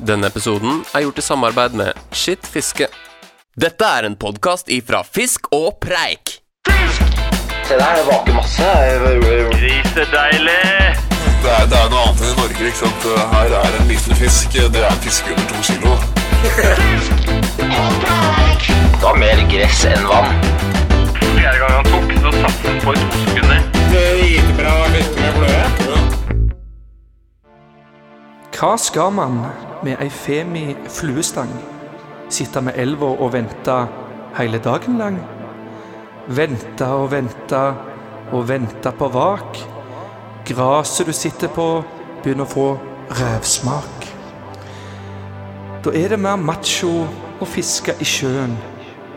Denne episoden er gjort i samarbeid med Skitt fiske. Dette er en podkast ifra Fisk og Preik. Se der, det vaker masse. Grisedeilig! Det er, det er noe annet enn i Norge. ikke sant? Her er en liten fisk. Det er en fisk under to kilo. Det var mer gress enn vann. Fjerde gang han tok, så satt han på i to sekunder. Hva skal man med ei femi fluestang? Sitte med elva og vente hele dagen lang? Vente og vente og vente på vak. Graset du sitter på, begynner å få rævsmak. Da er det mer macho å fiske i sjøen.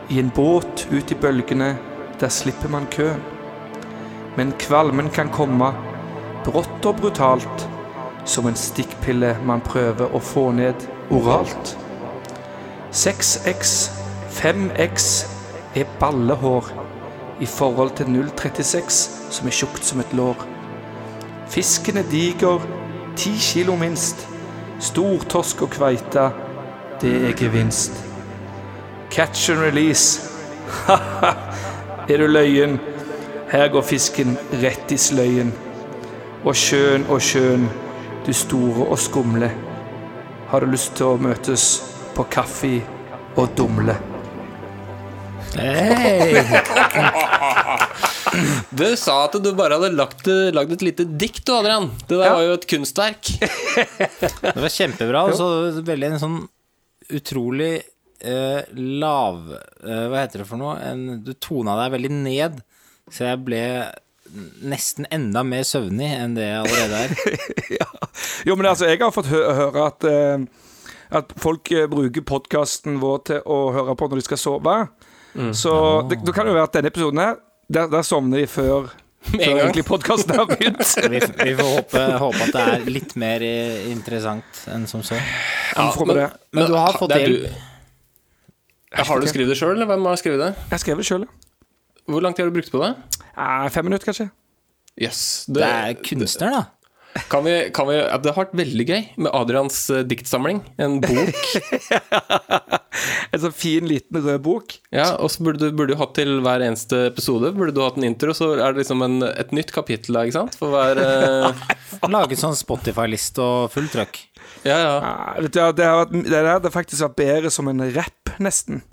I en båt ut i bølgene, der slipper man køen. Men kvalmen kan komme, brått og brutalt, som en stikkpille man prøver å få ned oralt. 6X, 5X er ballehår i forhold til 036, som er tjukt som et lår. Fisken er diger, ti kilo minst. Stortorsk og kveite, det er gevinst. Catch and release. Ha-ha, er du løyen? Her går fisken rett i sløyen. Og sjøen og sjøen, du store og skumle. Har du lyst til å møtes på kaffe og dumle? Du sa at du bare hadde lagt, lagd et lite dikt, du, Adrian. Det der Ja. var jo et kunstverk. Det var kjempebra, og så veldig en sånn utrolig eh, lav eh, Hva heter det for noe? En, du tona deg veldig ned, så jeg ble nesten enda mer søvnig enn det jeg allerede er. Jo, men altså, jeg har fått hø høre at, uh, at folk uh, bruker podkasten vår til å høre på når de skal sove. Så det, det kan jo være at denne episoden her, der, der sovner de før, før egentlig podkasten har begynt. Vi, vi får håpe, håpe at det er litt mer eh, interessant enn som så. Ja, men, men. Men du har fått det er hjelp. du- Ja, Har du skrevet det sjøl, eller hvem har skrevet det? Jeg skrev det sjøl. Hvor lang tid har du brukt på det? Fem minutter, kanskje. Yes, Det er kunstner, da. Kan vi, kan vi, det har vært veldig gøy med Adrians eh, diktsamling. En bok. En sånn fin, liten rød bok. Ja, og så burde du burde du hatt til hver eneste episode Burde du hatt en intro, så er det liksom en, et nytt kapittel der, ikke sant? For hver eh, Lage sånn Spotify-liste og fulltrykk. Ja, ja. Ja, vet du, ja, det, har vært, det der faktisk vært bedre som en rapp, nesten.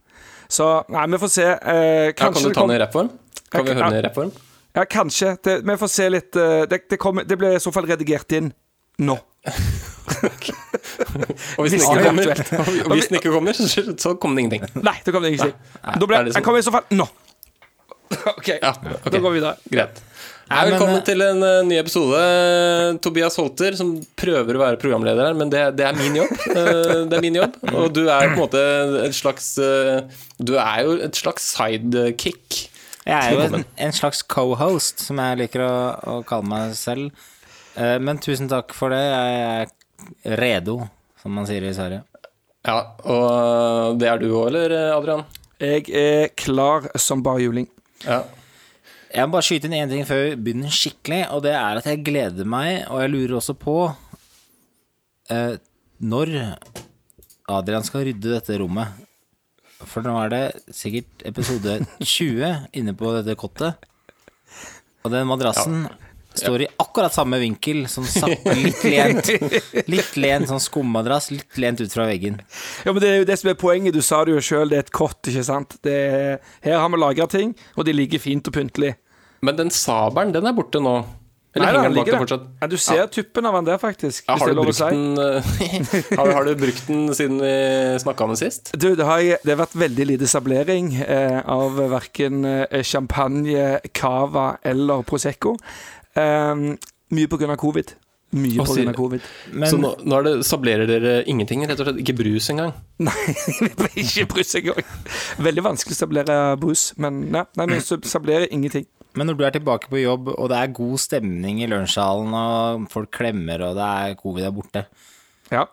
Så Nei, vi får se. Eh, ja kan du ta den i rappform? Kan vi høre den i rappform? Ja, kanskje. Det, vi får se litt eh, det, det, kommer, det blir i så fall redigert inn nå. Og hvis den ikke er kommer, og hvis den ikke kommer så, kommer det ingenting. Nei, det kommer det ingenting. Da er blir, det sånn? Den kommer i så fall nå. OK, Ja, ok. da går vi videre. Greit. Nei, Hei, men, velkommen eh, til en uh, ny episode. Tobias Holter, som prøver å være programleder her, men det, det er min jobb. Uh, det er min jobb. Og du er på en måte et slags uh, Du er jo et slags sidekick. Jeg er jo en, en slags co-host, som jeg liker å, å kalle meg selv. Eh, Men tusen takk for det. Jeg er redo, som man sier i Sverige. Ja, og det er du òg, eller, Adrian? Jeg er klar som bare juling. Ja. Jeg må bare skyte inn én ting før vi begynner skikkelig, og det er at jeg gleder meg, og jeg lurer også på eh, når Adrian skal rydde dette rommet. For nå er det sikkert episode 20 inne på dette kottet. Og den madrassen står i akkurat samme vinkel sånn sakte, litt lent. Litt lent sånn skummadrass, litt lent ut fra veggen. Ja, men Det er jo det som er poenget. Du sa det jo sjøl, det er et kott, ikke sant. Det er, her har vi lagra ting, og de ligger fint og pyntelig. Men den sabelen, den er borte nå. Eller Nei, henger den bak deg fortsatt? Ja, du ser tuppen av den der, faktisk. Ja, har, du brukt den, eh, har, har du brukt den siden vi snakka om den sist? Du, det har, det har vært veldig lite sablering eh, av verken eh, champagne, cava eller Prosecco. Eh, mye av covid. Mye på grunn av covid. Men Så nå, nå er det, sablerer dere ingenting, rett og slett? Ikke brus engang? Nei, ikke brus engang. Veldig vanskelig å sablere brus, men nei, nei vi sablerer ingenting. Men når du er tilbake på jobb, og det er god stemning i lunsjsalen, og folk klemmer, og det er covid er borte, Ja.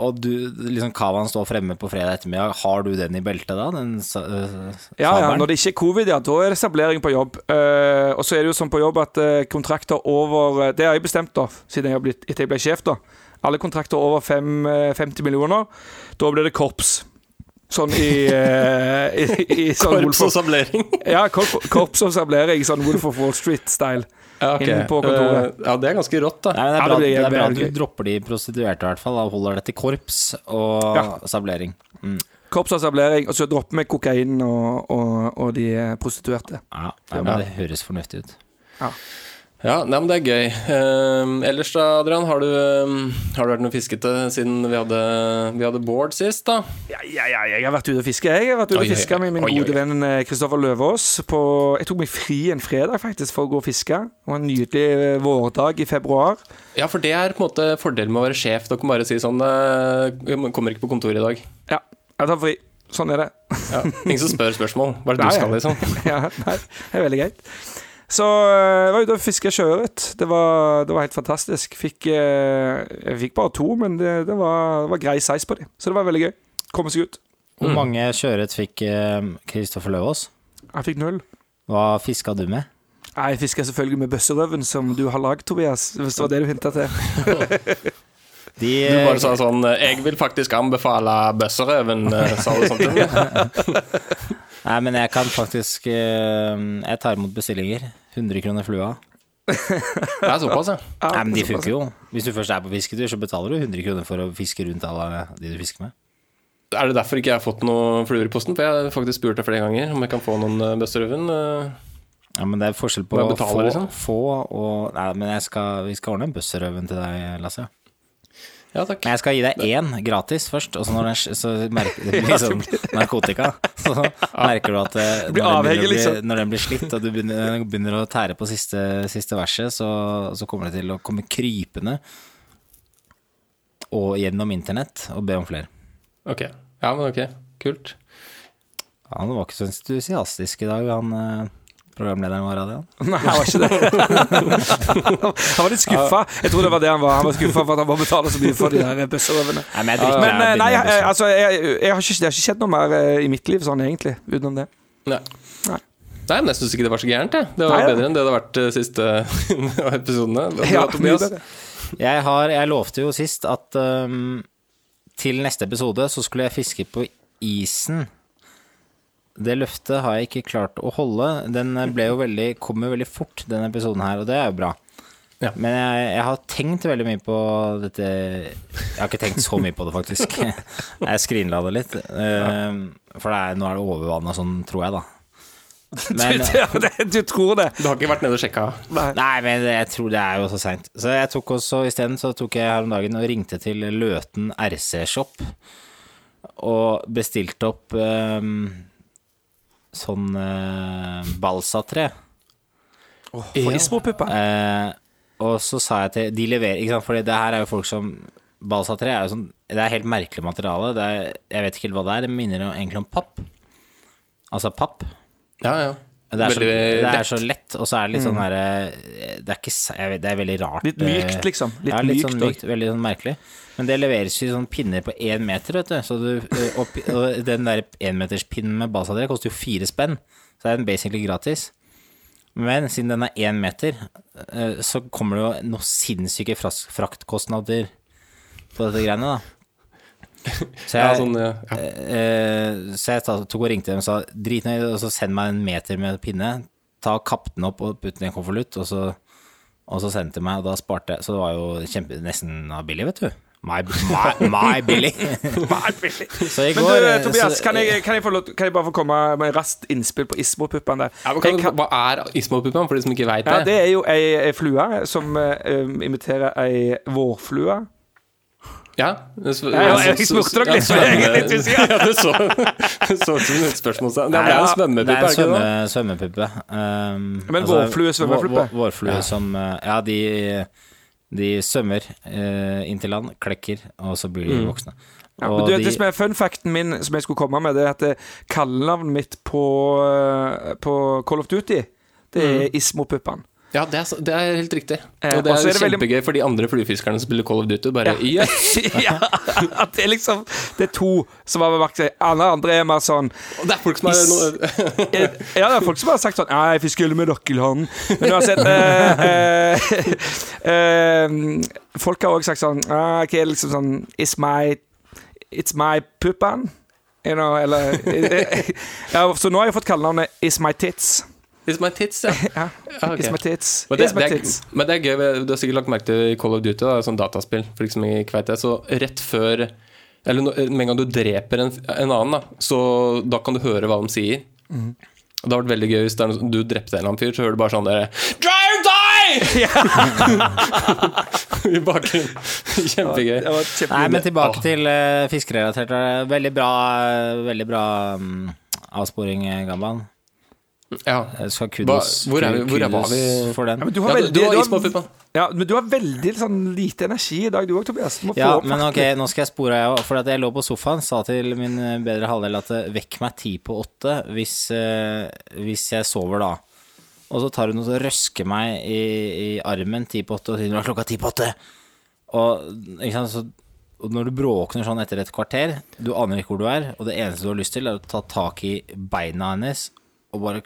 og du, liksom Kavaen står fremme på fredag ettermiddag, har du den i beltet da? Den øh, Ja, ja, når det ikke er covid, ja, da er det sablering på jobb. Uh, og så er det jo sånn på jobb at uh, kontrakter over eh, Det har jeg bestemt, da, siden jeg har blitt, etter jeg ble sjef, da. Alle kontrakter over fem, eh, 50 millioner. Da blir det korps. Sånn i, uh, i, i sånn Korps og sablering. Ja, korp, korps og sablering. Sånn Wolf of Wall Street-style. Ja, okay. På kontoret. Eh, ja, det er ganske rått, da. Nei, men det Ja, er det bra, blir det er bra at du dropper de prostituerte, i hvert fall. Og holder det til korps og Ja. sablering. Mm. Korps og sablering, og så dropper vi kokain og, og, og de prostituerte. Ja, nei, men det høres fornuftig ut. Ja, nei, men det er gøy. Eh, ellers da, Adrian, har du, eh, har du vært noe fiskete siden vi hadde, vi hadde board sist, da? Ja, ja, ja, jeg har vært ute og fiske. Jeg har vært ute og fiske med min Oi, gode oi. venn eh, Kristoffer Løvaas. På, jeg tok meg fri en fredag faktisk for å gå og fiske. Det var en nydelig eh, vårdag i februar. Ja, for det er på en måte fordelen med å være sjef. Dere kan bare si sånn eh, Jeg kommer ikke på kontoret i dag. Ja, jeg tar fri. Sånn er det. Ja. Ingen som spør spørsmål. Hva er det du skal, liksom? ja, nei, det er veldig greit. Så eh, jeg var ute og fiska sjøørret. Det, var- det var helt fantastisk. Fikk, eh, jeg fikk bare to, men det, det, var, det var grei size på dem. Så det var veldig gøy. Komme seg ut. Hvor mange sjøørret fikk Kristoffer Løvaas? Jeg fikk null. Hva fiska du med? Jeg fiska selvfølgelig med bøsserøven som du har lagd, Tobias. Hvis det var det du hinta til. De, Du bare sa sånn eh, 'Jeg vil faktisk anbefale bøsserøven', eh, sa du sånn til meg. Nei, men jeg kan faktisk eh, Jeg tar imot bestillinger. 100 kroner flua. Det er såpass, ja. Nei, men de funker jo. Hvis du først er på fisketur, så betaler du 100 kroner for å fiske rundt alle de du fisker med. Er det derfor ikke jeg har fått noen fluer i posten? For jeg har faktisk spurt deg flere ganger om jeg kan få noen eh, bøsserøven. eh. Ja, men det er forskjell på å få, liksom? få og Nei, men jeg skal, vi skal ordne en bøsserøven til deg, Lasse. Ja, takk. Men jeg skal gi deg én gratis først, og så når den, så merker det blir sånn narkotika. Så merker du at eh, når, den begynner avhengig, å bli, liksom. når den blir slitt, og du begynner, begynner å tære på siste, siste verset, så, så kommer det til å komme krypende og gjennom internett og be om flere. Ok. Ja, men ok. Kult. Han var ikke så entusiastisk i dag, han eh, programlederen vår, Adrian. Nei, han var ikke det. han var litt skuffa. Jeg tror det var det han var. Han var skuffa for at han må betale så mye for de der busserøvene. Nei, men jeg Men eh, nei, jeg, altså, jeg, jeg har ikke, det har ikke skjedd noe mer eh, i mitt liv sånn egentlig, utenom det. Nei. Nei. Nei, men jeg syns ikke det var så gærent, jeg. Det var Nei, bedre enn det det har vært de siste episodene. Ja. Jeg, har, jeg lovte jo sist at um, til neste episode så skulle jeg fiske på isen. Det løftet har jeg ikke klart å holde. Den ble jo veldig, kom jo veldig fort, denne episoden her, og det er jo bra. Ja. Men jeg, jeg har tenkt veldig mye på dette Jeg har ikke tenkt så mye på det, faktisk. Jeg skrinla det litt. øhm, For det er, nå er det overvanna sånn, tror jeg, da. Men, du, du, du tror det. Du har ikke vært nede og sjekka? Nei. Nei, men jeg tror det er jo så seint. Så jeg tok også isteden så tok jeg her om dagen og ringte til Løten RC-shop og bestilte opp ehm, sånn uh, balsatre. For Ismo-puppa. Eh, og så sa jeg til De leverer, ikke sant, for det her er jo folk som Balsatre er jo sånn Det er helt merkelig materiale. Det er, jeg vet ikke helt hva det er. Det minner jo egentlig om papp. Altså papp. Ja, ja. Det er, så, det er så lett, og så er det litt sånn her Det er ikke jeg vet, Det er veldig rart. Litt mykt, eh, liksom. Litt ja, litt mykt sånn mykt. Veldig sånn merkelig. Men det leveres jo i sånne pinner på én meter, vet du. Så du eh, og, den der énmeterspinnen med balsadre koster jo fire spenn. Så det er den basically gratis. Men siden den er én meter, eh, så kommer det jo noen sinnssyke fraktkostnader på dette greiene, da. Så ja, jeg, sånn, ja. ja. Eh, så jeg tok og ringte dem og sa drit nå og så send meg en meter med pinne. Ta Kapp den opp og putt den i en konvolutt, og så, og så sendte de meg, og da sparte jeg. Så det var jo kjempe, nesten billig, vet du. My, my, my billig. så Går, Men du, eh, Tobias, så- kan jeg, kan, jeg få lov, kan jeg bare få komme med raskt innspill på Ismopuppene? Ja, Jeg hva er Ismo-puppen, for de som ikke veit Ja, det? det er jo ei, ei flue som eh, um, imiterer ei vårflue. Ja, det Ja, ja, jeg spurte dere litt, så jeg er litt usikker. Ja, det så, så ut som et spørsmål. Det er en svømmepuppe, Det er det ikke en det? svømme, svømmepuppe. Um, Men vårflue, svømmepuppe? Vår, vår, vårflue som eh, Ja, de, de svømmer eh, inn til land, klekker, og så blir de voksne. Ja, men du, de- det som er fun facten min som jeg skulle komme med, det er at eh, kallenavnet mitt på, eh, på Call of Duty, det er Ismo-puppene. Ja, det er, det er helt riktig. Eh, Og det er, er det veldig- kjempegøy for de andre fluefiskerne som spiller Call of Duty. Bare yes! ja, at det er liksom Det er to som har bemerket seg. Alle andre er mer sånn det er folk som har Eh, Ja, det er folk som har sagt sånn Ja, jeg fisker med nøkkelhånd. Men uansett eh, eh, eh, Folk har også sagt sånn ah, er liksom sånn It's my It's my puppan. You know, eller ja, Så nå har jeg fått kallenavnet It's my tits. It's my tits, ja. Ja, Okay. It's my tits. Men det, It's my det er, tits. men det er gøy, du har sikkert lagt merke til i Call of Duty, da, sånn dataspill, for liksom vet det, så rett før Eller med en gang du dreper en, en annen, da, så da kan du høre hva de sier. Mm. Og det har vært veldig gøy hvis det er noe, du drepte en eller annen fyr, så hører du bare sånn derre or die! I bakgrunnen. Kjempegøy. Det var kjempe- Nei, men tilbake til uh, fiskerelatert. Veldig bra, eh, veldig bra um, avsporing, eh, Gamban. Ja. Jeg skal Hva, kudos, hvor er vi? Hvor er, var vi? for den. Ja, men du har Ja, du, veldig du har. Ja, men du har veldig sånn lite energi i dag, du òg, Tobias. Du må Ja, men ok, nå skal jeg spore av. For at jeg lå på sofaen, sa til min eh, bedre halvdel at eh, vekk meg ti på åtte hvis, eh, hvis jeg sover da. Og så tar hun og så røsker meg i, i armen ti på åtte og sier nå er klokka ti på åtte. Og, ikke sant, så, og når du bråkner sånn etter et kvarter, du aner ikke hvor du er, og det eneste du har lyst til, er å ta tak i beina hennes og bare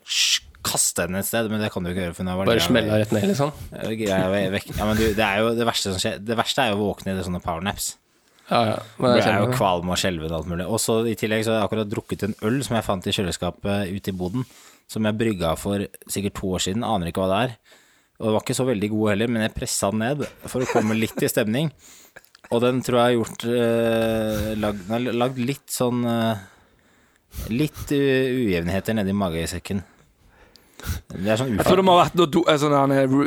kaste henne et sted, men det kan du ikke gjøre. For Bare smelle rett ned, liksom? Ja, men du, det er jo det verste som skjer. Det verste er jo å våkne i sånne powernaps. Ja, ja. Men jeg er jo kvalm og skjelven og alt mulig. Og så i tillegg så har jeg akkurat drukket en øl som jeg fant i kjøleskapet ute i boden, som jeg brygga for sikkert to år siden. Aner ikke hva det er. Og det var ikke så veldig god heller, men jeg pressa den ned for å komme litt i stemning. Og den tror jeg har gjort eh, lagd, lagd litt sånn eh, Litt uh, ujevnheter nedi magesekken. Det er sånn Jeg tror det må ha vært noe do, eh, sånn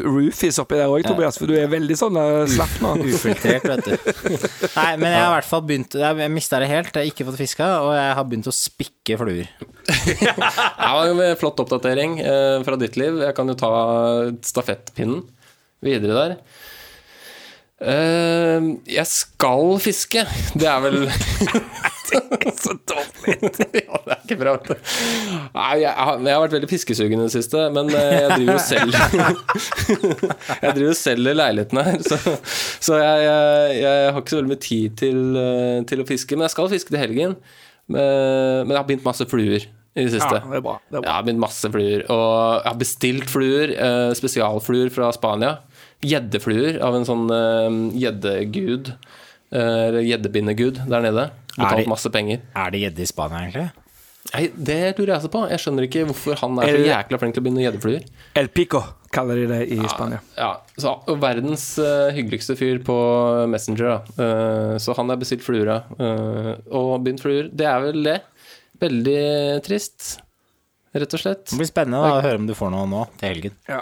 roofies oppi der òg, Tobias, for du er veldig sånn eh, slapp nå. Ufiltrert, vet du. Nei, men jeg har i hvert fall begynt Jeg, mista det helt, jeg har ikke fått fiska, og jeg har begynt å spikke fluer. Ja, en Flott oppdatering eh, fra ditt liv. Jeg kan jo ta stafettpinnen videre der. Eh, jeg skal fiske. Det er vel Så dårlig. ja, det er ikke bra. Nei, jeg, har, jeg har vært veldig piskesugen i det siste, men eh, jeg driver jo selv Jeg driver og selger leiligheten her, så, så jeg, jeg, jeg har ikke så veldig mye tid til, eh, til å fiske. Men jeg skal fiske til helgen. Men, men jeg har begynt masse fluer i det siste. Ja, det er bra. Det er Jeg har begynt masse fluer. Og jeg har bestilt fluer, eh, spesialfluer fra Spania. Gjeddefluer av en sånn eh, gjeddegud. eh, Eller gjeddebindegud der nede. Betalt de- masse penger. Er det gjedde i Spania, egentlig? Nei, det lurer jeg også på. Jeg skjønner ikke hvorfor han er så jækla flink til å binde gjeddefluer. El Pico kaller de det i Spania. Ja, så verdens uh, hyggeligste fyr på Messenger, da. Uh, så han har bestilt fluer av. eh, og begynt fluer. Det er vel det. Veldig trist, rett og slett. Det blir spennende da, å høre om du får noe nå til helgen. Ja.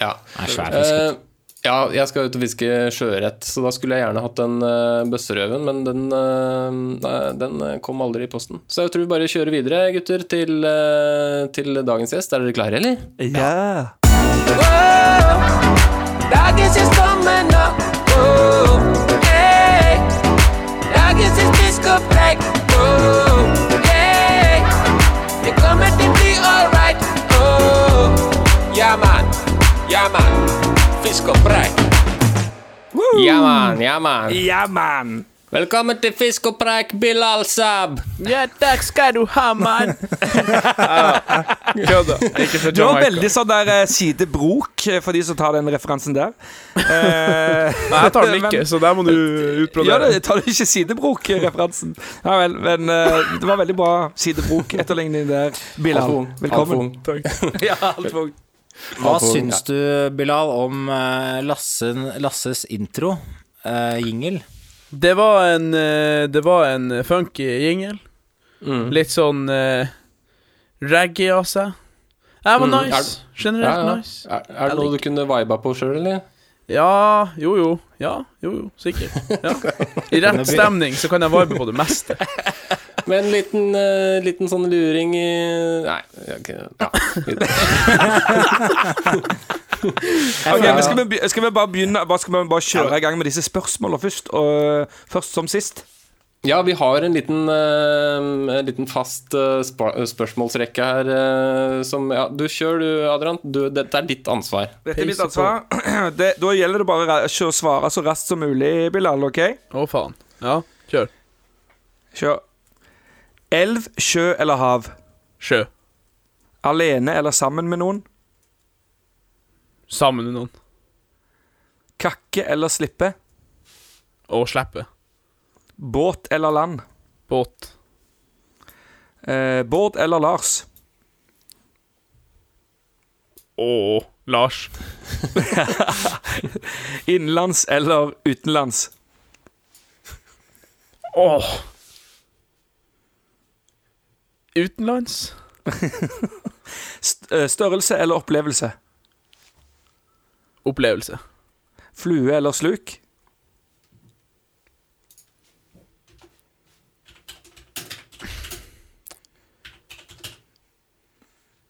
Det er svær fisk. Ja, jeg skal ut og fiske sjøørret, så da skulle jeg gjerne hatt den uh, bøsserøven, men den, uh, nei, den eh, kom aldri i posten. Så jeg tror vi bare kjører videre, gutter, til, uh, til dagens gjest. Er dere klare, eller? Ja. Dagens gjest kommer. Oh. Dagens gjest Disco Black. Fisco Black. Ja, mann, ja, mann. Ja, man. Velkommen til Fisk og preik, Bilal Sab. Ja, takk skal du ha, mann. Kødda. Ikke så Du har veldig sånn der eh, sidebrok, eh, for de som tar den referansen der. Eh, Nei, jeg tar den ikke, så der må du Ja, utbrodere. det tar du ikke sidebrok-referansen. Ja vel, men eh, det var veldig bra sidebrok-etterligning der. Bilal, Altfor ung, velkommen. Takk. Ja, alt ung. Hva Alfa- syns du, Bilal, om eh, Lassen, Lasses intro? Uh, jingle? Det var en eh, Det var en funky jingle. Mm. Litt sånn uh, reggae av seg. Det var Mm, nice. Ja, Generelt ja. nice. Er, er det noe du kunne viba på sjøl, eller? Ja, jo jo. Ja, jo jo, sikkert. Ja. I rett stemning så kan jeg vibe på det meste. Med en liten, uh, liten sånn luring i Nei, ok, ja. okay, men skal, vi, skal vi bare begynne Bare Skal vi bare kjøre i gang med disse spørsmålene først? Og først som sist? Ja, vi har en liten, uh, en liten fast uh, spørsmålsrekke her Uh, som Ja, du kjør du, Adrian. Du, dette er ditt ansvar. Dette er mitt ansvar. Det, da gjelder det bare å svare så raskt som mulig, Bilal, OK? Å, faen. Ja, kjør. Kjør. Elv, sjø eller hav? Sjø. Alene eller sammen med noen? Sammen med noen. Kakke eller slippe? Å slippe. Båt eller land? Båt. Eh, Bård eller Lars? Å, Lars. Innenlands eller utenlands? Åh. Utenlands. St eh, størrelse eller opplevelse? Opplevelse. Flue eller sluk?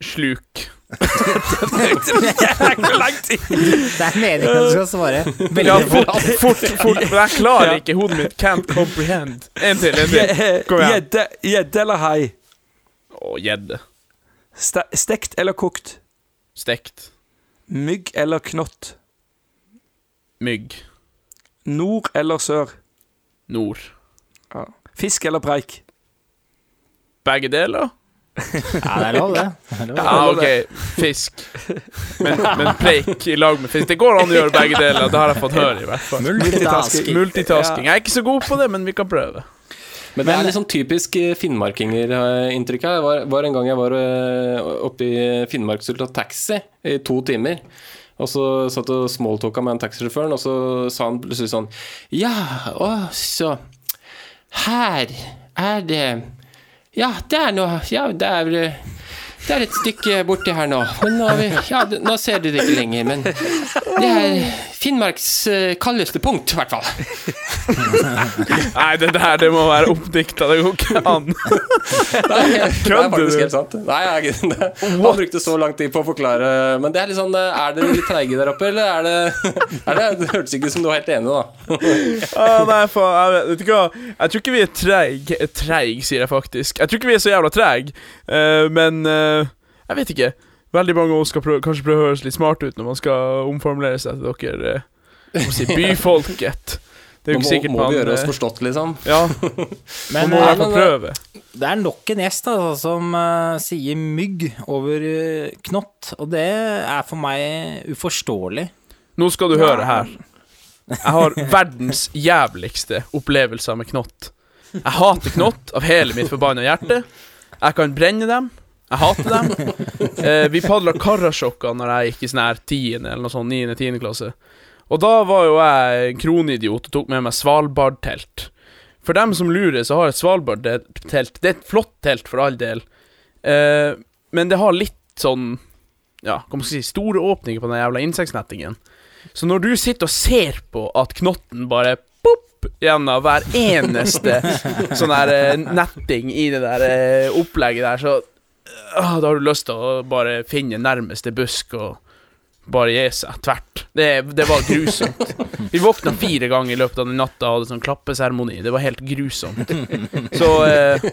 Sluk. Hvor lang tid? Det er meningen at du skal svare veldig Ja, fort. fort, fort, fort. Men jeg klarer ikke. Hodet mitt can't comprehend. En til, en til. Kom igjen. Gjedde gjedde eller hai? Å, gjedde. Ste- Stekt eller kokt? Stekt. Mygg eller knott? Mygg. Nord eller sør? Nord. Fisk eller preik? Begge deler? Ja, det er lov, det. det. lov. Ja, OK. Fisk. Men, men preik i lag med fisk. Det går an å gjøre begge deler. Det har jeg fått høre, i hvert fall. Multitasking. Multitasking. Jeg er ikke så god på det, men vi kan prøve. Men det er litt sånn typisk eh, finnmarkinger-inntrykk her. Var, var en gang jeg var eh, oppe i Finnmark og skulle ta taxi i to timer. Og så satt og smalltalka med en taxisjåføren, og så sa han plutselig sånn Ja, å, så Her er det Ja, det er noe Ja, det er vel det er et stykke borti her nå. Men nå, vi, ja, nå ser du det ikke lenger, men det er Finnmarks eh, kaldeste punkt, i hvert fall. Nei, det der det må være oppdikta. Det går ikke an. Det er Kødder du? sant. Nei, jeg, det, han brukte så lang tid på å forklare Men det er litt sånn Er dere litt treige der oppe, eller er det, er det Det hørtes ikke ut som du var helt enig, da. Ah, nei, faen, jeg vet, ikke hva Jeg tror ikke vi er treig Treig, sier jeg faktisk. Jeg tror ikke vi er så jævla treig, eh, men eh, jeg vet ikke. Veldig mange av oss skal prøve, kanskje prøve å høres litt smart ut når man skal omformulere seg til dere eh, si, byfolket. Det er jo ikke sikkert sikkert må vi gjøre oss eh, forstått, liksom. Ja, Men må i eh, hvert prøve. det er nok en gjest altså, som uh, sier mygg over uh, knott, og det er for meg uforståelig. Nå skal du høre her. Jeg har verdens jævligste opplevelser med knott. Jeg hater knott av hele mitt forbanna hjerte. Jeg kan brenne dem. Jeg hater dem. Eh, vi padla Karasjokka når jeg gikk i sånn her tiende eller noe sånt, niende, tiende klasse. Og da var jo jeg kronidiot og tok med meg Svalbard-telt. For dem som lurer, så har et Svalbard-telt Det er et flott telt, for all del. Eh, men det har litt sånn Ja, hva man si Store åpninger på den jævla insektnettingen. Så når du sitter og ser på at knotten bare pop gjennom hver eneste sånn der eh, netting i det der eh, opplegget der, så Da har du lyst til å bare finne nærmeste busk og bare gi seg tvert. Det, det var grusomt. Vi våkna fire ganger i løpet av den natta og hadde sånn klappeseremoni. Det var helt grusomt. Så eh,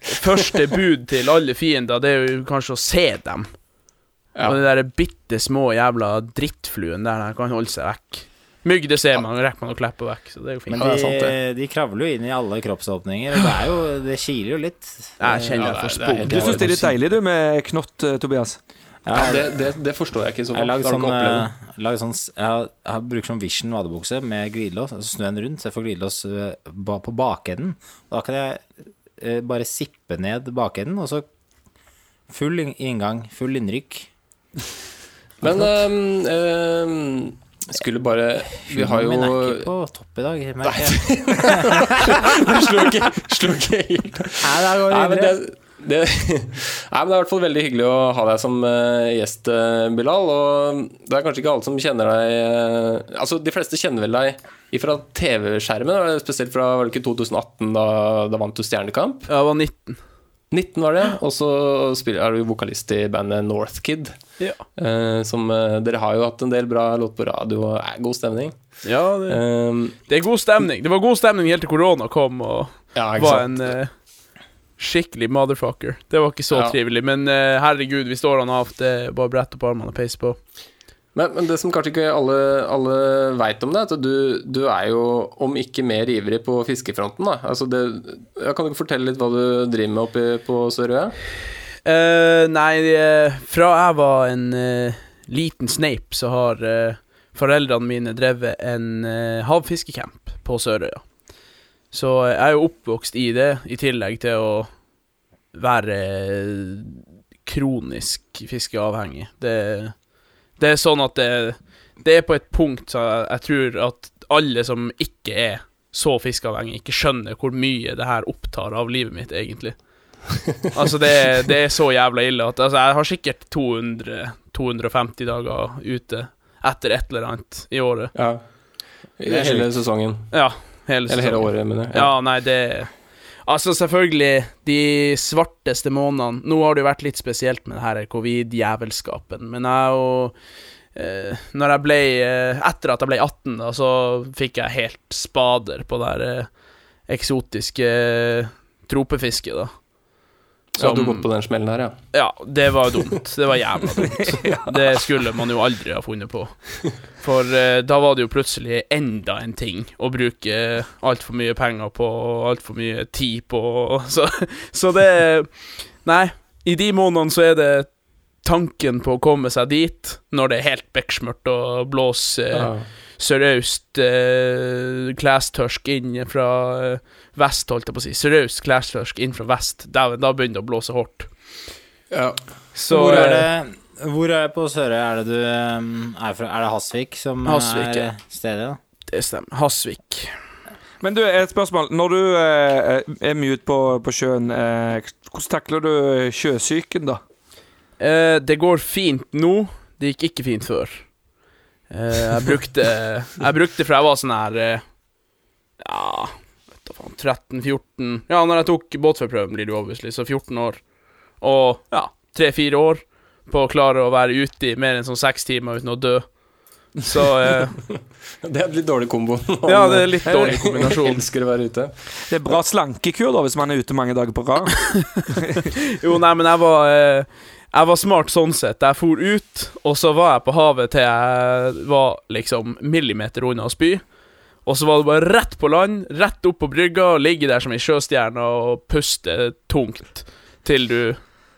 Første bud til alle fiender, det er jo kanskje å se dem. Og de der bitte små jævla drittfluene der, der kan holde seg vekk. Mygg, det ser man, rekker man å klappe vekk, så det er jo fint. Men Ja, de, sant, de kravler jo inn i alle kroppsåpninger, og det er jo Det kiler jo litt. Jeg kjenner Ja, jeg får det det er Du syns det er litt deilig, du, med knott, eh, Tobias? Ja, det, det, det forstår jeg ikke så godt. Jeg, Har sånn, eh, sånn Jeg, jeg bruker sånn Vision vadebukse med glidelås, altså så snur jeg den rundt, så jeg får glidelås eh, på bakenden. Og da kan jeg bare sippe ned bakenden, og så full inngang, full innrykk. Men ehm, skulle bare Vi har jo Min er ikke på topp i dag, merker jeg. Slo ikke, slo ikke helt Nei, da går Nei, men videre. det, det, nei, men det er i hvert fall veldig hyggelig å ha deg som eh, gjest, eh, Bilal. Og det er kanskje ikke alle som kjenner deg eh, Altså, de fleste kjenner vel deg fra TV-skjermen, spesielt fra var det ikke 2018, da, da vant du Stjernekamp. Jeg var 19. 19 var det, og så er du vokalist i bandet Northkid. Ja. Uh, som uh, Dere har jo hatt en del bra låter på radio, og er god stemning. Ja, det, Eh, det er god stemning. Det var god stemning helt til korona kom og ja, var sant? en uh, skikkelig motherfucker. Det var ikke så Ja. trivelig, men herregud, vi står han av. Det bare å brette opp armene og peise på. Men, men det som kanskje ikke alle, alle veit om det, er at du, du er jo, om ikke mer ivrig på fiskefronten, da. Altså det, kan du fortelle litt hva du driver med oppe på Sørøya? Eh, nei, eh, fra jeg var en uh, liten sneip, så har uh, foreldrene mine drevet en uh, havfiskecamp på Sørøya. Så jeg er jo oppvokst i det, i tillegg til å være kronisk fiskeavhengig. Det, det er sånn at det, det er på et punkt så jeg, jeg tror at alle som ikke er så fiskeavhengig, ikke skjønner hvor mye det her opptar av livet mitt, egentlig. Altså, det, det er så jævla ille at altså, jeg har sikkert 200 250 dager ute etter et eller annet i året. Ja. I hele sesongen. Ja, hele sesongen. Eller hele året, mener jeg. Ja, nei, det Altså, selvfølgelig, de svarteste månedene Nå har det jo vært litt spesielt med det her covid-jævelskapen, men jeg og eh, Når jeg ble eh, Etter at jeg ble 18, da, så fikk jeg helt spader på det her eh, eksotiske eh, tropefisket, da. Så hadde du gått på den smellen her, ja. Ja, det var dumt. Det var jævla dumt. Det skulle man jo aldri ha funnet på. For eh, da var det jo plutselig enda en ting å bruke altfor mye penger på og altfor mye tid på. Så, så det Nei, i de månedene så er det tanken på å komme seg dit, når det er helt bekksmørkt og blåser ja. sørøst eh, klestørsk inn fra eh, vest, holdt jeg på å si. Seriøs klestørsk inn fra vest. Da, da begynner det å blåse hardt. ja. Så hvor er eh, det Hvor er det på Sørøya er det du um, er fra? Er det Hasvik som Hasvik, er ja. stedet? da? Det stemmer. Hasvik. Men du, et spørsmål. Når du eh, er mye ute på, på sjøen, eh, hvordan takler du sjøsyken, da? Eh, det går fint nå. Det gikk ikke fint før. Eh, jeg brukte Jeg brukte fra jeg var sånn her eh, Ja, 13-14 Ja, når jeg tok båtførerprøven, blir det jo obviously, så 14 år. Og ja, 3-4 år på å klare å være ute i mer enn sånn seks timer uten å dø. Så eh, Det er en litt dårlig kombo. Ja, det er litt dårlig kombinasjon. Elsker å være ute. Det er bra slankekur da, hvis man er ute mange dager på rad. Jo, nei, men jeg var eh, Jeg var smart sånn sett. Jeg for ut, og så var jeg på havet til jeg var liksom millimeter unna å spy. Og så var det bare rett på land, rett opp på brygga, og ligge der som ei sjøstjerne og puste tungt til du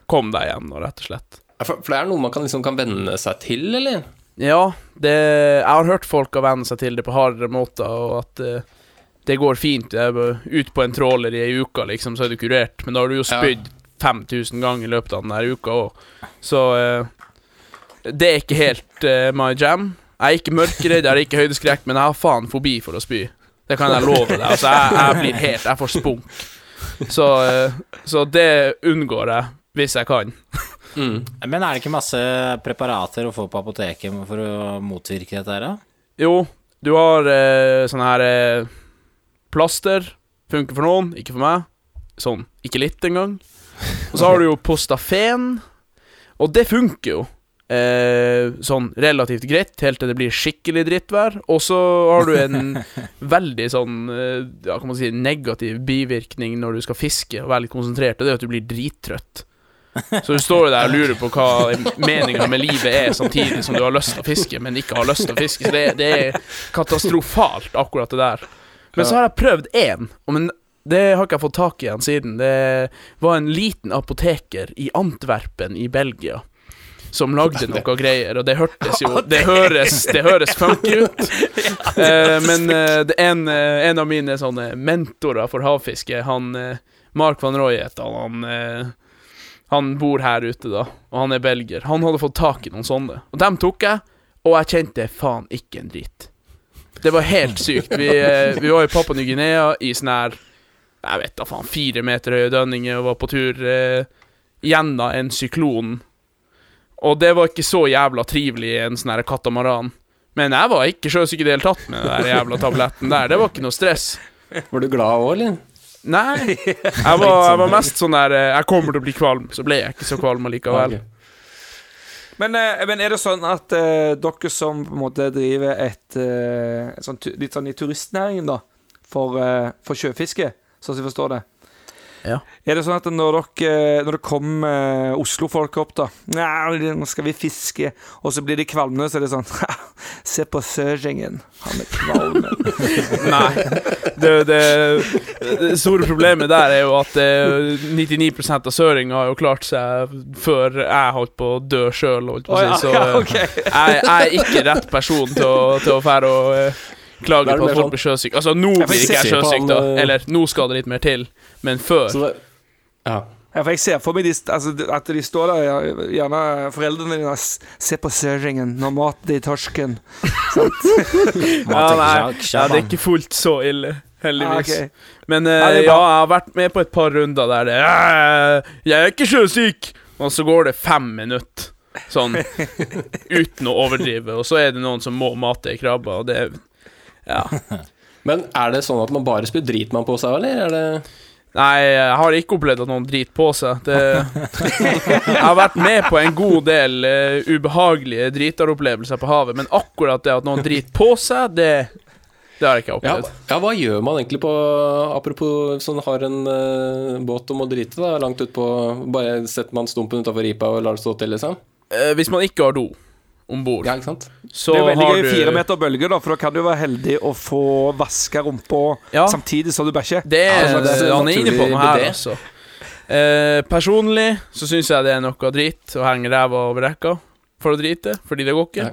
kom deg igjen, rett og slett. For, for det er noe man kan, liksom, kan venne seg til, eller? Ja, det Jeg har hørt folk har venne seg til det på hardere måter, og at uh, det går fint. Ut på en tråler i ei uke, liksom, så er du kurert. Men da har du jo Ja. 5000 ganger i løpet av den der uka òg. Så uh, det er ikke helt uh, my jam. Jeg er ikke mørkeredd, jeg har ikke høydeskrekk, men jeg har faen fobi for å spy. Det kan jeg love deg. Altså, jeg, jeg blir helt Jeg får spunk. Så, eh, så det unngår jeg hvis jeg kan. Mm. Men er det ikke masse preparater å få på apoteket for å motvirke dette her, da? Jo, du har eh, sånne her eh, plaster. Funker for noen, ikke for meg. Sånn, ikke litt engang. Og så har du jo Postafen, og det funker jo. Eh, sånn relativt greit, helt til det blir skikkelig drittvær. Og så har du en veldig sånn eh, Ja, kan man si negativ bivirkning når du skal fiske og være litt konsentrert, og det er at du blir drittrøtt. Så du står der og lurer på hva meninga med livet er, samtidig som du har lyst til å fiske, men ikke har lyst til å fiske. Så det, det er katastrofalt, akkurat det der. Men så har jeg prøvd én, men det har ikke jeg fått tak i igjen siden. Det var en liten apoteker i Antwerpen i Belgia. Som lagde noe greier, og det hørtes jo Det høres, det høres funky ut. Eh, men eh, er en, eh, en av mine sånne mentorer for havfiske, han eh, Mark van Roy heter han. Han, han bor her ute, da, og han er belger. Han hadde fått tak i noen sånne, og dem tok jeg, og jeg kjente faen ikke en drit. Det var helt sykt. Vi, vi var i Papua Ny-Guinea i sånn her Jeg vet da faen, fire meter høye dønninger og var på tur eh, gjennom en syklon. Og det var ikke så jævla trivelig i en sånn her katamaran. Men jeg var ikke sjøsyk i det hele tatt med den der jævla tabletten der. Det var ikke noe stress. Var du glad òg, eller? Nei. Jeg var, jeg var mest sånn der eh, Jeg kommer til å bli kvalm. Så ble jeg ikke så kvalm allikevel. Men, eh, men er det sånn at uh, dere som på en måte driver et uh, tu- litt sånn i turistnæringen, da, for, uh, for sjøfiske, sånn som jeg forstår det Ja. Er det sånn at når dere Når det kommer eh, Oslo-folk opp, da Nei, nå skal vi fiske, og så blir de kvalme, så er det sånn Se på Søringen, han er kvalm. Nei. Det, det, det store problemet der er jo at eh, 99% av søringa har jo klart seg før jeg holdt på å dø sjøl, holdt på å si. Så eh, jeg, jeg er ikke rett person til å, til å fære og eh, klage Da er det på at folk sånn- blir sjøsyke. Altså, nå blir ikke jeg sjøsyk, da. Eller nå skal det litt mer til. Men før Så det, ja. Ja, for jeg ser for meg de, altså, at de står der, gjerne foreldrene dine Se på Søringen, nå mater i torsken. ja, nei, ja, det er ikke fullt så ille, heldigvis. Ah, okay. Men uh, Ja, jeg har vært med på et par runder der det «Øh, Jeg er ikke sjøsyk! Og så går det fem minutter. Sånn uten å overdrive. Og så er det noen som må mate ei krabbe, og det Ja. Men er det sånn at man bare spyr dritmann på seg, eller? Er det Nei, jeg har ikke opplevd at noen driter på seg. Det, jeg har vært med på en god del uh, ubehagelige dritaropplevelser på havet, men akkurat det at noen driter på seg, det, det har jeg ikke opplevd. ja, hva gjør man egentlig på Apropos sånn har en uh, båt og må drite, da, langt utpå Bare setter man stumpen utafor ripa og lar det stå til, liksom? Uh, hvis man ikke har do om bord, Ja, ikke sant? så Det er veldig gøy du fire meter bølge, da, for da kan du være heldig å få vaska rumpa Ja. samtidig som du bæsjer. Det er, Ja, det er han er inne på noe her, altså. Eh, personlig så syns jeg det er noe drit å henge ræva over rekka for å drite, fordi det går ikke.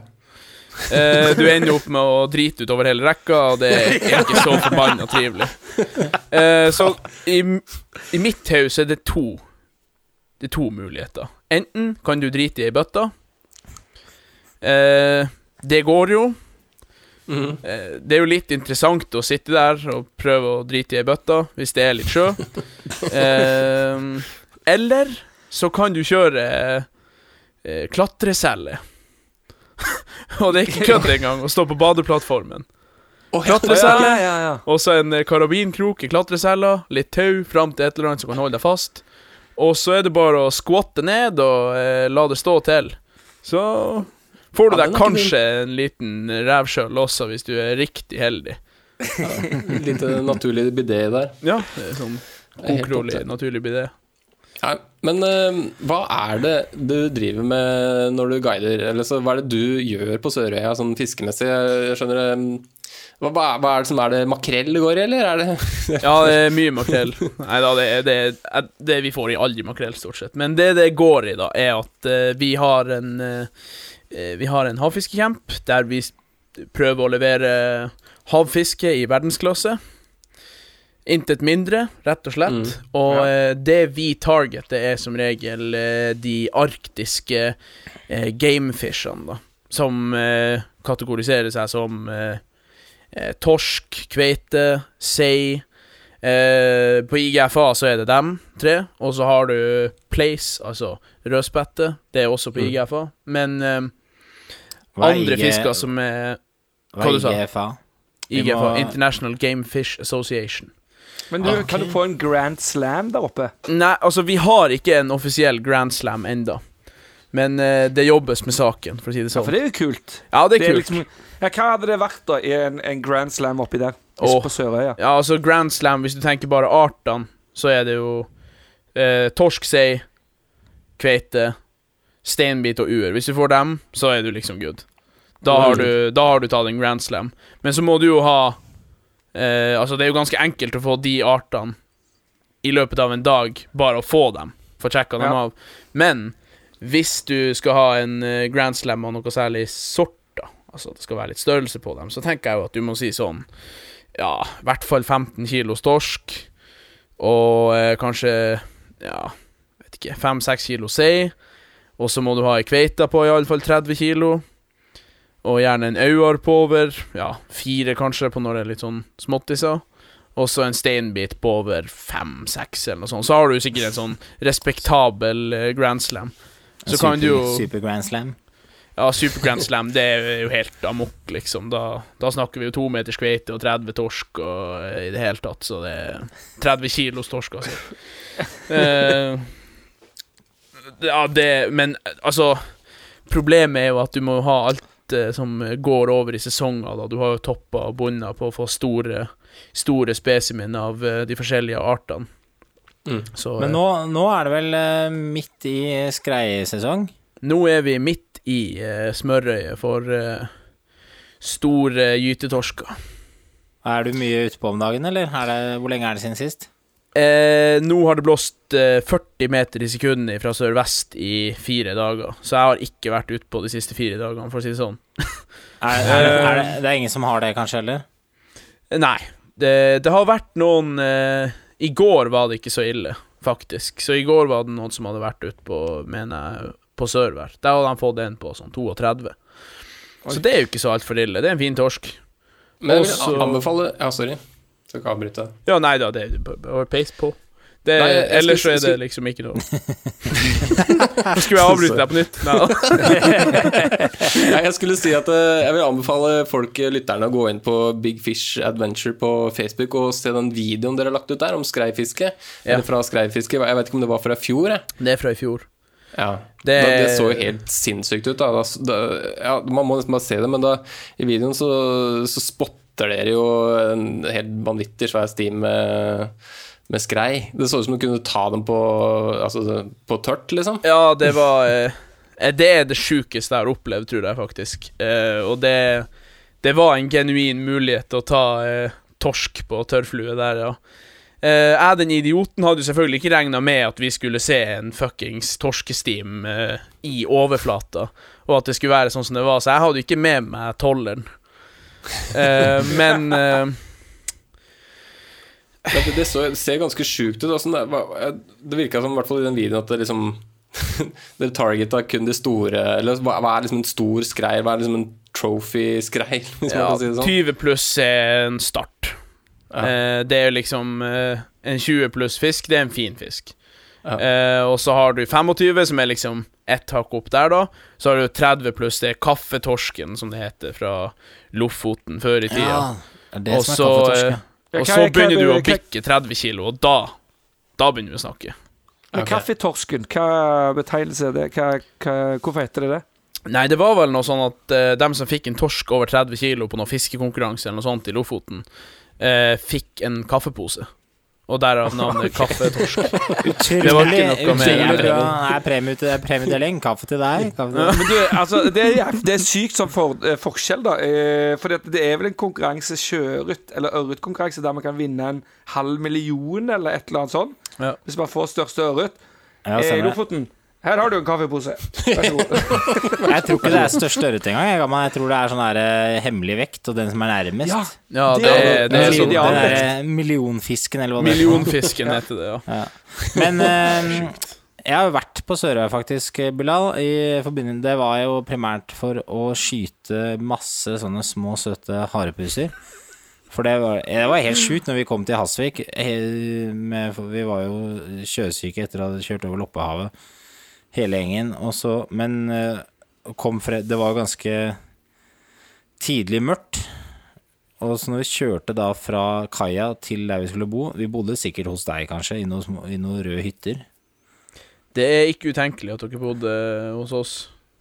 Eh, du ender opp med å drite utover hele rekka, og det er ikke så forbanna trivelig. Eh, så i, i mitt hus er det to Det er to muligheter. Enten kan du drite i ei bøtte. Eh, det går jo. Mm. Eh, Det er jo litt interessant å sitte der og prøve å drite i ei bøtte, hvis det er litt sjø. Eh, eller så kan du kjøre eh, klatreselle. og det er ikke kødd engang å stå på badeplattformen. Klatreselle, ja, ja. og så en eh, karabinkrok i klatrecella, litt tau fram til et eller annet som kan holde deg fast. Og så er det bare å skvatte ned og eh, la det stå til. Så får du Ja, deg kanskje en liten rævskjøll også, hvis du er riktig heldig. Litt eh, naturlig bidé der. Ja, det er sånn helt kokrolig, naturlig bidé. Ja, men uh, hva er det du driver med når du guider? Eller så, hva er det du gjør på Sørøya sånn fiskemessig? Jeg skjønner det hva, hva er- hva er det som er det makrell det går i, eller er det Ja, det er mye makrell. Nei da, det er det, er det Vi får i aldri makrell, stort sett. Men det det går i, da, er at uh, vi har en eh, eh, Vi har en havfiskecamp der vi prøver å levere havfiske i verdensklasse. Intet mindre, rett og slett. Mm, Og ja. eh, det vi targeter, er som regel eh, de arktiske eh, gamefishene, da. Som eh, kategoriserer seg som eh, eh, torsk, kveite, sei. Eh, på IGFA så er det dem tre, og så har du place, altså rødspette. Det er også på Mm. IGFA. Men eh, andre IG fisker som er Hva hva er du sa? IGFA? IGFA, må- International Game Fish Association. Men du, kan du få en grand slam der oppe? Nei, altså, vi har ikke en offisiell Grand Slam enda Men uh, det jobbes med saken, for å si det Ja, sånn. for det er jo kult. Ja, det er kult. liksom, ja, hva hadde det vært da i en, en grand slam oppi der? Oh. På Sørøya? Ja, altså Grand Slam, hvis du tenker bare artene, så er det jo eh, torsk, sei, kveite, steinbit og uer. Hvis du får dem, så er du liksom good. Da har du, da har du tatt en Grand Slam. Men så må du jo ha eh, Altså, det er jo ganske enkelt å få de artene i løpet av en dag, bare å få dem. Få sjekka dem Ja. av. Men hvis du skal ha en eh, Grand Slam av noe særlig sort, da, altså at det skal være litt størrelse på dem, så tenker jeg jo at du må si sånn Ja, i hvert fall 15 kilos torsk, og eh, kanskje Ja, vet ikke 5-6 kilo sei. Og så må du ha ei kveite på iallfall 30 kilo. Og gjerne en auar på over Ja, fire kanskje, på når det er litt sånn småttiser. Og så en steinbit på over fem-seks, eller noe sånt. Så har du sikkert en sånn respektabel eh, Grand Slam. Så super, kan du jo super, Grand Slam. Ja, Super Grand Slam, det er jo helt amok, liksom. Da, da snakker vi jo to meters kveite og 30 torsk og eh, i det hele tatt, så det er 30 kilos torsk, altså. uh, ja, det Men altså Problemet er jo at du må ha alt eh, som går over i sesonger, da. Du har jo topper og bunner på å få store, store spesimen av eh, de forskjellige artene. Mm. Så, Men eh, nå, nå er det vel midt i skreisesong? Nå er vi midt i uh, smørøyet for uh, store gytetorsker. Er du mye ute på om dagen, eller? Er det, hvor lenge er det siden sist? Eh, nå har det blåst eh, 40 meter i sekundet fra sørvest i fire dager, så jeg har ikke vært utpå de siste fire dagene, for å si det sånn. Er, er, det, er det, det er ingen som har det, kanskje, heller? Nei, det, det har vært noen eh, I går var det ikke så ille, faktisk. Så i går var det noen som hadde vært utpå, mener jeg, på Sørvær. Der hadde han fått en på sånn 32. Så det er jo ikke så altfor ille. Det er en fin torsk. Men jeg vil Også- anbefale Ja, sorry. Skal ikke avbryte. Ja, nei da, det er peis på. Det, Nei, jeg- jeg ellers så er det liksom ikke noe Nå skulle jeg avbryte deg på nytt. Nei. Nei, jeg skulle si at eh, jeg vil anbefale folk, eh, lytterne, å gå inn på Big Fish Adventure på Facebook og se den videoen dere har lagt ut der om skreifiske. Ja. Fra skreifiske. Jeg vet ikke om det var fra i fjor, jeg. Det er fra i fjor. Ja. Det- da, det så jo helt sinnssykt ut. Da. Da, da, ja, man må nesten bare se det, men da, i videoen så, så spotter dere jo en helt vanvittig svær sti med, med skrei. Det så ut som du kunne ta dem på, altså, på tørt, liksom. Ja, det var eh, Det er det sjukeste jeg har opplevd, tror jeg faktisk. Eh, og det, det var en genuin mulighet å ta eh, torsk på tørrflue der, ja. Eh, jeg, den idioten, hadde jo selvfølgelig ikke regna med at vi skulle se en fuckings torskestim eh, i overflata, og at det skulle være sånn som det var, så jeg hadde jo ikke med meg tolleren. Eh, men uh, Ja, det, det, så, det ser ganske sjukt ut. Sånn det det virka som, i hvert fall i den videoen, at det liksom Dere targeta kun de store Eller hva, hva er liksom en stor skrei? Hva er liksom en trophy-skrei? Ja, si sånn? 20 pluss er en start. Ja. Uh, det er liksom En 20 pluss fisk, det er en fin fisk. Ja. Eh, og så har du 25, som er liksom ett hakk opp der, da. Så har du 30 pluss, det er kaffetorsken, som det heter, fra Lofoten før i tida. det det og så, eh, og så begynner du å bikke 30 kilo, og da Da begynner vi å snakke. Men kaffetorsken, hva betegnelse er det? Hva, hva, hvorfor heter det det? Nei, det var vel noe sånn at eh, dem som fikk en torsk over 30 kilo på noen fiskekonkurranse eller noe sånt i Lofoten, eh, fikk en kaffepose. Og derav navnet kaffetorsk. Utrolig, Det var ikke noe mer. utrolig bra. Det er premie. Kaffe til deg. Kaffe til deg. Men du, altså, det er, det er sykt sånn for, eh, forskjell, da. Eh, fordi det er vel en konkurranse, sjøørret eller ørretkonkurranse, der man kan vinne en halv million eller et eller annet sånt. Ja. Hvis man får største ørret. Ja, Eh. Lofoten. Her har du en kaffepose. Vær så god. Jeg tror ikke det er størst ørret engang. Jeg, jeg tror det er sånn der, eh, hemmelig vekt, og den som er nærmest. Ja, Ja, Det det, er- det er det er sånn. Den der eh, millionfisken, eller hva det er. Millionfisken heter det, ja. Ja. Men eh, jeg har jo vært på Sørøya faktisk, Bilal. I forbindelse, det var jo primært for å skyte masse sånne små, søte harepuser. For det var, det var helt sjukt når vi kom til Hasvik. Med, vi var jo sjøsyke etter å ha kjørt over Loppehavet, hele gjengen. Og så, men eh, kom fre, det var ganske tidlig mørkt. Og så når vi kjørte da fra kaia til der vi skulle bo Vi bodde sikkert hos deg, kanskje, i noen, i noen røde hytter. Det er ikke utenkelig at dere bodde hos oss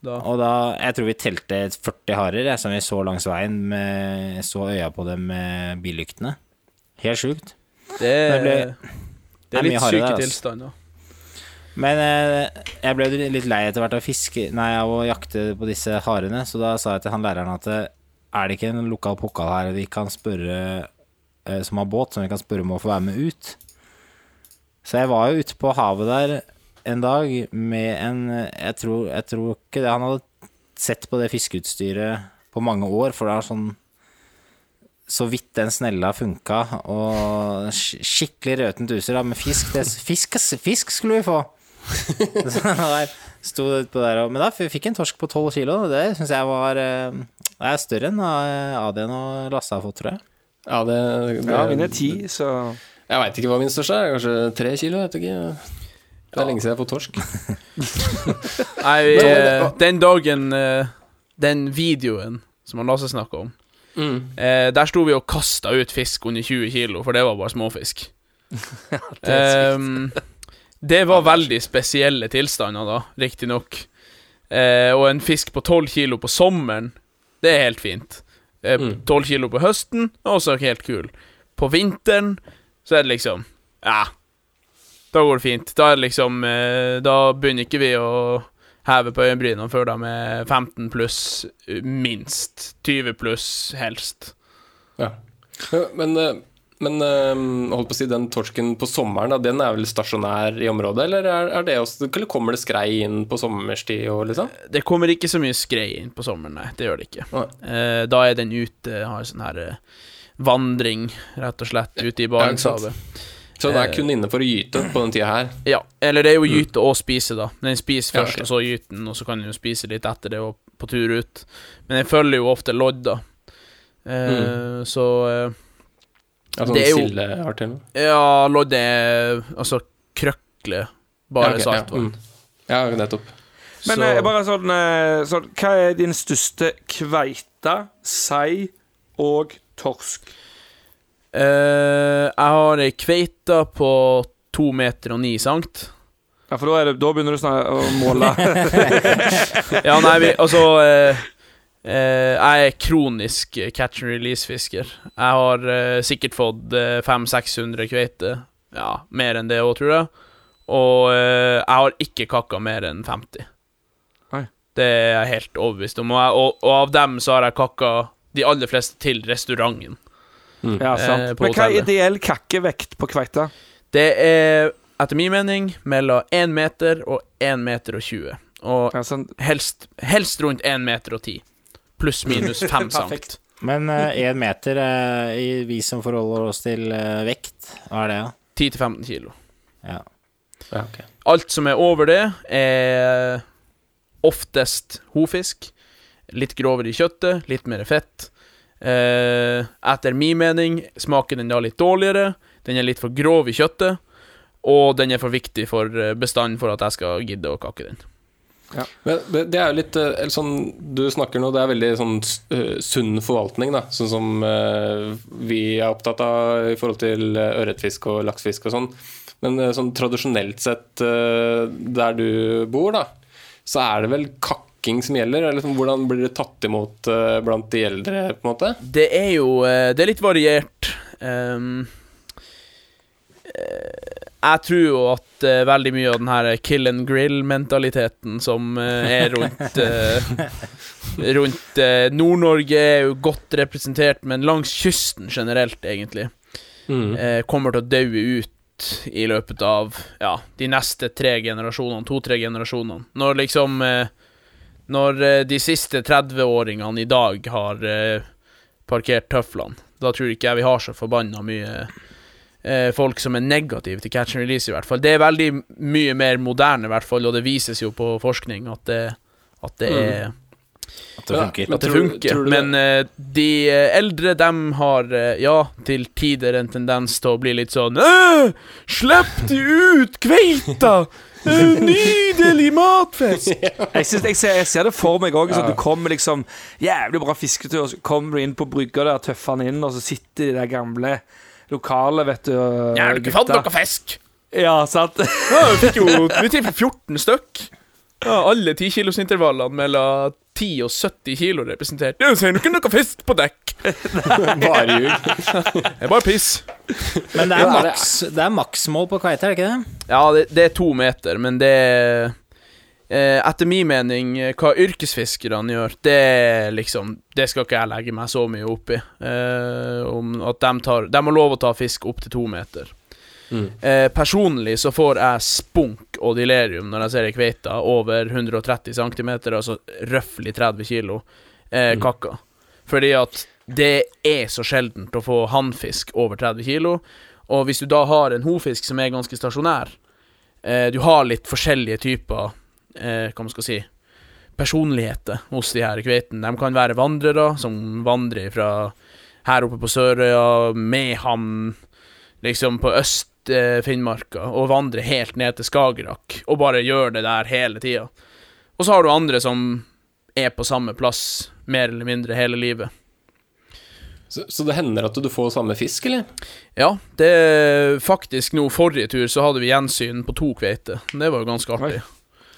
da. Og da Jeg tror vi telte 40 harer som vi så langs veien. Med, så øya på dem med billyktene. Helt sjukt. Det er, Det ble- det det er er litt syke altså. tilstander. Men eh, jeg ble litt lei etter hvert av fiske Nei, av å jakte på disse harene, så da sa jeg til han læreren at eh, er det ikke en lokal pokal her vi kan spørre eh, som har båt, som vi kan spørre om å få være med ut? Så jeg var jo ute på havet der en dag med en Jeg tror, jeg tror ikke det Han hadde sett på det fiskeutstyret på mange år, for det er sånn så vidt den snella funka, og skikkelig røtent utstyr med fisk. Det, fisk, fisk skulle vi få! Sto utpå der, og- men da fikk jeg en torsk på 12 kilo. Det syns jeg var eh, Det er større enn eh, Adrian og Lasse har fått, tror jeg. Ja, det, det Ja, mine er ti, så Jeg veit ikke hva min største er. Kanskje tre kilo? Jeg vet ikke. Det er lenge siden jeg har fått torsk. Nei, vi, den dagen den videoen som Lasse snakka om, Mm. eh, der sto vi og kasta ut fisk under 20 kilo, for det var bare småfisk. ja, Det er sykt. Det var veldig spesielle tilstander, da, riktignok. Eh, og en fisk på 12 kilo på sommeren, det er helt fint. Eh, Mm. 12 kilo på høsten er også helt kul. På vinteren så er det liksom Ja, da går det fint. Da er det liksom eh, Da begynner ikke vi å heve på øyenbrynene før de er 15 pluss, eh, minst. 20 pluss, helst. Ja. Men, eh, men øh, holdt på å si, den torsken på sommeren, da, den er vel stasjonær i området, eller, er, er det også, eller kommer det skrei inn på sommerstid og liksom? Det kommer ikke så mye skrei inn på sommeren, nei. Det gjør det ikke. Eh, da er den ute, har sånn her eh, vandring, rett og slett, ute i Barentshavet. Så det er Eh. kun inne for å gyte på den tida her? Ja, eller det er jo gyte og spise, da. Den spiser Ja, først, og så gyter den, og så kan den jo spise litt etter det og på tur ut. Men den følger jo ofte lodd, da. Mm. Så Ja, sånn Det er jo- sildeart eller noe? Ja, lodde altså krøkle, bare Ja, okay, saltvann. Ja, mm. ja, nettopp. Men Så- eh, bare sånn, eh, sånn Hva er din største kveite, sei og torsk? Uh, jeg har ei kveite på to meter og ni sankt. Ja, for da, er det, da begynner du snart å måle. Ja, nei, vi Altså eh, Jeg er kronisk catch and release-fisker. Jeg har eh, sikkert fått eh, 500-600 kveiter. Ja, mer enn det òg, tror jeg. Og eh, jeg har ikke kakka mer enn 50. Oi. Det er jeg helt overbevist om. Og, jeg, og, og av dem så har jeg kakka de aller fleste til restauranten. ja, sant. Eh, på Men hva er ideell kakkevekt på kveita? Det er etter min mening mellom 1 meter og 1 meter og 20. Og Ja, helst, helst rundt 1 meter og 10. Pluss minus fem sankt. Men én meter, uh, i- vi som forholder oss til uh, vekt, hva er det, da? 10-15 kilo. Ja. Ja, okay. Alt som er over det, er oftest hofisk. Litt grovere i kjøttet, litt mer fett. Eh, etter min mening smaker den da litt dårligere. Den er litt for grov i kjøttet. Og den er for viktig for eh, bestanden for at jeg skal gidde å kakke den. Men det er jo litt eh, eller sånn Du snakker nå, det er veldig sånn eh, sunn forvaltning, da. Sånn som eh, vi er opptatt av i forhold til ørretfisk og laksefisk og sånn. Men sånn tradisjonelt sett der du bor, da, så er det vel kakking som gjelder? Eller liksom, hvordan blir det tatt imot blant de eldre, på en måte? Det er jo Det er litt variert. Ehm, eh, jeg tror jo at uh, veldig mye av den her kill and grill-mentaliteten som uh, er rundt uh, Rundt Nord-Norge er jo godt representert, men langs kysten generelt, egentlig, Mm. kommer til å daue ut i løpet av ja, de neste tre generasjonene, to-tre generasjonene. Når liksom Når de siste 30-åringene i dag har parkert tøflene, da tror ikke jeg vi har så forbanna mye eh, folk som er negative til catch and release, i hvert fall. Det er veldig mye mer moderne, i hvert fall, og det vises jo på forskning at det, at det Mm. er At det funker. men at det tror- funker. tror du det- Men eh, de eh, eldre, dem har eh, ja, til tider en tendens til å bli litt sånn «Åh, Slipp de ut, kveita! Nydelig matfest! Jeg, synes, jeg, ser, jeg ser det for meg òg. Ja. Du kommer liksom Jævlig bra fisketur, og så kommer du inn på brygga der, tøffer han inn, og så sitter de der gamle lokale, vet du. Ja, du har ikke noe fisk! Ja, sant? Ja, vi fikk jo vi fikk 14 stykk. Ja, alle 10-kilosintervallene mellom 10 og 70 kilo representert. Jeg ser du ikke noe fisk på dekk! Bare ljug. Det er bare piss. Men det er, Ja, maks, det er maksmål på kveite, er det ikke det? Ja, det, det er to meter, men det er eh, Etter min mening, eh, hva yrkesfiskerne gjør, det liksom Det skal ikke jeg legge meg så mye opp i. Eh, om at de tar De har lov å ta fisk opp til to meter. Mm. Eh, personlig så får jeg spunk og delirium når jeg ser ei kveite over 130 cm, altså røftlig 30 kilo, eh, Mm. kakka. Fordi at det er så sjeldent å få hannfisk over 30 kilo. Og hvis du da har en hofisk som er ganske stasjonær, eh, du har litt forskjellige typer eh, Hva man skal si personligheter hos de her kveitene. De kan være vandrere som vandrer fra her oppe på Sørøya, Mehamn, liksom på Øst-Finnmarka, og vandrer helt ned til Skagerrak, og bare gjør det der hele tida. Og så har du andre som er på samme plass mer eller mindre hele livet. Så, så det hender at du får samme fisk, eller? Ja, det er faktisk nå Forrige tur så hadde vi gjensyn på to kveiter. Det var jo ganske artig.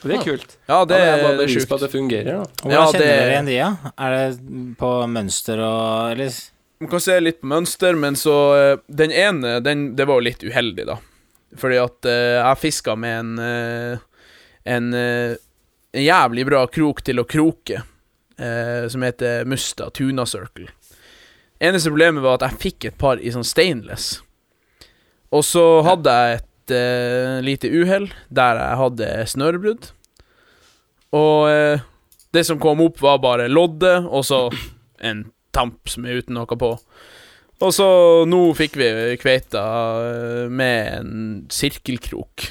Det er kult. Ja, det Ja, det er bare sjukt. på at det fungerer, da. Hvordan Ja, kjenner det- dere igjen de, da? Er det på mønster og Eller Man kan se litt på mønster, men så eh, Den ene, den, det var jo litt uheldig, da. Fordi at uh, jeg fiska med en uh, en, uh, en jævlig bra krok til å kroke, eh, som heter Musta Tuna Circle. Eneste problemet var at jeg fikk et par i sånn stainless. Og så hadde jeg et eh, lite uhell der jeg hadde snørebrudd. Og eh, det som kom opp, var bare loddet, og så en tamp som er uten noe på. Og så nå fikk vi kveita eh, med en sirkelkrok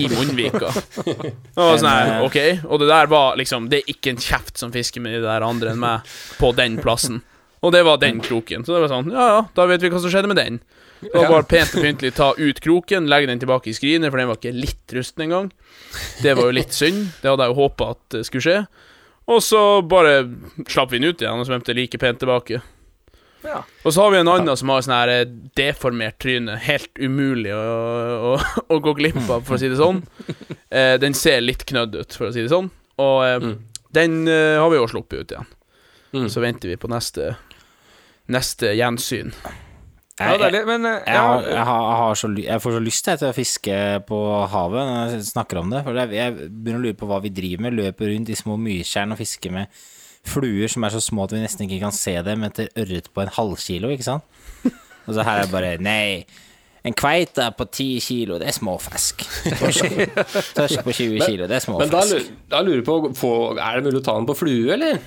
i munnvika. Og sånn her, ok Og det der var liksom Det er ikke en kjeft som fisker med de der andre enn meg på den plassen. Og det var den kroken. Så det var sånn, ja ja, da vet vi hva som skjedde med den. Var bare pent og pyntelig ta ut kroken, legge den tilbake i skrinet, for den var ikke litt rusten engang. Det var jo litt synd. Det hadde jeg jo håpa at det skulle skje. Og så bare slapp vi den ut igjen og svømte like pent tilbake. Ja. Og så har vi en annen som har sånn her eh, deformert tryne. Helt umulig å, å, å gå glipp av, for å si det sånn. Eh, den ser litt knødd ut, for å si det sånn. Og eh, Mm. den eh, har vi jo sluppet ut igjen. Mm. Så venter vi på neste Neste gjensyn. Ja, jeg, deilig. Men eh, jeg, har, jeg, har, jeg, har så, jeg får så lyst til å fiske på havet når jeg snakker om det. For jeg, jeg begynner å lure på hva vi driver med. Løper rundt i små myrtjern og fisker med fluer som er så små at vi nesten ikke kan se dem etter ørret på en halvkilo, ikke sant? Og så her er det bare Nei. En kveite på 10 kilo, det er småfisk. Torsk på 20 kilo, det er Men da, småfisk. lurer- da lurer jeg på Er det mulig å ta den på flue, eller?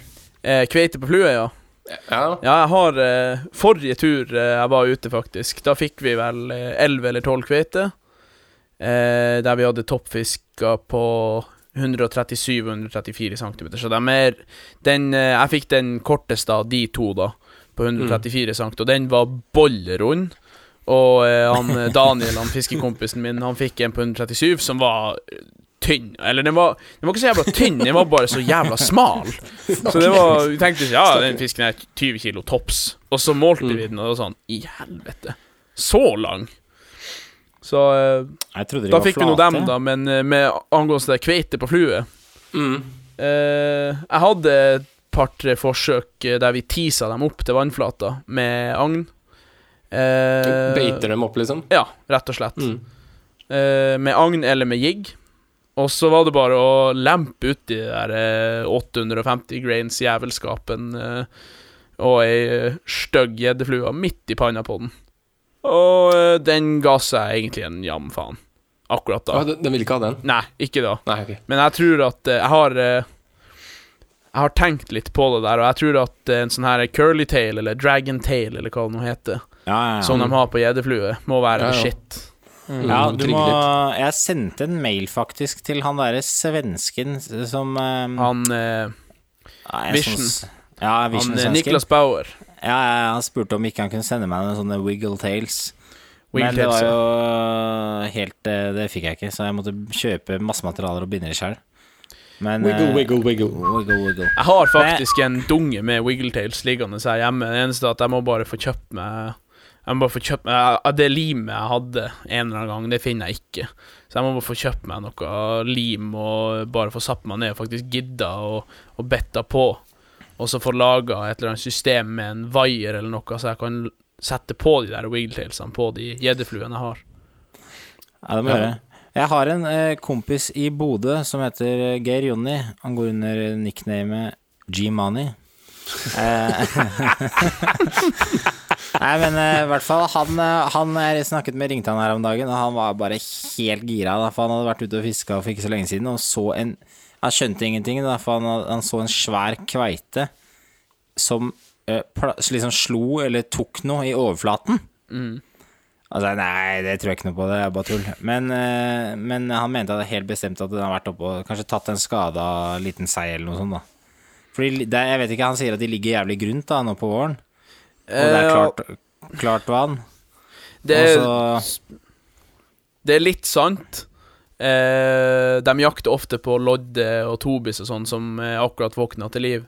Eh, kveite på flue, ja. Ja. Ja, jeg har eh, Forrige tur eh, jeg var ute, faktisk, da fikk vi vel elleve 11 eller 12 kveiter. Eh, der vi hadde toppfiska på 137-134 cm. Så de er den, eh, Jeg fikk den korteste av de to, da, på 134 cm, og den var bollerund. Og eh, han eh, Daniel, han fiskekompisen min, han fikk en på 137 som var eh, tynn. Eller den var, den var ikke så jævla tynn, den var bare så jævla smal. Så det var Vi tenkte ja, den fisken er 20 kilo tops. Og så målte vi den, og det var sånn I helvete. Så lang. Så eh, da var fikk vi nå dem, da, men eh, med angående kveite på flue Mm. eh, Jeg hadde et par-tre forsøk eh, der vi tisa dem opp til vannflata med agn. Eh, Beiter dem opp, liksom? Ja, rett og slett. Mm. Eh, med agn eller med jigg. Og så var det bare å lempe uti det der eh, 850 grains jævelskapen eh, og ei eh, stygg gjeddeflue midt i panna på den. Og eh, den ga seg egentlig en jam faen. Akkurat da. Ja, den, ville vil ikke ha den? Nei, ikke da. Nei, okay. Men jeg tror at eh, jeg har eh, Jeg har tenkt litt på det der, og jeg tror at eh, en sånn her curly tail, eller dragon tail, eller hva det nå heter, Ja, ja, ja. som de har på gjeddeflue, må være Ja, the ja. Mm, du må. Jeg sendte en mail faktisk til han derre svensken som eh, Han eh, ja, Vision. synes- Ja, Vision Han. Niklas Bauer. Ja, ja, han spurte om ikke han kunne sende meg noen sånne wiggle Tales. Wiggle Men det var jo helt eh, Det fikk jeg ikke, så jeg måtte kjøpe masse materialer og binde det sjøl. Men Wiggle, eh, wiggle, wiggle. wiggle, wiggle. Jeg har faktisk en dunge med wiggletails liggende her hjemme. Det eneste er at jeg må bare få kjøpt meg Jeg må bare få kjøpt meg Det limet jeg hadde en eller annen gang, det finner jeg ikke. Så jeg må bare få kjøpt meg noe lim og bare få satt meg ned og faktisk gidda og, og betta på. Og så få laga et eller annet system med en vaier eller noe, så jeg kan sette på de der wiggletailsene på de gjeddefluene jeg har. Ja, det må jeg gjøre. Jeg har en eh, kompis i Bodø som heter eh, Geir Jonny. Han går under nicknamet G-Money. Eh, Nei, men eh, i hvert fall han, eh, han Jeg snakket med Ringtan her om dagen, og han var bare helt gira. Da, for han hadde vært ute og fiska for ikke så lenge siden, og så en Han skjønte ingenting, da, for han, han så en svær kveite som uh, liksom slo eller tok noe i overflaten. Altså, nei, det tror jeg ikke noe på, det er bare tull. Men, men han mente at det er helt bestemt at den har vært oppe og kanskje tatt en skada liten sei eller noe sånt, da. Fordi det, jeg vet ikke, han sier at de ligger jævlig grunt da, nå på våren. Og det er Eh, klart, klart vann. Det er, Og det er litt sant. Eh, de jakter ofte på lodde og tobis og sånn, som er akkurat våkna til liv.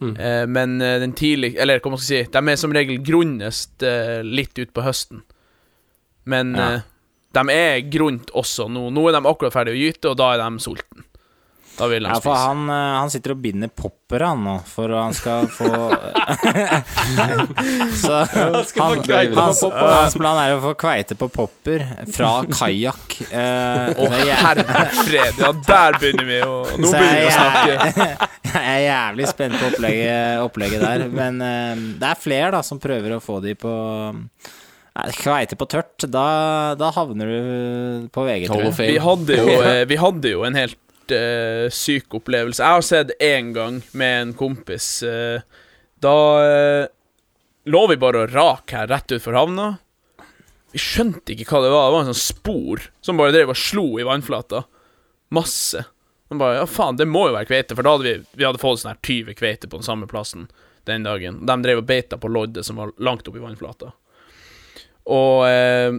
Mm. Eh, men eh, den tidlig Eller hva man skal si, de er som regel grunnest eh, litt utpå høsten. Men Ja. eh, de er grunt også nå. Nå er de akkurat ferdig å gyte, og da er de sultne. Da vil de Ja, for han, eh, han sitter og binder popper han nå, for han skal få Så han, hans, hans plan er å få kveite på popper fra kajakk. Eh, er herre fred. Ja, der begynner vi å Nå Så begynner vi å snakke. jeg er jævlig spent på opplegget, opplegget der. Men eh, det er flere da som prøver å få de på Kveite på tørt, da, da havner du på VG, tror jeg. Vi hadde jo, eh, vi hadde jo en helt eh, syk opplevelse. Jeg har sett én gang med en kompis. Uh, da uh, lå vi bare og rak her rett utfor havna. Vi skjønte ikke hva det var. Det var en sånn spor som bare drev og slo i vannflata. Masse. Og bare, ja faen, det må jo være kveite, for da hadde vi, vi hadde fått sånn her 20 kveite på den samme plassen den dagen. De drev og beita på loddet som var langt oppe i vannflata. Og eh,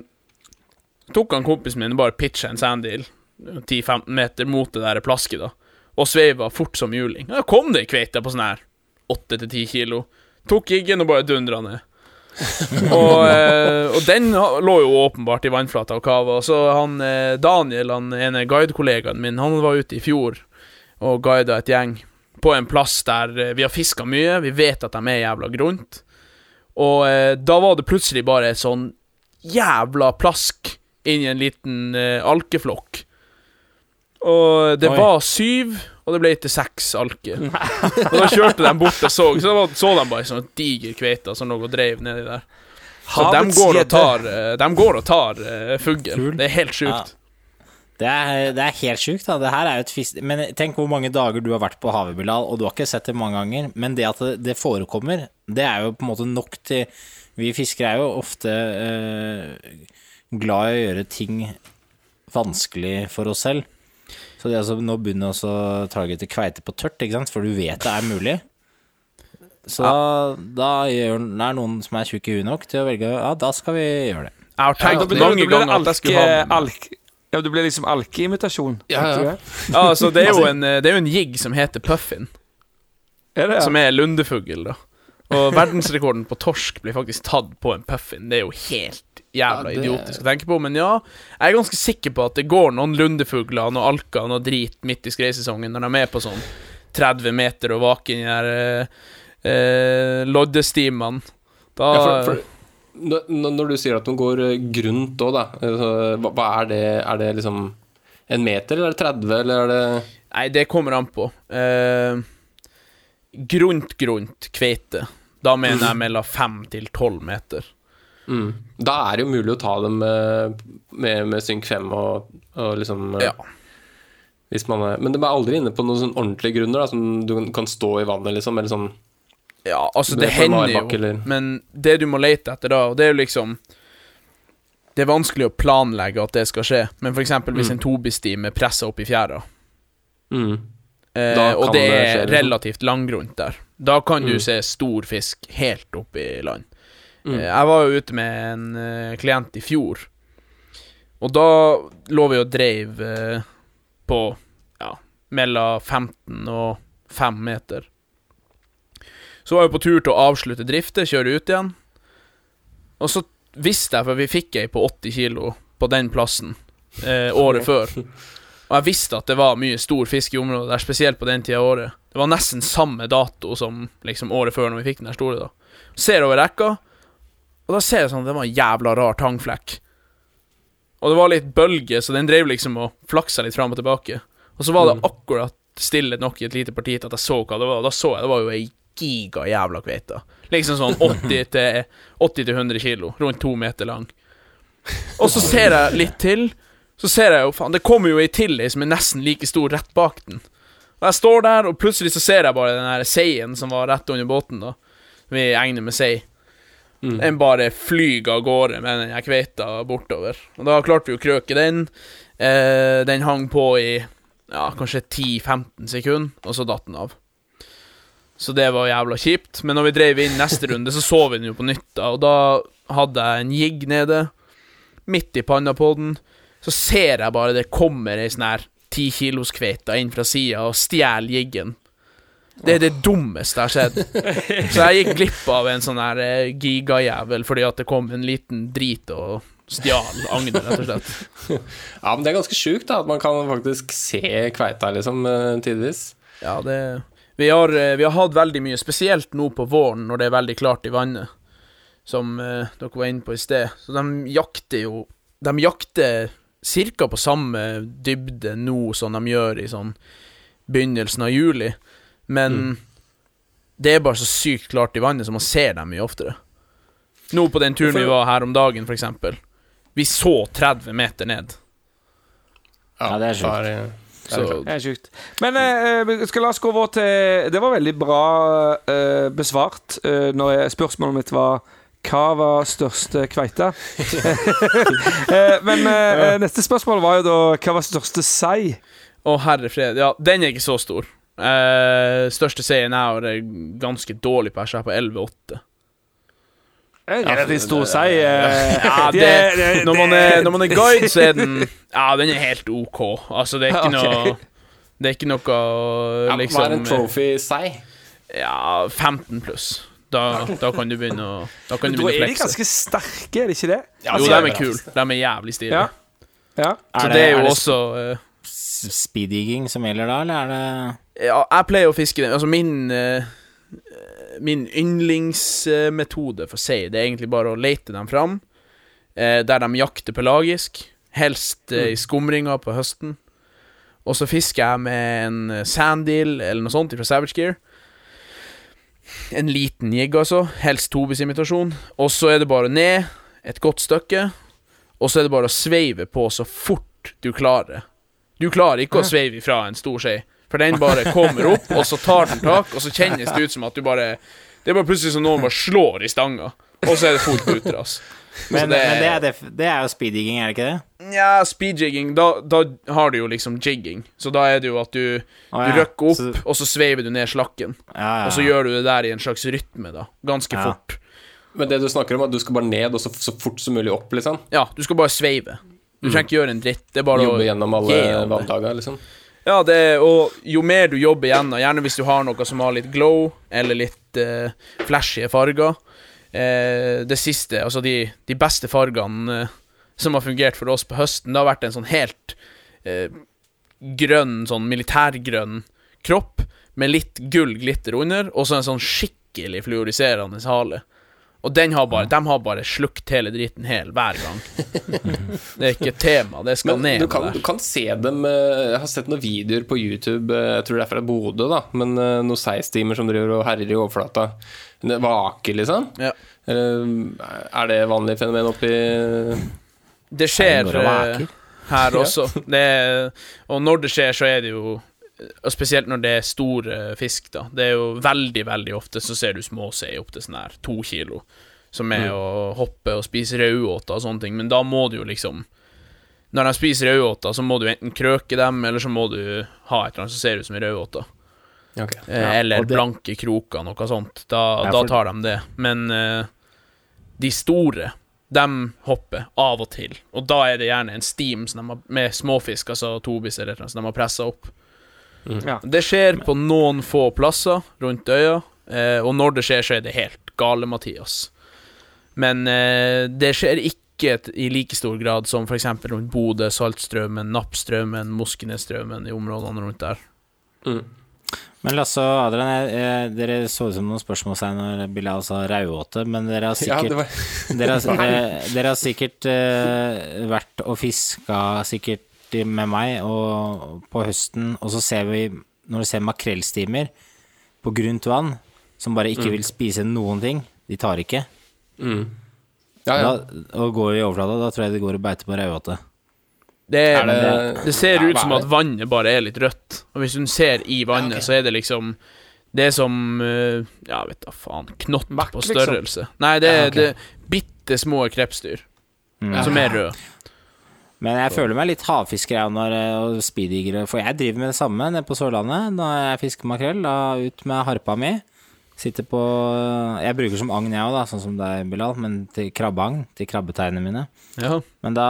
tok han kompisen min og bare pitcha en sanddeal 10-15 meter mot det der plasket, da. Og sveiva fort som juling. Da kom det ei kveite på sånn her 8-10 kilo. Tok jiggen og bare dundra ned. og, eh, og den lå jo åpenbart i vannflata og kava. Så han eh, Daniel, han ene guidekollegaen min, han var ute i fjor og guida et gjeng på en plass der eh, vi har fiska mye. Vi vet at de er jævla grunt. Og eh, da var det plutselig bare et sånn jævla plask inni en liten eh, alkeflokk. Og det Oi. var syv, og det ble til seks alker. og da kjørte de bort og så, så var- så de bare sånn diger kveite som lå og dreiv nedi der. Så de går og tar, eh, de går og tar uh, fugl. Det er helt sjukt. Det er, det er helt sjukt, da. Det her er jo et fisk... Men tenk hvor mange dager du har vært på havet, Bilal, og du har ikke sett det mange ganger. Men det at det, det forekommer, det er jo på en måte nok til Vi fiskere er jo ofte eh, glad i å gjøre ting vanskelig for oss selv. Så det altså nå begynner også å targete kveite på tørt, ikke sant? for du vet det er mulig. Så da, da gjør, det er noen som er tjukke i huet nok til å velge Ja, da skal vi gjøre det. Jeg har tenkt blir det- mange ganger at jeg skulle ha alk- Ja, Du blir liksom alkeimitasjon. Ja, ja. Det? Ja, altså, det er jo en, eh, det er jo en jigg som heter puffin. Er det, ja? som er lundefugl, da. Og verdensrekorden på torsk blir faktisk tatt på en puffin. Det er jo helt jævla Ja, det- idiotisk å tenke på, men ja, jeg er ganske sikker på at det går noen lundefugler, noen alker, noe drit midt i skreisesongen når de er med på sånn 30 meter og vaker i de der eh, eh, loddestimene. Da Ja, for, for, når, du sier at de går grunt òg, da, altså, hva er det? Er det liksom en meter, eller er det 30, eller er det Nei, det kommer an på. Eh, grunt, grunt kveite. Da mener jeg mellom 5 til 12 meter. mm. Da er det jo mulig å ta dem med, med, med synk 5 og, og liksom eh, Ja. Hvis man er, men de er aldri inne på noen sånn ordentlige grunner, da, som du kan stå i vannet, liksom, eller sånn Ja, altså, Det er hender jo, eller- men det du må lete etter da, og det er jo liksom Det er vanskelig å planlegge at det skal skje, men for eksempel hvis Mm. en tobistime presser opp i fjæra, mm. eh, og det det er skje, liksom. relativt langgrunt der, da kan du Mm. se stor fisk helt opp i land. Mm. Eh, jeg var jo ute med en eh, klient i fjor, og da lå vi og dreiv eh, på ja, mellom 15 og 5 meter. Så var jeg på tur til å avslutte driftet, kjøre ut igjen. Og så visste jeg, for vi fikk ei på 80 kilo på den plassen eh, året før. Og jeg visste at det var mye stor fisk i området der, spesielt på den tida av året. Det var nesten samme dato som liksom året før, når vi fikk den der store, da. Ser over rekka, og da ser jeg sånn at det var en jævla rar tangflekk. Og det var litt bølge, så den drev liksom og flaksa litt fram og tilbake. Og så var det akkurat stille nok i et lite parti til at jeg så hva det var. Og da så jeg det var jo ei giga jævla kveite. Liksom sånn 80 til 80 til 100 kilo, rundt to meter lang. Og så ser jeg litt til, så ser jeg jo faen Det kommer jo ei til ei som er nesten like stor rett bak den. Og jeg står der, og plutselig så ser jeg bare den der seien som var rett under båten, da. Vi egner med sei. Den bare flyr av gårde med den her kveita bortover. Og da klarte vi å krøke den. Eh, den hang på i ja, kanskje 10-15 sekunder, og så datt den av. Så det var jævla kjipt. Men når vi drev inn neste runde, så så vi den jo på nytt, da. Og da hadde jeg en jigg nede, midt i panna på den. så ser jeg bare det kommer ei sånn her ti kilos kveite inn fra sida og stjeler jiggen. Det er det dummeste jeg har sett. Så jeg gikk glipp av en sånn her eh, gigajævel fordi at det kom en liten drit og stjal agnet, rett og slett. Ja, men det er ganske sjukt, da, at man kan faktisk se kveita, liksom, eh, tidvis. Ja, det vi har, eh, vi har hatt veldig mye, spesielt nå på våren når det er veldig klart i vannet, som dere var inne på i sted. Så de jakter jo De jakter ca. på samme dybde nå som de gjør i sånn begynnelsen av juli, men det er bare så sykt klart i vannet, så man ser dem mye oftere. Nå på den turen vi var her om dagen, for eksempel. Vi så 30 meter ned. Ja, det er sjukt. Så Det er sjukt. Men eh, skal la oss gå over til Det var veldig bra eh, besvart eh, når jeg, spørsmålet mitt var hva var største kveite? eh, men eh, neste spørsmål var jo da hva var største sei? Å, herre fred. Ja, den er ikke så stor. Eh, største seien jeg har, er ganske dårlig på. Jeg er på 11,8. Relativt stor sei. eh, Ja, det- det, det- når, man er, når man er guide, så er den Ja, den er helt OK. Altså, det er ikke noe Det er ikke noe liksom Hva er en trophy-sei? Ja, 15 pluss. Da, da kan du begynne å Da kan du da er de ganske sterke, er de ikke det? Jo, Altså, de er kule. De er jævlig stilige. Ja. Ja. Så Er det er jo er det også uh, speeddigging som gjelder da, eller er det Ja, jeg pleier å fiske den. Altså, min uh, Min yndlingsmetode for sei, det er egentlig bare å lete dem fram uh, der de jakter pelagisk, helst uh, i skumringa på høsten. Og så fisker jeg med en eh, sanddeal eller noe sånt fra Savage Gear. En liten jigg, altså. Helst tobis-imitasjon. Og så er det bare ned et godt stykke, og så er det bare å sveive på så fort du klarer. Du klarer ikke å sveive ifra en stor skje, for den bare kommer opp, og så tar den tak, og så kjennes det ut som at du bare Det er bare plutselig som noen bare slår i stanga, og så er det fullt utras. Men, det- men det, er def, det er jo speedjigging, er det ikke det? Nja, speedjigging, da, da har du jo liksom jigging. Så da er det jo at du, Å, du røkker opp, Så- og så sveiver du ned slakken. Ja, ja, Og så gjør du det der i en slags rytme, da. Ganske Ja. fort. Men det du snakker om, at du skal bare ned og så, så fort som mulig opp, liksom? Ja, du skal bare sveive. Du trenger ikke gjøre en dritt. Det er bare Jobbe å gjennom alle vanndager, liksom? Ja, det er, og jo mer du jobber gjennom, gjerne hvis du har noe som har litt glow, eller litt eh, flashy farger eh, Det siste, altså de, de beste fargene eh, som har fungert for oss på høsten, det har vært en sånn helt eh, grønn, sånn militærgrønn kropp, med litt gull glitter under, og så en sånn skikkelig fluoriserende hale. Og den har bare, de har bare slukt hele driten hel hver gang. Det er ikke et tema, det skal Men ned du kan, der. du kan se dem eh, Jeg har sett noen videoer på YouTube, eh, jeg tror det er fra Bodø, da, men eh, noen seistimer som driver og herjer i overflata. Det Vaker, liksom? Ja. Eller er det vanlig fenomen oppi Det skjer her også. Det og når det skjer, så er det jo Og spesielt når det er stor eh, fisk, da. Det er jo veldig, veldig ofte så ser du småsei opp til sånn her to kilo. Som er å hoppe og spise raudåter og sånne ting. Men da må du jo liksom Når de spiser raudåter, så må du enten krøke dem, eller så må du ha et eller annet som ser ut som en raudåte. Ok. Eh, eller og det- blanke kroker, noe sånt. Da, Ja, da tar de det. Men uh, de store, de hopper av og til. Og da er det gjerne en steam har, med småfisk, altså tobis eller noe, som de har pressa opp. Ja. Det skjer på noen få plasser rundt øya, eh, og når det skjer, så er det helt gale, Mathias. Men eh, det skjer ikke i like stor grad som f.eks. rundt Bodø, Saltstraumen, Nappstraumen, Moskenesstraumen, i områdene rundt der. Men Lasse og Adrian, jeg, jeg, dere så ut som noen spørsmålstegn når Bilal sa rauåte, men dere har sikkert ja, var Dere har, dere, dere har sikkert uh, vært og fiska sikkert med meg og på høsten, og så ser vi, når du ser makrellstimer på grunt vann, som bare ikke vil spise noen ting, de tar ikke, Ja, ja. da, og går i overflata, da tror jeg de går og beiter på raudåte. Det, det- det ser Ja, ut som at vannet bare er litt rødt. Og hvis du ser i vannet, Ja, ok. så er det liksom Det er som eh, Ja, vet da faen. Knott på liksom. størrelse. Nei, det er Ja, okay. bitte små krepsdyr Mm. som er røde. Men jeg føler meg litt havfisker eh, og speeddigere, for jeg driver med det samme nede på Sørlandet. Når jeg fisker makrell, da ut med harpa mi, Sitter på Jeg bruker som agn, jeg òg, da, sånn som deg, Bilal, men til krabbeagn. Til krabbetegnene mine. Ja. Men da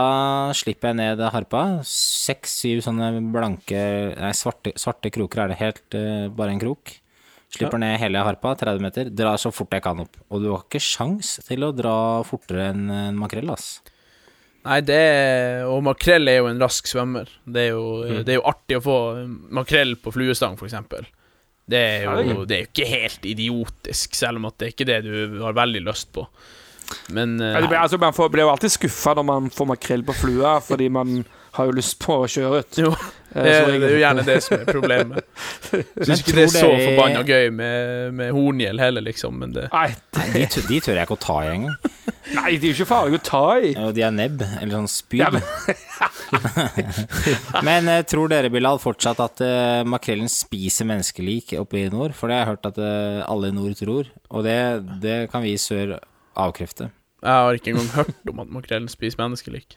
slipper jeg ned harpa. Seks-syv sånne blanke Nei, svarte, svarte kroker er det helt Uh, bare en krok. Slipper ned hele harpa, 30 meter. Drar så fort jeg kan opp. Og du har ikke sjans til å dra fortere enn en makrell, ass. Nei, det er Og makrell er jo en rask svømmer. Det er jo, det er jo artig å få makrell på fluestang, eksempel. Det er jo det er ikke helt idiotisk, selv om at det er ikke det du har veldig lyst på. Men uh, Ja, det blir- altså, man får, blir jo alltid skuffa når man får makrell på flua, fordi man har jo lyst på å kjøre ut. Jo, Eh, det, er- det er jo gjerne det som er problemet. Jeg Men syns ikke det er så dere- forbanna gøy med, med horngjell heller, liksom, men det Nei, Nei, de, tør- de tør jeg ikke å ta i engang. nei, de er jo ikke farlig å ta i. Ja, de er nebb, eller sånn spyd. Ja, men- Men eh, tror dere, Bilal, fortsatt at uh, makrellen spiser menneskelik oppe i nord? For det har jeg hørt at uh, alle i nord tror, og det, det kan vi i sør avkrefte. Jeg har ikke engang hørt om at makrellen spiser menneskelik.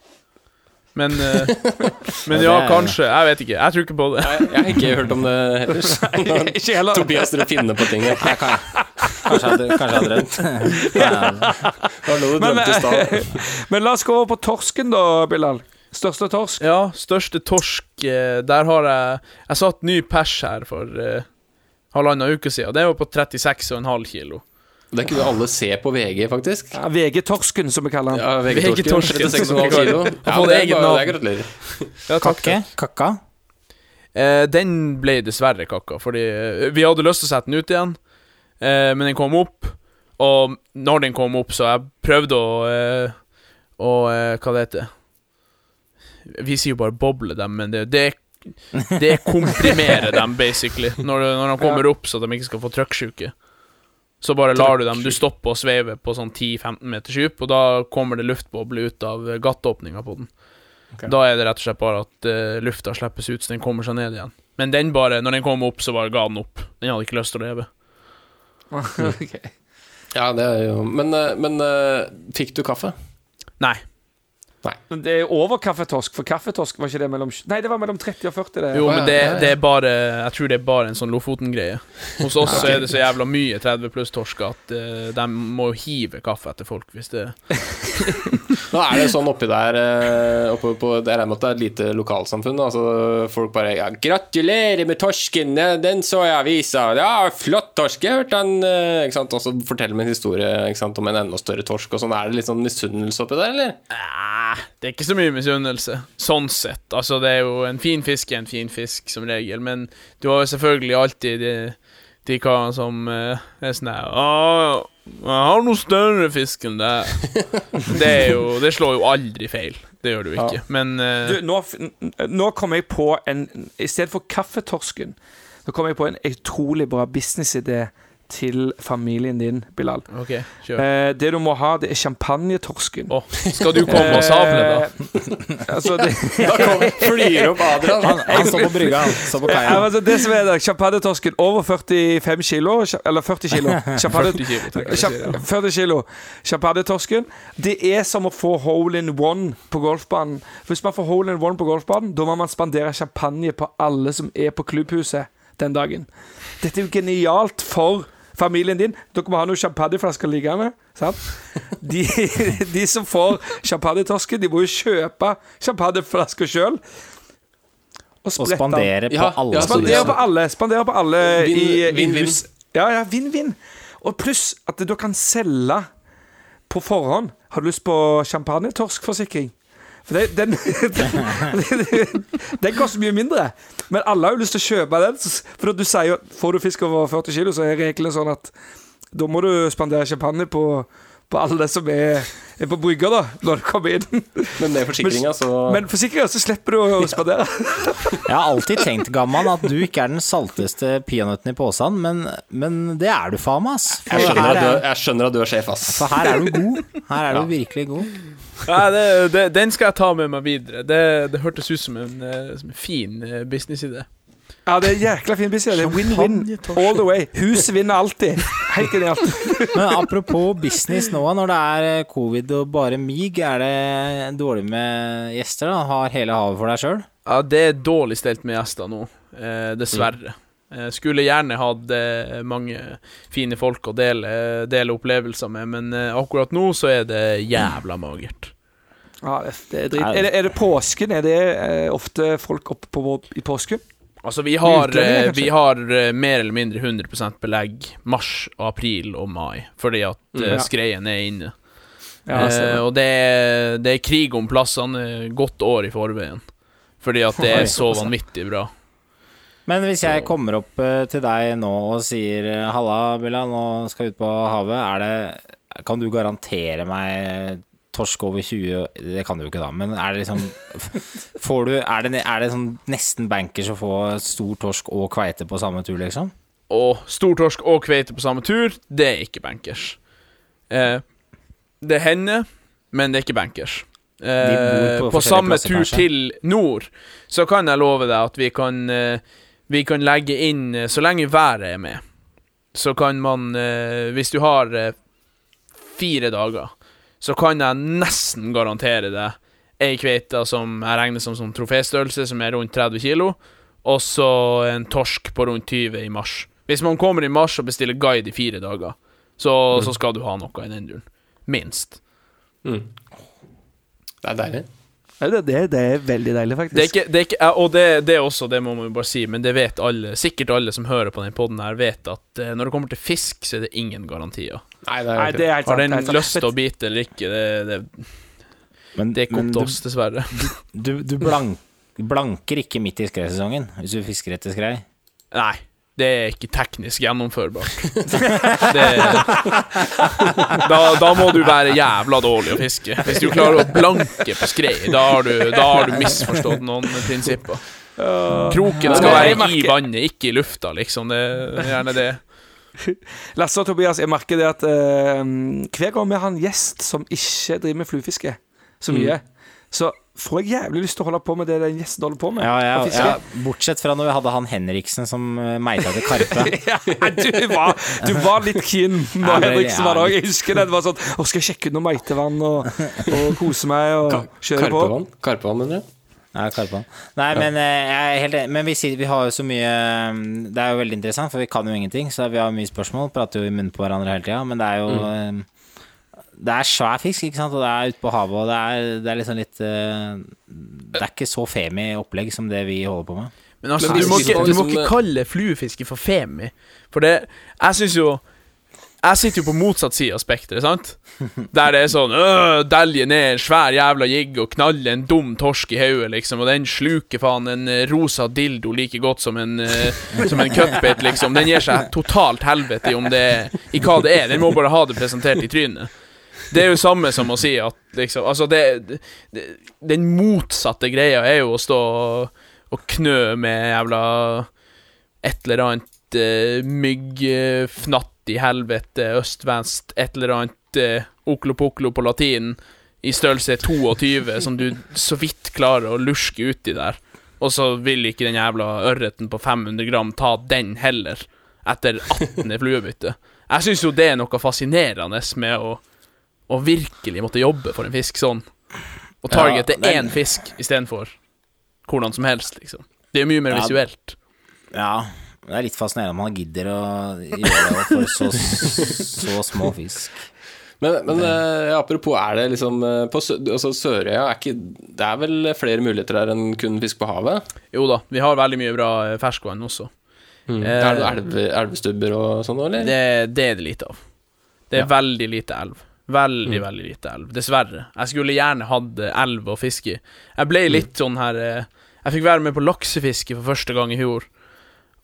Men, eh, men Ja, er- kanskje. Jeg vet ikke. Jeg tror ikke på det. Jeg, jeg har ikke hørt om det heller. Ikke heller. Tobias dere finner på ting. Kan, kanskje jeg hadde, kanskje jeg hadde drømt. Men, eh, men la oss gå over på torsken, da, Bilal. Største torsk. Ja, største torsk eh, Der har jeg Jeg satt ny pers her for uh, halvannen uke siden. Det var på 36,5 kilo. Det kunne alle se på VG, faktisk. Ja, VG-torsken, som vi kaller den. Ja, VG-torsken, vi 36,5 kaller kilo. Ja, det er bare- er gratulerer. Ja. Kakke? Kakka? Eh, den ble dessverre kakka, fordi eh, vi hadde lyst til å sette den ut igjen, eh, men den kom opp. Og når den kom opp, så jeg prøvde å eh, Å eh, Hva det heter Vi sier jo bare boble dem, men det, det, det komprimerer dem, basically, når, når de kommer opp, så de ikke skal få trøkksjuke. Så bare lar du dem Du stopper og sveiver på sånn 10-15 meters dyp, og da kommer det luftboble ut av gattåpninga gatteåpninga på den. Da er det rett og slett bare at uh, lufta slippes ut, så den kommer seg ned igjen. Men den bare, når den kom opp, så bare ga den opp. Den hadde ikke lyst til å leve. Ok. Ja, det er jo Men, eh, men eh, fikk du kaffe? Nei. Men Det er over kaffetorsk, for kaffetorsk var ikke det mellom Nei, det var mellom 30 og 40. Det. Jo, men det, ja, ja. det er bare Jeg tror det er bare en sånn Lofoten-greie. Hos oss så er det så jævla mye 30 pluss torsk at uh, de må hive kaffe etter folk hvis det Nå er det sånn oppi der eh, oppe på, Jeg regner med at det er et lite lokalsamfunn. Altså, folk bare ja, 'Gratulerer med torsken! Den, så jeg i avisa!' 'Ja, flott torsk! Jeg hørte hørt den ikke sant? Og så forteller de en historie ikke sant, om en enda større torsk. Og sånn Er det litt sånn misunnelse oppi der, eller? Nei, det er ikke så mye misunnelse. Sånn sett. Altså, det er jo en fin fisk er en fin fisk, som regel, men du har jo selvfølgelig alltid de, de karene som eh, er sånn her «Å, Jeg har noe større fisk enn det. Det er jo Det slår jo aldri feil. Det gjør du ikke. Men eh, Du, nå, f- nå kom jeg på en I stedet for kaffetorsken, nå kom jeg på en utrolig bra businessidé til familien din, Bilal. Okay, kjør. Eh, det du må ha, det er champagnetorsken. Oh, skal du komme og sable, da? Eh, altså, det, Da kommer, flyr opp Adrian. Han, han står på brygga, han. Står på Ja, kaia. altså, det som er det, champagnetorsken over 45 kilo, eller 40 kilo. Champagne, 40 kilo, tenker jeg, 40 kilo. Champagnetorsken. Det er som å få hole in one på golfbanen. Hvis man får hole in one på golfbanen, da må man spandere champagne på alle som er på klubbhuset den dagen. Dette er jo genialt for familien din. Dere må ha noen champagneflasker liggende. Sant? De, de som får champagnetorsken, de må jo kjøpe champagneflasker sjøl. Og spandere på Ja, alle. ja, Spandere på alle. Spandere på alle Vinn- i, i vinn-vinn. hus. Ja, ja, vinn-vinn. Og pluss at du kan selge på forhånd. Har du lyst på champagnetorskforsikring? For det, den, den, den koster mye mindre. Men alle har jo lyst til å kjøpe den. For du sier jo Får du fisk over 40 kilo, så er reglene sånn at da må du spandere champagne på, på alle som er, er på brygga, da, når du kommer inn. Men med forsikringa, så Men forsikringa, så slipper du å spandere. Jeg har alltid tenkt, Gamman, at du ikke er den salteste peanøtten i posen, men, men det er du faen meg, ass. Jeg skjønner, er, du, jeg skjønner at du er sjef, ass. for her er du god. Her er du virkelig god. Ja, det, det, den skal jeg ta med meg videre. Det, det hørtes ut som en, eh, som en fin eh, businessidé. Ja, det er jækla fin business. Det er win-win all the way. Huset vinner alltid. Helt genialt. Men apropos business nå, når det er eh, covid og bare mig, er det dårlig med gjester? da? Har hele havet for deg sjøl? Ja, det er dårlig stelt med gjester nå, eh, dessverre. Eh, skulle gjerne hatt eh, mange fine folk å dele, dele opplevelser med, men eh, akkurat nå så er det jævla magert. Ja, det, det er. Er, det, er det påsken? Er det eh, ofte folk oppe på i påsken? Altså, vi har, Utlendinger, eh, vi har eh, mer eller mindre 100% belegg mars, april og mai, fordi at mm, Ja. skreien er inne. Ja, eh, og det er, det er krig om plassene godt år i forveien. Fordi at det er så vanvittig bra. Men hvis jeg kommer opp eh, til deg nå og sier eh, Halla, Billa, nå skal vi ut på havet. Det Kan du garantere meg torsk over 20 Det kan du jo ikke da, men er det liksom Får du Er det, er det sånn nesten bankers å få stor torsk og kveite på samme tur, liksom? Og stor torsk og kveite på samme tur, det er ikke bankers. Eh, det hender, men det er ikke bankers. Eh, på på, samme tur kanskje? til nord, så kan jeg love deg at vi kan eh, Vi kan legge inn eh, Så lenge været er med, så kan man eh, Hvis du har fire dager, så kan jeg nesten garantere det. ei kveite som jeg regner som, som troféstørrelse, som er rundt 30 kilo, og så en torsk på rundt 20 i mars. Hvis man kommer i mars og bestiller guide i fire dager, så, så skal du ha noe i den duren. Minst. Det er deilig. Det, det, det er veldig deilig, faktisk. Det er ikke, det er ikke Og det, det er også, det må man jo bare si, men det vet alle, sikkert alle som hører på den poden her, vet at eh, når det kommer til fisk, så er det ingen garantier. Nei, det er Nei, ikke det det. er helt Har sant. den det er sant. lyst til å bite eller ikke, det, det, Men, det er ikke opp til oss, dessverre. du, du blank, blanker ikke midt i skreisesongen hvis du fisker etter skrei? Nei. Det er ikke teknisk gjennomførbart. Det, da, da må du være jævla dårlig å fiske. Hvis du klarer å blanke på skrei, da har du, da har du misforstått noen prinsipper. Kroken skal være i vannet, ikke i lufta, liksom. Det er gjerne det. Lasse og Tobias, jeg merker det at uh, hver gang vi har en gjest som ikke driver med fluefiske så mye, så får jeg jævlig lyst til å holde på med det den gjesten holder på med. Ja, ja, ja, bortsett fra når vi hadde han Henriksen som eh, meita til karpe. Ja, du, var, du var litt keen Ja, når Henriksen var der. Jeg husker det. Det var sånn Å, skal jeg sjekke ut noe meitevann og, og kose meg og kjøre på? Karpevann? Karpevann, mener du? Ja, Karpevann. Nei, men eh, jeg er helt enig. Men vi, sier, vi har jo så mye eh, Det er jo veldig interessant, for vi kan jo ingenting. Så vi har mye spørsmål, prater jo i munnen på hverandre hele tida. Men det er jo eh, Det er svær fisk, ikke sant, og det er ute på havet, og det er, det er liksom litt eh, Det er ikke så femi opplegg som det vi holder på med. Men altså, Men du, må ikke, du må liksom- ikke kalle fluefiske for femi. For det Jeg syns jo Jeg sitter jo på motsatt side av spekteret, sant? Der det er sånn øh, Delje ned en svær jævla jigg og knalle en dum torsk i hodet, liksom, og den sluker faen en eh, rosa dildo like godt som en uh, Som en cupbait, liksom. Den gir seg totalt helvete i om det I hva det er. Den må bare ha det presentert i trynet. Det er jo samme som å si at liksom Altså, det, det Den motsatte greia er jo å stå og, og knø med jævla et eller annet uh, myggfnatt i helvete, øst-vest, et eller annet uh, oklo-poklo på latin i størrelse 22 som du så vidt klarer å luske uti der. Og så vil ikke den jævla ørreten på 500 gram ta den heller, etter 18. fluebytte. Jeg syns jo det er noe fascinerende med å, å virkelig måtte jobbe for en fisk sånn. Og targete Ja, én fisk istedenfor hvordan som helst, liksom. Det er mye mer Ja. visuelt. Ja, det er litt fascinerende om man gidder å gjøre det for så, så små fisk. Men, men eh, apropos, er det liksom eh, På altså Sørøya er ikke Det er vel flere muligheter der enn kun fisk på havet? Jo da, vi har veldig mye bra eh, ferskvann også. Mm. Eh, er det elve, elvestubber og sånn, eller? Det, det er det lite av. Det er Ja. veldig lite elv. Veldig, veldig lite elv. Dessverre. Jeg skulle gjerne hatt eh, elv å fiske i. Jeg ble litt sånn her eh, Jeg fikk være med på laksefiske for første gang i fjor,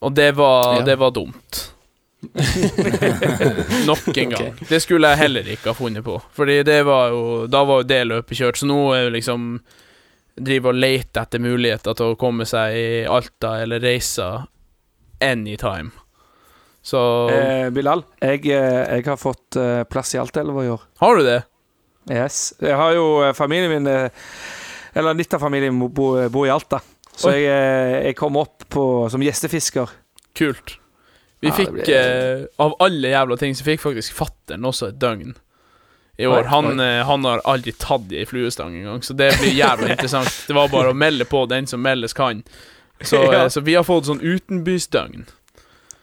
og det var, Ja. det var dumt. Nok en gang. Det skulle jeg heller ikke ha funnet på. Fordi det var jo Da var jo det løpet kjørt, så nå er jo liksom Driver og leter etter muligheter til å komme seg i Alta eller reise anytime. Så Eh, Bilal, jeg, eh, jeg har fått eh, plass i Altaelva i år. Har du det? Yes. Jeg har jo eh, familien min Eller litt av familien bor, bo- bor i Alta. Så jeg, jeg kom opp på, som gjestefisker. Kult. Vi Ja, fikk ble- eh, Av alle jævla ting så fikk faktisk fattern også et døgn i år. Han, han har aldri tatt i fluestang engang, så det blir jævla interessant. Det var bare å melde på den som meldes kan. Så, Ja. så vi har fått sånn utenbysdøgn.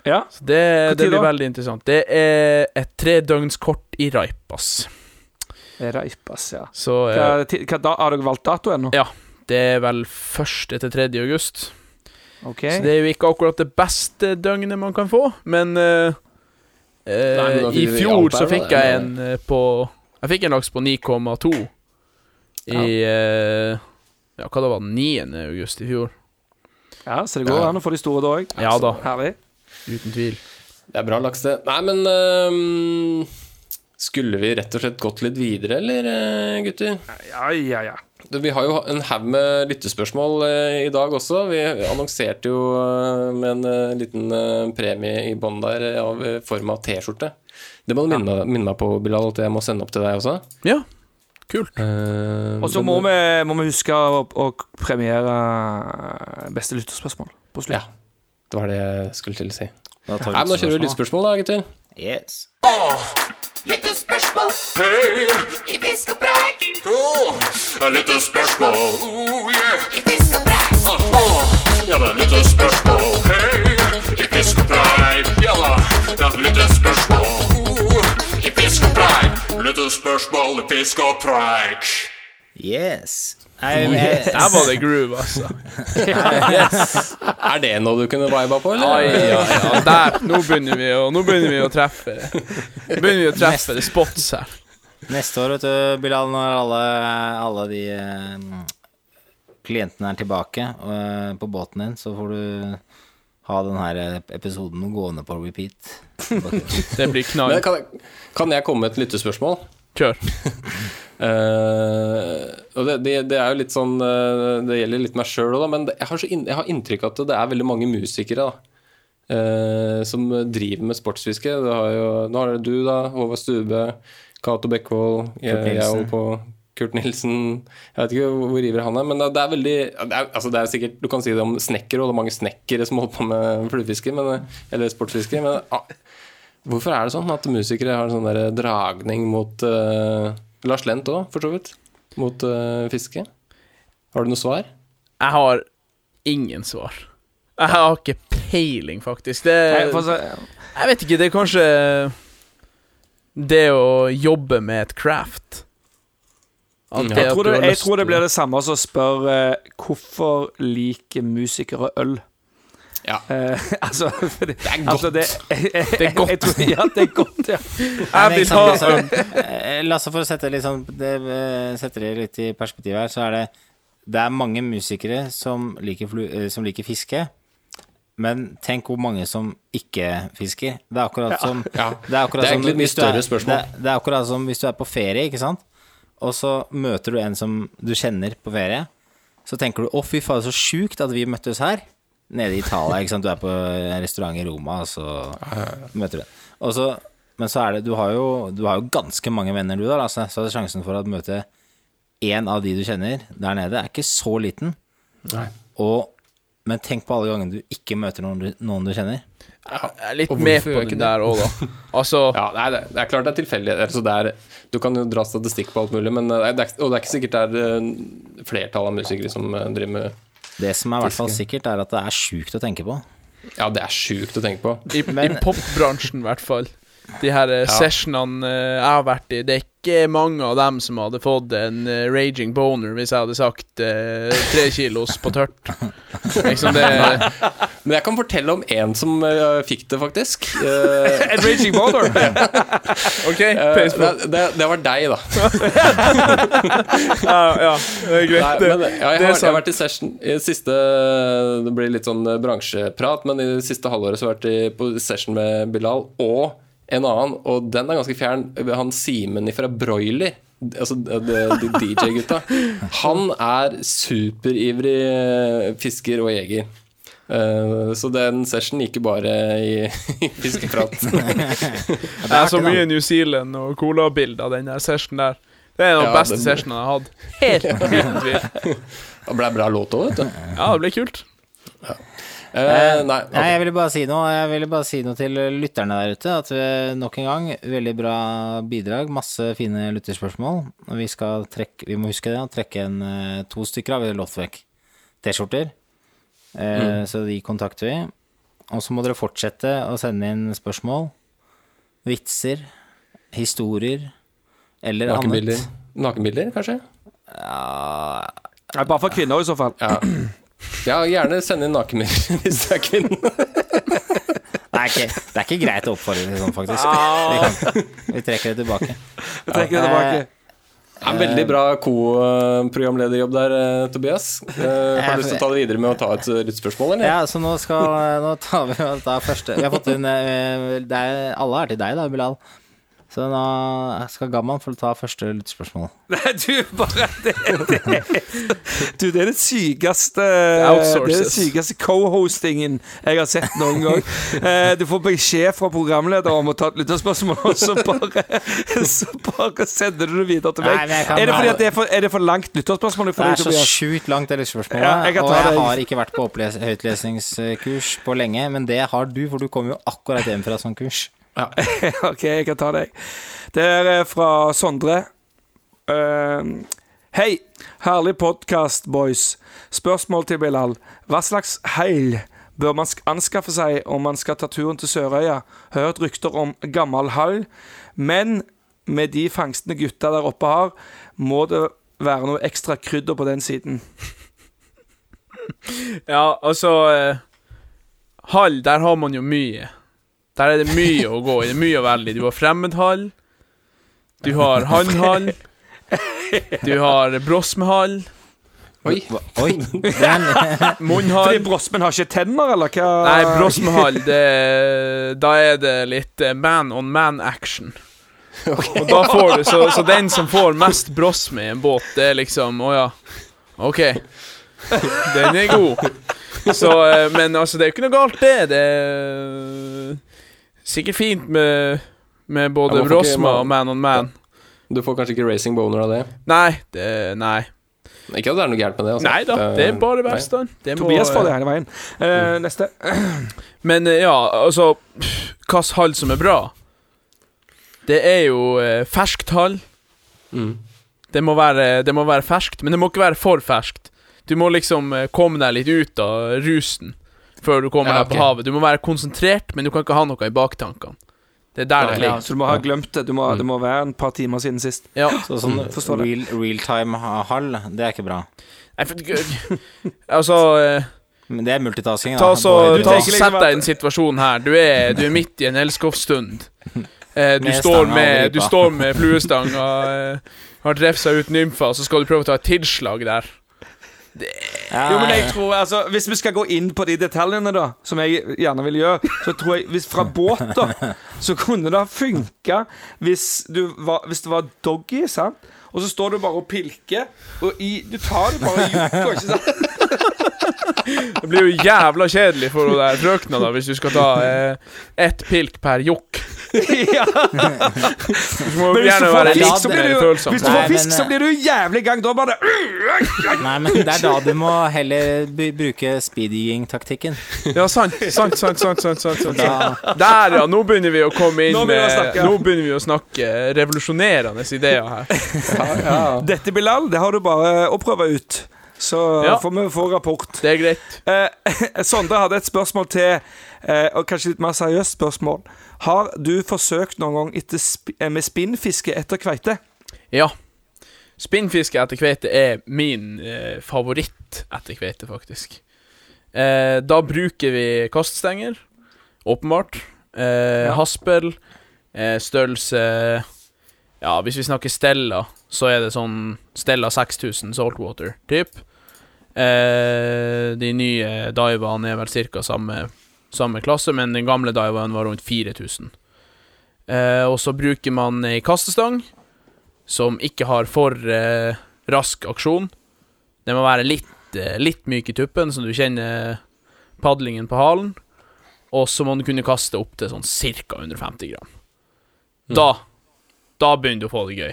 Ja. Så det, det blir da? veldig interessant. Det er et tredøgnskort i Raipas. Raipas, ja. Så eh, Hva, hva da, har dere valgt dato ennå? Ja. det er vel 1. til 3. august. Ok. Så det er jo ikke akkurat det beste døgnet man kan få, men uh, eh, Nei, I fjor så fikk jeg en eh, på Jeg fikk en laks på 9,2 i eh, Ja, hva det var 9. august i fjor. Ja, Så det går an å få de store da òg. Ja da. Herlig. Uten tvil. Det er bra laks, det. Nei, men øhm, Skulle vi rett og slett gått litt videre, eller, øh, gutter? Ja, ja, ja. Vi har jo en haug med lyttespørsmål øh, i dag også. Vi annonserte jo øh, med en øh, liten øh, premie i bånn der øh, av øh, form av T-skjorte. Det må du meg- minne meg på, Bilal, at jeg må sende opp til deg også. Ja, kult. Eh, Og så må, må vi huske å, å premiere beste lytterspørsmål på slutt. Ja. Det var det jeg skulle til å si. Da tar Nei, men Da kjører vi lyttespørsmål, da, gutter. Yes. Lyttespørsmål. I pisk og preik. Litt spørsmål. Oh, yeah. I pisk og preik. Ja, det er litt spørsmål. I fisk og preik. Ja da, det er litt. Oh, I fisk og preik. Litt i fisk og preik. Yes. Der var det groove, altså. Er det noe du kunne viba på, eller? Ai, ja, ja. Der. Nå begynner vi å, nå begynner vi å treffe Nå begynner vi å treffe det spots her. Neste år, vet du, Bilal, når alle, alle de eh, klientene er tilbake eh, på båten din, så får du ha den her episoden gående på repeat. Det blir knall. kan, kan jeg komme med et lyttespørsmål? Kjør. uh, og det, det, det er jo litt sånn eh, Det gjelder litt meg sjøl òg, men jeg, har så inn, jeg har inntrykk av at det er veldig mange musikere da, uh, som driver med sportsfiske. Det har jo, nå har du, da, Håvard Stube, Cato Bekkevold, jeg, jeg holder på Kurt Nilsen Jeg vet ikke hvor ivrig han er, men det er veldig det er, altså det er sikkert, Du kan si det om snekkere, og det er mange snekkere som holder på med fluefiske, eller sportsfiske, men ah, hvorfor er det sånn at musikere har en sånn der dragning mot uh, Lars Lent òg, for så vidt. Mot uh, fiske. Har du noe svar? Jeg har ingen svar. Jeg har ikke peiling, faktisk. Det Jeg vet ikke, det er kanskje det å jobbe med et craft. Det jeg, tror det, jeg tror det blir det samme som å spørre eh, hvorfor liker musikere øl. Ja. Eh, altså, for, Det er godt. altså det, Det er godt. Jeg tror, ja, det er godt, ja. Jeg vil Liksom, ha liksom, eh, Lasse, for å sette, sånn- det, eh, sette det litt i perspektiv her, så er det Det er mange musikere som liker, flu, eh, som liker fiske. Men tenk hvor mange som ikke fisker. Det er akkurat som Ja. Det er, akkurat Det er som egentlig et mye hvis du er- større spørsmål. Det, det er akkurat som hvis du er på ferie, ikke sant. Og så møter du en som du kjenner på ferie. Så tenker du 'Å, fy faen, så sjukt at vi møttes her'. Nede i Italia, ikke sant. Du er på en restaurant i Roma, og så møter du og så, Men så er det du har, jo, du har jo ganske mange venner, du, da, altså, Så er sjansen for å møte én av de du kjenner der nede, er ikke så liten. Og, men tenk på alle gangene du ikke møter noen du, noen du kjenner. Jeg er litt Og med på det der òg, da. Altså Ja, nei, det, det er klart det er tilfeldigheter. Altså, det er, du kan jo dra statistikk på alt mulig, men eh, det er, og det er ikke sikkert det er flertallet flertall av musikere som eh, driver med Det som er i hvert fall sikkert, er at det er sjukt å tenke på. Ja, det er sjukt å tenke på. I, Men- i popbransjen, i hvert fall. De her ja. sessionene eh, jeg har vært i, det er ikke mange av dem som hadde fått en eh, raging boner hvis jeg hadde sagt eh, tre kilos på tørt. Liksom det Men jeg kan fortelle om en som uh, fikk det, faktisk. Uh, En raging boner. OK, uh, det, det, det var deg, da. Ja, ja, det er greit. Nei, men, ja, jeg, det har, jeg har vært i session i det siste Det blir litt sånn eh, bransjeprat, men i det siste halvåret så har jeg vært i, på session med Bilal og en annen, og den er ganske fjern. Han Simen fra Broiler. Altså de, de DJ-gutta. Han er superivrig eh, fisker og jeger. Eh, så den session gikk jo bare i, i fiskeprat. Det er så mye New Zealand og colabilder av den sessionen der. Det er en av de Ja, beste den- sessionene jeg har hatt. Helt uten tvil. Det ble bra låt òg, vet du. Ja, det ble kult. Eh, nei, okay. Nei, jeg ville bare si noe Jeg ville bare si noe til lytterne der ute. At vi, nok en gang, veldig bra bidrag. Masse fine lytterspørsmål. Og vi skal trekke Vi må huske det, trekke en eh, to stykker av vekk T-skjorter. Eh, Så de kontakter vi. og så må dere fortsette å sende inn spørsmål, vitser, historier eller Nakenbilder. annet. Nakenbilder, kanskje? Ja, bare for kvinner, i så fall. Ja. Ja, gjerne send inn nakenbilder hvis du er kvinne. det, er ikke, det er ikke greit å oppfordre til sånn, faktisk. Vi, kan, vi trekker det tilbake. Vi trekker det tilbake. Ja, veldig bra co-programlederjobb der, eh, Tobias. Eh, har du lyst til å ta det videre med å ta et lyttspørsmål, eller? Ja, så nå skal Nå tar vi ta første Vi har fått inn eh, det er, Alle er til deg, da, Bilal. Så nå skal Gamman få ta første lyttspørsmål. Nei, du, bare det, det, Du, det er det sykeste Det er den det sykeste co-hostingen jeg har sett noen gang. Eh, Du får beskjed fra programleder om å ta et lytterspørsmål, og så bare, så bare sender du det videre til meg. Nei, er, det fordi at det er for, er det for langt lytterspørsmål? Det er så sjukt langt, det. Ja, jeg og jeg har ikke vært på høytlesningskurs på lenge, men det har du, for du kom jo akkurat hjem fra sånn kurs. ok, jeg kan ta deg. Det er eh, fra Sondre. Uh, Hei, herlig podkast, boys. Spørsmål til Bilal. Hva slags heil bør man anskaffe seg om man skal ta turen til Sørøya? Hørt rykter om gammel hall, men med de fangstene gutta der oppe har, må det være noe ekstra krydder på den siden. Ja, altså eh, Hall, der har man jo mye. Der er det mye å gå i. Det er mye å velge i. Du har fremmedhall. Du har hannhall. Du har brosmehall. Oi. Oi, Munnhall. Fordi Brosmen har ikke tenner, eller hva? Nei, brosmehall, det Da er det litt eh, man on man action. Og da får du så, så den som får mest brosme i en båt, det er liksom Å ja. OK. Den er god. Så eh, Men altså, det er jo ikke noe galt, det. Det er sikkert fint med, med både Ja, brosma og man on man. Du får kanskje ikke racing boner av det? Nei, det Nei. Ikke at det er noe gærent med det. Altså. Nei da, det er bare nei. velstand. Tobias får det hele veien. Eh, neste. Men eh, ja, altså Hvilken hall som er bra? Det er jo uh, ferskt hall. Mm. Det må, være, det må være ferskt, men det må ikke være for ferskt. Du må liksom eh, komme deg litt ut av rusen før du kommer Ja, deg på havet. Du må være konsentrert, men du kan ikke ha noe i baktankene. Det er der det ligger. Ja, så du må ha glemt det. Du må, det må være en par timer siden sist. Ja. så sånn forstår det. real, time hall, det er ikke bra. Nei, for, altså eh, Men det er multitasking. Ta så, ta så liksom Sett deg i en situasjon her. Du er, du er midt i en elskovsstund. Eh, du, står med, du står med fluestanga, eh, har drefsa ut nymfa, så skal du prøve å ta et tilslag der. Ja, Jo, men jeg tror, altså, Hvis vi skal gå inn på de detaljene, da som jeg gjerne vil gjøre, så tror jeg hvis fra båt, da, så kunne det ha funka hvis, var- hvis det var doggy, sant? Og så står du bare og pilker, og i, du tar det bare i jukka, ikke sant? Det blir jo jævla kjedelig for hun der frøkna da hvis du skal ta eh, ett pilk per jokk. ja. Du må Men hvis du gjerne får være fisk, litt så blir mer du, følsom. hvis du Nei, får fisk, men, så blir du jævlig gang. Da bare nei, men det er da du må heller bruke speedying-taktikken. Ja, sant, sant, sant, sant, sant, sant, sant. Da, Der, ja. Nå begynner vi å komme inn Nå begynner vi å med snakke. Nå begynner vi å snakke revolusjonerende ideer her. Dette, Bilal, det har du bare å prøve ut. Så Ja. får vi få rapport. Det er greit. Eh, Sondre hadde et spørsmål til, eh, og kanskje litt mer seriøst spørsmål. Har du forsøkt noen gang eh, med spinnfiske etter kveite? Ja. Spinnfiske etter kveite er min eh, favoritt etter kveite, faktisk. Eh, da bruker vi kaststenger, åpenbart. Eh, Ja. Haspel, eh, størrelse Ja, hvis vi snakker Stella, så er det sånn Stella 6000 saltwater typ. Eh, de nye divene er vel ca. Samme, samme klasse, men den gamle divaen var rundt 4000. Eh, og så bruker man ei kastestang som ikke har for eh, rask aksjon. Det må være litt, eh, litt myk i tuppen, så du kjenner padlingen på halen. Og så må du kunne kaste opp til sånn ca. 150 gram. Da Da begynner du å få det gøy.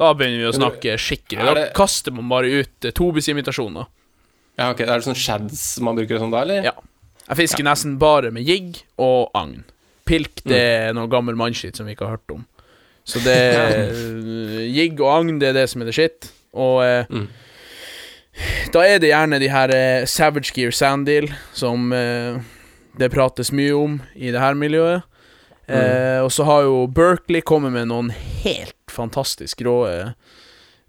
Da begynner vi å snakke skikkelig. Da kaster man bare ut eh, tobis-imitasjoner. Ja, ok, Er det sånn shads man bruker sånn da, eller? Ja. Jeg fisker nesten bare med jigg og agn. Pilk det er noe gammel mannskitt som vi ikke har hørt om. Så det er Jigg og agn, det er det som er det shit. Og eh, Mm. da er det gjerne de her eh, Savage Gear Sandil som eh, det prates mye om i det her miljøet. Eh, og så har jo Berkeley kommet med noen helt fantastisk rå eh,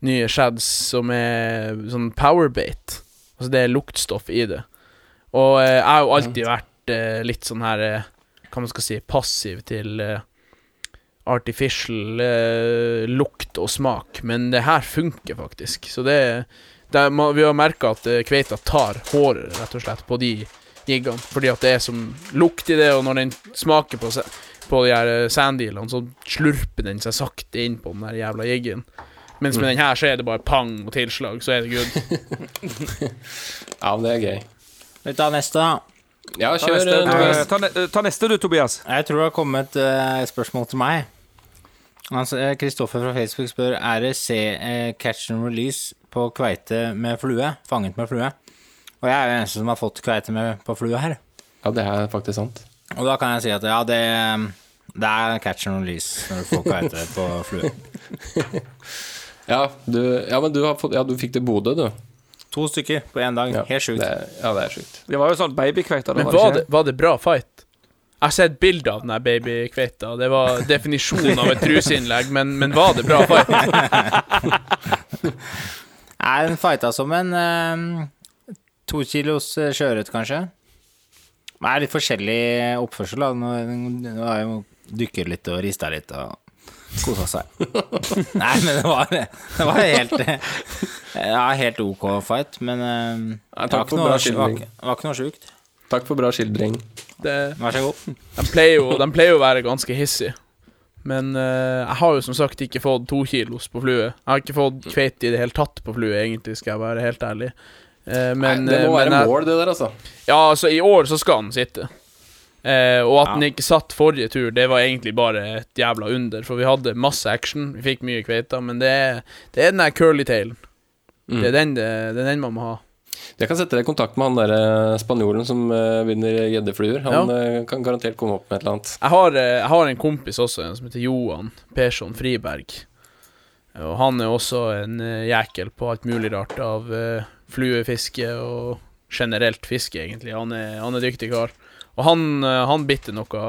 nye shads som er sånn powerbait. Altså det er luktstoff i det. Og eh, jeg har jo alltid vært eh, litt sånn her eh, Hva man skal si passiv til eh, artificial eh, lukt og smak, men det her funker faktisk. Så det, det man, Vi har merka at eh, kveita tar håret, rett og slett, på de jiggene. Fordi at det er som lukt i det, og når den smaker på, på de her sanddealene, så slurper den seg sakte inn på den der jævla jiggen. Mens med den her så er det bare pang og tilslag, så er det good. Ja, men det er gøy. Vi tar neste, da. Ja, Ta neste, eh, ta, ne- ta neste du, Tobias. Jeg tror det har kommet eh, et spørsmål til meg. Altså, eh, Kristoffer fra Facebook spør Er det se uh, catch and release på kveite med flue. Fanget med flue. Og jeg er jo den eneste som har fått kveite med på flue her. Ja, det er faktisk sant. Og da kan jeg si at ja, det, det er catch and release når du får kveite på flue. Ja, du, ja men du, har fått, ja, du fikk det i Bodø, du. To stykker på én dag. Ja, Helt sjukt. Det, ja, det er sjukt. Det var jo sånn babykveiter. Men var det, var det bra fight? Jeg har sett bilde av den babykveita. Det var definisjonen av et truseinnlegg, men, men var det bra fight? Nei, den fighta som en eh, to kilos eh, sjøørret, kanskje. Det er litt forskjellig oppførsel. da. Nå nå har jo dykker litt og rista litt og kosa seg. Nei, men det var, det var helt eh, Ja, helt ok fight, men eh, Nei, det var ikke for noe, var, det var ikke noe sjukt. Takk for bra skildring. Det, Vær så god. de, pleier jo, de pleier jo å være ganske hissige. Men uh, jeg har jo som sagt ikke fått to kilos på flue. Jeg har ikke fått kveite i det hele tatt på flue, egentlig, skal jeg være helt ærlig. Uh, men, Nei, det må eh, være men jeg- mål, det der, altså. Ja, altså, i år så skal den sitte. Eh, og at Ja. den ikke satt forrige tur, det var egentlig bare et jævla under. For vi hadde masse action, vi fikk mye kveita, men det er, det er den der curly-tailen. Mm. Det, er den det, det er den man må ha. Jeg kan sette deg i kontakt med han der eh, spanjolen som uh, vinner gjeddefluer. Han eh, kan garantert komme opp med et eller annet. Jeg har, jeg har en kompis også, en som heter Johan Persson Friberg. Og han er også en jækel på alt mulig rart av uh, fluefiske og generelt fiske, egentlig. Han er, han er dyktig kar. Og han, eh, han bitte noe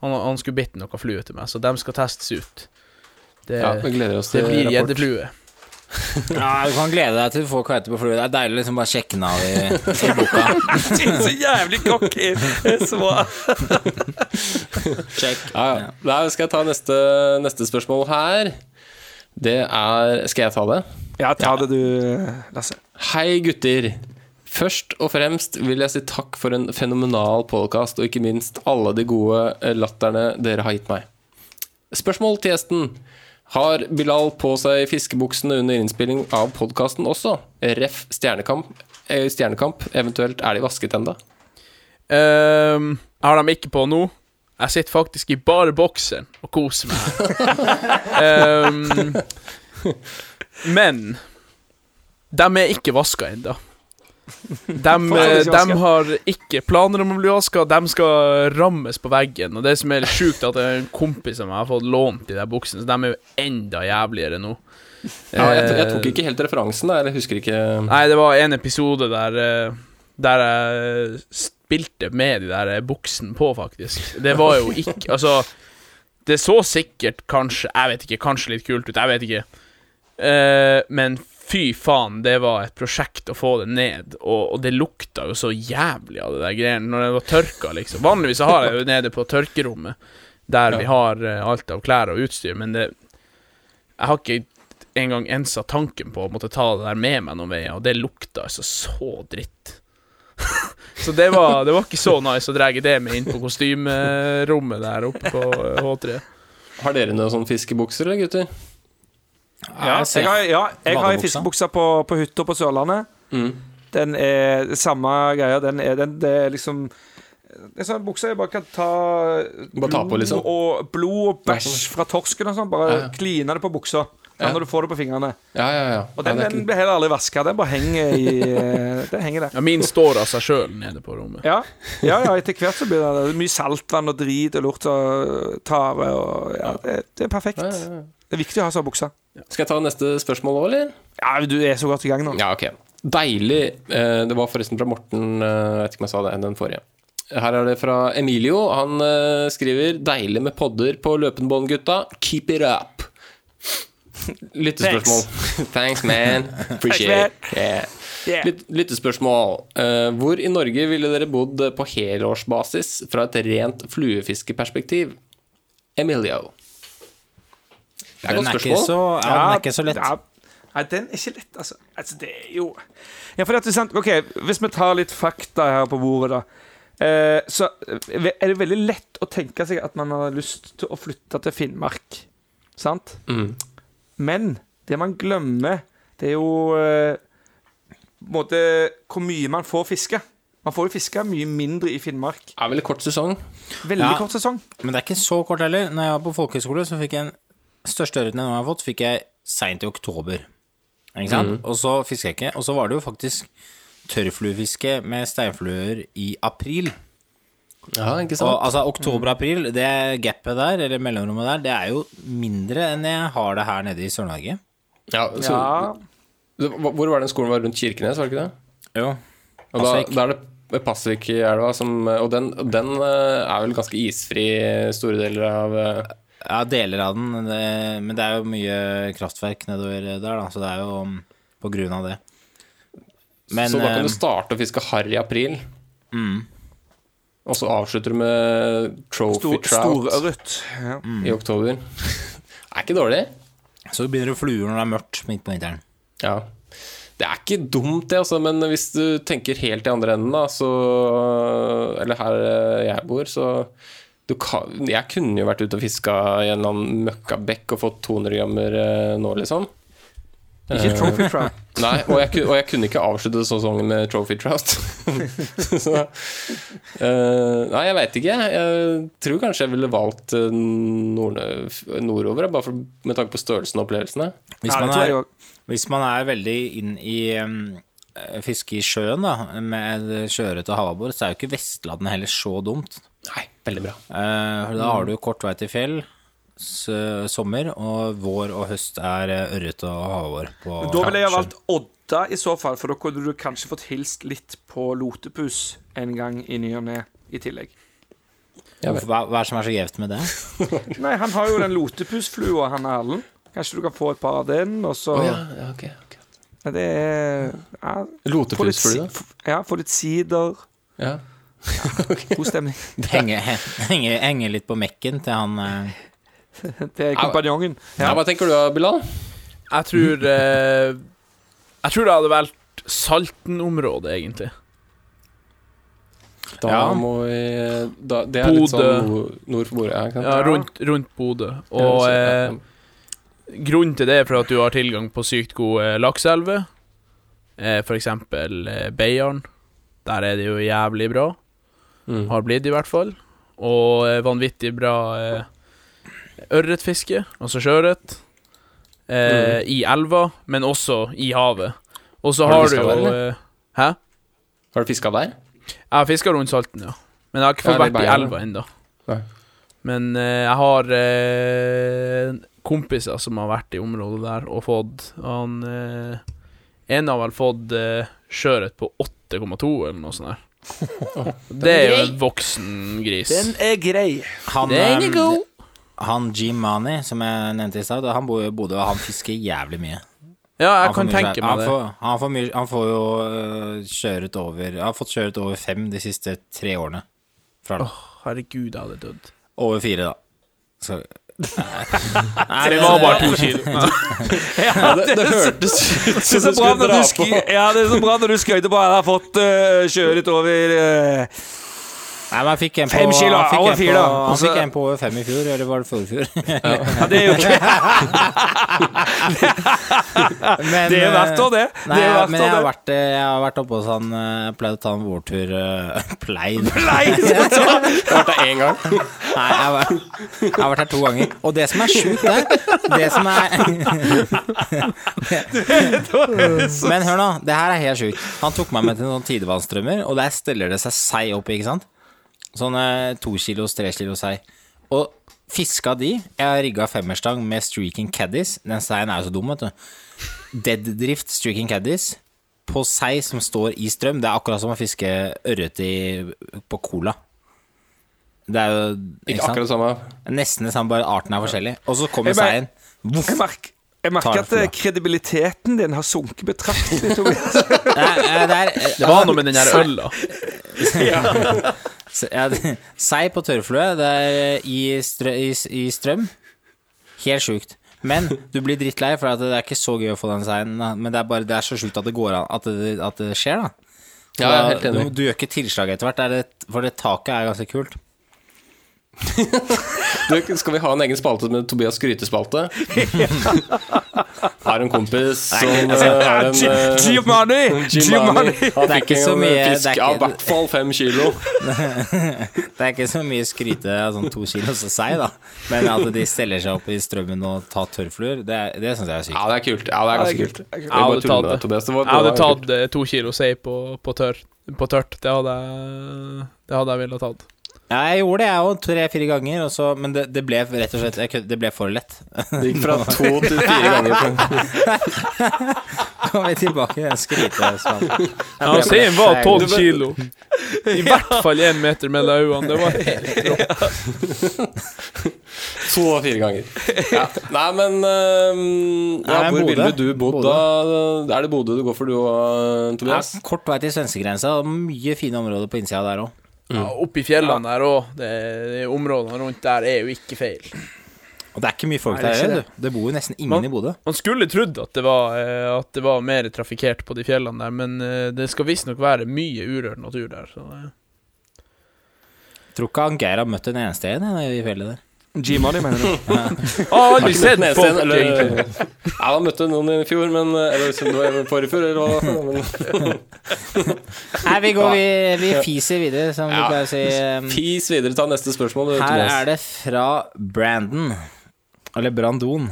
han, han skulle bitte noe flue til meg, så dem skal testes ut. Det, Ja, vi gleder oss til det blir rapport. gjeddeflue. Ja, Du kan glede deg til du får kveite på flue. Det er deilig å liksom bare sjekke den av i, i boka. Så jævlig cocky! Sjekk. Ja, ja. Da skal jeg ta neste, neste spørsmål her. Det er Skal jeg ta det? Ja, ta det du, Lasse. Hei, gutter. Først og fremst vil jeg si takk for en fenomenal podkast, og ikke minst alle de gode eh, latterne dere har gitt meg. Spørsmål til gjesten. Har Bilal på seg fiskebuksene under innspilling av podkasten også? Ref. Stjernekamp, eh, stjernekamp. Eventuelt er de vasket enda? Um, jeg har dem ikke på nå. Jeg sitter faktisk i bare bokseren og koser meg. um, men de er ikke vaska ennå. De, de har ikke planer om å bli vaska. De skal rammes på veggen. Og det som er litt sjukt, er at det er en kompis av meg har fått lånt de der buksene, så de er jo enda jævligere nå. Ja, jeg, jeg Eh, tok ikke helt referansen, da. Eller husker ikke Nei, det var en episode der eh, Der jeg spilte med de der buksene på, faktisk. Det var jo ikke Altså, det så sikkert kanskje Jeg vet ikke, kanskje litt kult ut, jeg vet ikke. Eh, men fy faen, det var et prosjekt å få det ned, og, og det lukta jo så jævlig av det der greiene når det var tørka, liksom. Vanligvis har jeg jo nede på tørkerommet, der vi har eh, alt av klær og utstyr, men det Jeg har ikke engang ensa tanken på å måtte ta det der med meg noen veier, og det lukta altså så dritt. så det var, det var ikke så nice å dra det med inn på kostymerommet der oppe på eh, H3. Har dere noen sånne fiskebukser, eller, gutter? Ja, jeg har, ja, jeg har fiskebuksa på, på hytta på Sørlandet. Mm. Den er samme greia. Den er, den, det er liksom Det er sånn bukse jeg bare kan ta Bare ta på, liksom? og, blod og bæsj fra torsken og sånn. Bare Ja, ja. kline det på buksa ja. Når du får det på fingrene. Ja, ja, ja. Og den, den blir heller aldri vaska. Den bare henger i Den henger der. Ja, min står av seg sjøl nede på rommet. Ja, ja, ja etter hvert så blir det, det mye saltvann og drit og lort og tare og Ja, det, det er perfekt. Det er viktig å ha seg buksa. Skal jeg ta neste spørsmål òg, eller? Ja, du er så godt i gang nå. Ja, ok. Deilig. Eh, Det var forresten fra Morten, eh, jeg vet ikke om jeg sa det, den forrige. Her er det fra Emilio. Han eh, skriver 'Deilig med podder på løpende bånd, gutta. Keep it up'. Lyttespørsmål. Thanks, man. Appreciate it. Yeah. Yeah. Lyt, lyttespørsmål. Hvor i Norge ville dere bodd på helårsbasis fra et rent fluefiskeperspektiv? Emilio. Det er et Den godt ikke spørsmål. så, ja, den er ikke så lett. Ja, Nei, den er ikke lett, altså. altså det er jo Ja, for det er sant, ok, Hvis vi tar litt fakta her på bordet, da. Eh, så eh, er det veldig lett å tenke seg at man har lyst til å flytte til Finnmark. Sant? Mm. Men det man glemmer, det er jo eh, måte hvor mye man får fiske. Man får jo fiske mye mindre i Finnmark. Er veldig kort sesong. Veldig Ja. kort sesong. Men det er ikke så kort heller. Når jeg var på folkehøyskole, så fikk jeg en største ørreten jeg noen gang har fått, fikk jeg seint i oktober. Ikke sant? Og så fisker jeg ikke. Og så var det jo faktisk tørrfluefiske med steinfluer i april. Ja, ikke sant? Og altså oktober-april, det gapet der, eller mellomrommet der, det er jo mindre enn jeg har det her nede i Sør-Norge. Ja, så, Ja. så Hvor var den skolen var rundt Kirkenes, var det ikke det? Jo. Og da, da er det Pasvikelva som Og den, den eh, er vel ganske isfri store deler av eh, Ja, deler av den, det, men det er jo mye kraftverk nedover der, da, så det er jo um, på grunn av det. Men Så da kan du starte å fiske harr i april. Og så avslutter du med trophy Stor, trout Storørret. Ja. i oktober. er ikke dårlig. så begynner du fluer når det er mørkt midt på vinteren. Ja. Det er ikke dumt, det, altså, men hvis du tenker helt i andre enden, da, så Eller her jeg bor, så kan, Jeg kunne jo vært ute og fiska i en eller annen møkkabekk og fått 200 grammer eh, nå, liksom. Ikke trophy trout. Nei, og jeg, og jeg kunne ikke avslutte sesongen med trophy trout. så uh, Nei, jeg veit ikke. Jeg tror kanskje jeg ville valgt eh, nord nordover, bare for, med tanke på størrelsen og opplevelsene. Hvis, man er, hvis man er veldig inn i um, fiske i sjøen, da, med sjøørret og havabbor, så er jo ikke Vestlandet heller så dumt. Nei, veldig bra. Eh, da har du kort vei til fjell, s sommer, og vår og høst er eh, ørret og havår. på Da ville jeg ha valgt Odda i så fall, for da kunne du kanskje fått hilst litt på lotepus en gang i ny og ne i tillegg. Ja. Hva, hva er det som er så gjevt med det? Nei, han har jo den lotepusflua, han Erlend. Kanskje du kan få et par av den, og så Å ja, ja, ok. okay. Ja, Det er ja, Lotepusflue. ja, få litt sider. Ja. God stemning. henger, henger, henger, litt på mekken til han Til Det er kompanjongen. Ja. Hva tenker du Bilal? Jeg tror eh, Jeg tror det hadde valgt Salten-området, egentlig. Da Ja. må vi da, Det er litt sånn nord, for bordet? Ja. Ja, rundt, rundt Bodø. Og eh, grunnen til det er for at du har tilgang på sykt gode lakseelver. Eh, for eksempel eh, Beiarn. Der er det jo jævlig bra. Mm. Har blitt, i hvert fall. Og eh, vanvittig bra eh, ørretfiske, altså sjøørret. Eh, I elva, men også i havet. Og så Har du har, du jo eh, Hæ? Har du fiska der? Jeg har fiska rundt Salten, ja. Men jeg har ikke fått vært i elva ennå. Men eh, jeg har eh, kompiser som har vært i området der og fått Han eh, En har vel fått sjøørret på 8,2 eller noe sånt der. Det er jo en voksen gris. Den er grei. Han, Den er eh, god. han Jim Mani, som jeg nevnte i stad, han bor i Bodø, og han fisker jævlig mye. Ja, jeg kan tenke meg han det. Får, han, får mye, han får jo øh, kjøret over Han har fått kjøret over fem de siste tre årene. Fra Åh, herregud, jeg hadde dødd. Over fire, da. Så Nei, Det var bare to kilo. Ja, det, Det hørtes ut som så du bra skulle dra du på. ja, det er så bra når du skøyter på jeg har fått uh, kjøret over uh, Nei, men han fikk en på Fem kilo, han fikk over fire, da. Han fikk en på over fem i fjor, eller var det forfjor? Ja, det er jo ikke Men, Det er verdt det. Nei, det er men jeg har vært, eh, jeg har vært oppe hos han Pleid Jeg pleide å ta en vårtur Pleid? Pleid? Jeg har vært der én gang. Nei, jeg har, vært, jeg har vært her to ganger. Og det som er sjukt der Det som er Men hør nå, det her er helt sjukt. Han tok meg med til noen tidevannsstrømmer, og der steller det seg seig opp, ikke sant? Sånn tokilos, to kilos, tre kilos sei. Og fiska de Jeg rigga femmerstang med streaking caddies. Den seien er jo så dum, vet du. Dead drift streaking caddies. på sei som står i strøm. Det er akkurat som å fiske ørret på cola. Det er jo Ikke sant? akkurat det samme. Nesten det samme, bare arten er forskjellig. Og så kommer seien. Voff. Jeg merker, jeg merker at eh, kredibiliteten din har sunket betraktelig, Tobias. Eh, det Det var noe med den der øla. Ja, sei på tørrflue, det er i, strø, i, i strøm. Helt sjukt. Men du blir drittlei, for det er ikke så gøy å få den seien. Men det er bare det er så sjukt at det går an, at det, at det skjer, da. Ja, jeg er da- helt enig. Du, du gjør ikke tilslag etter hvert, er for det taket er ganske kult. Du, skal vi ha en egen spalte med Tobias skrytespalte? Har en kompis som eh, har en eh, Giovanni! Giovanni. Han Det er fikk en eh, fisk er av i hvert fall fem kilo. Det er ikke så mye skryte av sånn to kilos så sei, da. Men at de steller seg opp i strømmen og tar tørrfluer, det, er- det syns jeg er sykt. Ja, det er kult. Ja, det er ganske kult. Jeg hadde tatt eh, to kilo sei på, på, tørt. Det hadde jeg Det hadde jeg villet tatt. Ja, jeg gjorde det, jeg òg, tre-fire ganger, og så, men det, det ble rett og slett jeg Det ble for lett. Det gikk fra to til fire ganger. Kom vi tilbake til den skrytespalten. Ja, Sein var tolv 12 kilo. I hvert fall én meter mellom øynene. Det var helt To og fire ganger. Ja. Nei, men uh, ja, Nei, Hvor ville du bodd da? Er det Bodø du går for, du og Tobias? Ja, kort vei til svenskegrensa, og mye fine områder på innsida der òg. Ja, Oppi fjellene der òg. Områdene rundt der er jo ikke feil. Og det er ikke mye folk Nei, det er der du. Det bor jo nesten ingen Man- i Bodø. Man skulle trodd at det var, eh, at det var mer trafikkert på de fjellene der, men eh, det skal visstnok være mye urørt natur der. Så det Tror ikke han Geir har møtt en eneste en i fjellet der. G-Money, mener du? Aldri sett Nesen, folk, eller, egentlig. Ja, han møtte noen i fjor, men eh, Eller som det var forrige fjor, eller hva? Nei, vi går, vi, vi fiser videre, som vi Ja. pleier å si. Um, Fis videre, ta neste spørsmål. Her er det fra Brandon. Eller Brandon.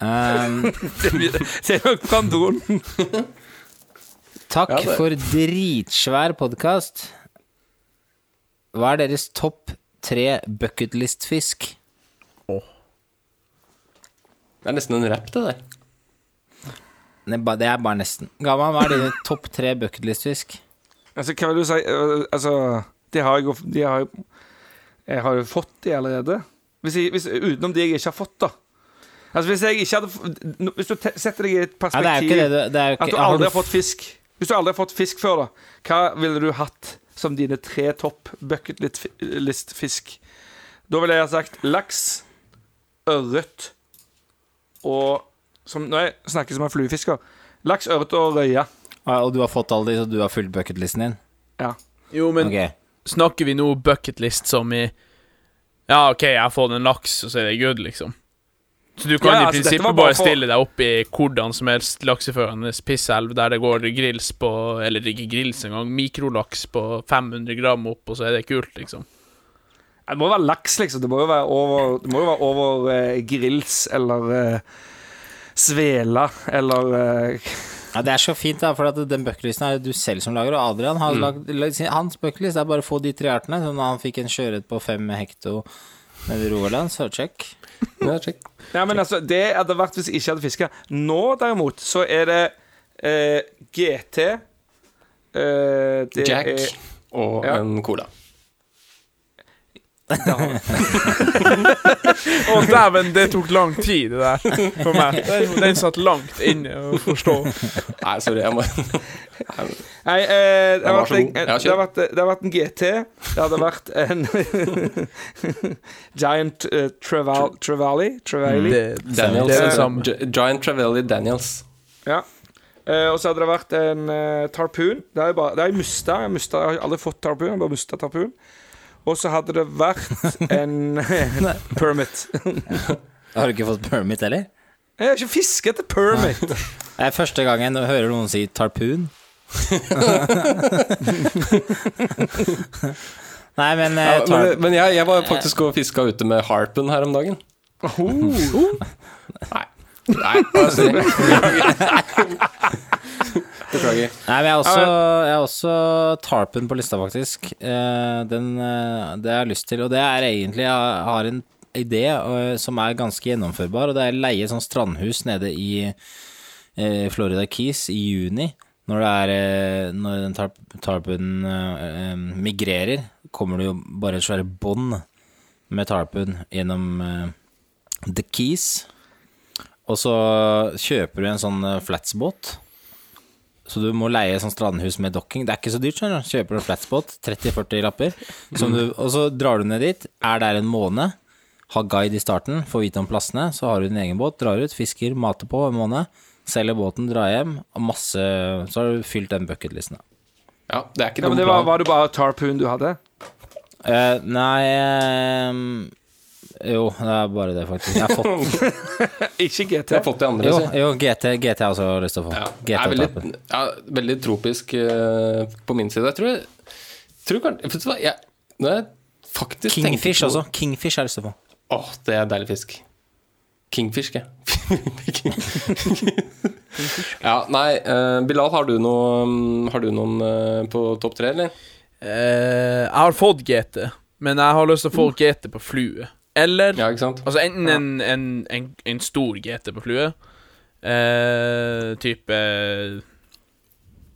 Um, Det er Brandon. takk Ja, for dritsvær podkast. Hva er deres topp tre bucketlist-fisk? Det er nesten en rapp, det der. Det er det er bare nesten. Gavan, hva er dine topp tre bucketlist-fisk? Altså, hva vil du si? Øh, Altså, de har jeg jo de har, Jeg har jo fått de allerede. Hvis jeg, hvis, utenom de jeg ikke har fått, da. Altså, hvis jeg ikke hadde Hvis du setter deg i et er perspektiv ikke det. det er ikke, At du aldri har fått fisk. Hvis du aldri har fått fisk før, da, hva ville du hatt som dine tre topp bucketlist-fisk? Da ville jeg ha sagt laks, ørret og som, Når jeg snakker som en fluefisker Laks, ørret og røye. Ah, Og du har fått alle de, så du har fulgt bucketlisten din? Ja. Jo, men okay. snakker vi nå bucketlist som i Ja, OK, jeg fått en laks, og så er det good, liksom. Så du kan Ja, i altså, prinsippet bare bare for- stille deg opp i hvordan som helst lakseførende pisselv der det går grills på Eller ikke grills engang, mikrolaks på 500 gram opp, og så er det kult, liksom. Det må jo være laks, liksom. Det må jo være over, jo være over eh, grills eller eh, svela eller eh, Ja, Det er så fint, da, for den bucketlisten er det du selv som lager, og Adrian har lagd lagd sin- Hans bucketlist er bare å få de tre artene. Så når han fikk en sjøørret på fem hekto nede i Rogaland, så check. Ja, check. ja men altså, Det hadde vært hvis jeg ikke hadde fiska. Nå, derimot, så er det eh, GT eh, det Jack Er, og Ja. en cola. Å, dæven, det tok lang tid, det der, for meg. Den, den satt langt inne å forstå. Nei, sorry, jeg må Nei, eh, det, har vært en, en, det, har vært, det har vært en GT. Det hadde vært en Giant uh, Trevali Trevally. Trevally. Det, Daniels. det det eh, Giant Trevally Daniels. Ja. Eh, og så hadde det vært en uh, tarpun. Det har jeg, bare, det har jeg har aldri fått tarpun. Jeg har bare mista tarpun. Og så hadde det vært en permit. Har du ikke fått permit heller? Jeg har ikke fisket etter permit. Det er første gangen jeg hører noen si tarpun. Nei, men, eh, Ja, men men jeg, jeg var faktisk og fiska ute med harpun her om dagen. Nei. Nei, sorry. Beklager. Nei, men jeg har også, jeg har også tarpen på lista, faktisk. Eh, Den, det det har jeg lyst til. Og det er egentlig Jeg har en idé eh, som er ganske gjennomførbar, og det er å leie sånn strandhus nede i eh, Florida Keys i juni. Når, det er, eh, når den tarp, tarpen eh, eh, migrerer, kommer det jo bare svære bånd med tarpen gjennom eh, the keys. Og så kjøper du en sånn eh, flatsbåt. Så du må leie sånn strandhus med dokking. Det er ikke så dyrt, skjønner du. Kjøper du en flatsbåt, 30-40 lapper, som du, og så drar du ned dit, er der en måned, har guide i starten, får vite om plassene, så har du din egen båt, drar ut, fisker, mater på en måned, selger båten, drar hjem, og masse Så har du fylt den bucketlisten. da. Ja, det er ikke Ja, men det var, plan. var det bare Tarpoon du hadde? Uh, nei ehm, Jo, det er bare det, faktisk. Jeg har fått Ikke GT. Jeg har fått de andre, Jo, jo GT, GT har jeg også lyst til å få. Ja, GT er veldig, ja, veldig tropisk uh, på min side. Jeg tror, jeg, tror kanskje Vet du hva, jeg, når jeg faktisk tenker Kingfish også. Kingfish har jeg lyst til å få. Åh, det er deilig fisk. Kingfish, jeg. ja, nei uh, Bilal, har du, noe, mm, har du noen uh, på topp tre, eller? Uh, jeg har fått GT, men jeg har lyst til å få GT på flue. Eller Ja, ikke sant? Altså enten en, en, en, en stor GT på flue, eh, type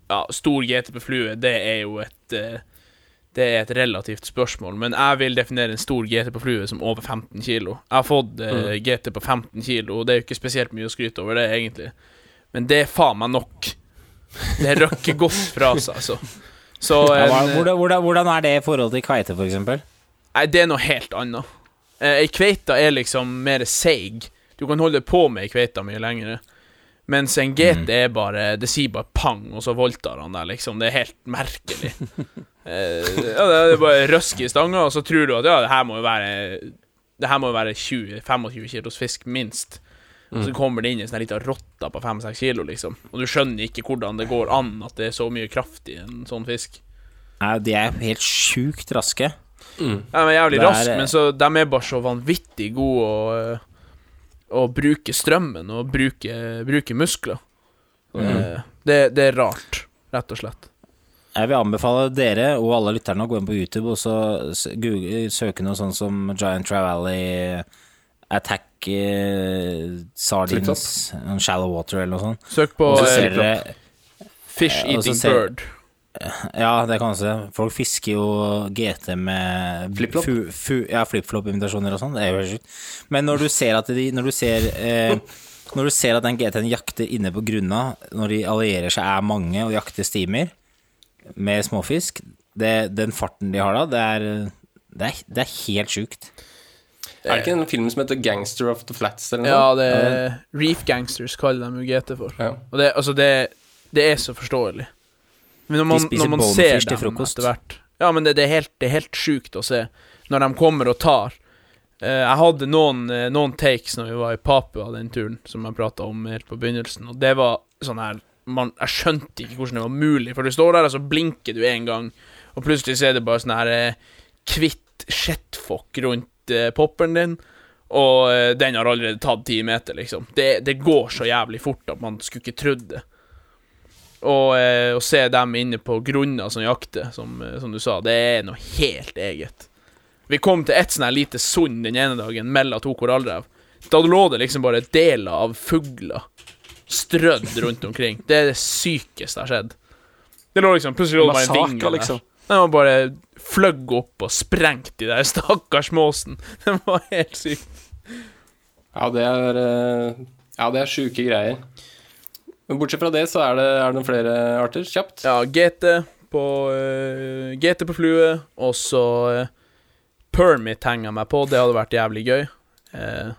Ja, stor GT på flue, det er jo et eh, Det er et relativt spørsmål, men jeg vil definere en stor GT på flue som over 15 kilo. Jeg har fått eh, GT på 15 kilo, og det er jo ikke spesielt mye å skryte over det, egentlig. Men det er faen meg nok. Det røkker godt fra seg, altså. Så Ja, en, eh, hvordan, hvordan, hvordan er det i forhold til kveite, for eksempel? Nei, det er noe helt annet. Eh, Ei kveite er liksom mer seig. Du kan holde på med ei kveite mye lenger. Mens en GT er bare Det sier bare pang, og så voldtar han der, liksom. Det er helt merkelig. eh, ja, det er bare røsk i stanga, og så tror du at ja, det her må jo være Det her må jo være 20-25 kilos fisk, minst. Og så kommer det inn en sånn liten rotte på 5-6 kilo, liksom. Og du skjønner ikke hvordan det går an at det er så mye kraft i en sånn fisk. Nei, de er helt sjukt raske. Ja, de er jævlig raske, men så de er bare så vanvittig gode å, øh, å bruke strømmen og bruke, bruke muskler. Mm. Det, det, er rart, rett og slett. Jeg vil anbefale dere og alle lytterne å gå inn på YouTube og så google, søke noe sånn som Giant Trevally Attack eh, Sardines Shallow Water eller noe sånt. Søk på Fish Eating ser- Bird. Ja, det kan du se. Folk fisker jo GT med Flip-flop? Ja, flip-flop-invitasjoner og sånn. Det er jo helt sjukt. Men når du ser at de Når du ser eh, Når du ser at den GT-en jakter inne på grunna, når de allierer seg er mange og jakter stimer med småfisk det, Den farten de har da, det er, det er, det er helt sjukt. Er det ikke en film som heter 'Gangster of the Flats'? Eller noe Ja, det er Reef Gangsters kaller de jo GT for. Ja. Og det, altså det, det er så forståelig. Men når man, spiser når bonefish ser til frokost. hvert Ja, men det, det, er helt, det er helt sjukt å se når de kommer og tar. Eh, jeg hadde noen, eh, noen takes når vi var i Papua den turen, som jeg prata om helt på begynnelsen, og det var sånn her man, Jeg skjønte ikke hvordan det var mulig, for du står der, og så blinker du en gang, og plutselig så er det bare sånn her eh, hvitt shitfuck rundt eh, popperen din, og eh, den har allerede tatt ti meter, liksom. Det, det går så jævlig fort at man skulle ikke trodd det. Og eh, å se dem inne på grunner som jakter, som, eh, som du sa, det er noe helt eget. Vi kom til et sånn her lite sund den ene dagen mellom to korallrev. Da lå det liksom bare deler av fugler strødd rundt omkring. Det er det sykeste jeg har sett. Det lå liksom Plutselig lå det bare en vinge der. liksom. Den var bare fløgg opp og sprengt i der stakkars måsen. Den var helt syk. Ja, det er eh, Ja, det er sjuke greier. Men bortsett fra det, så er det, er det noen flere arter. Kjapt. Ja, GT på uh, GT på flue, og så uh, Permit henger jeg meg på. Det hadde vært jævlig gøy. Uh,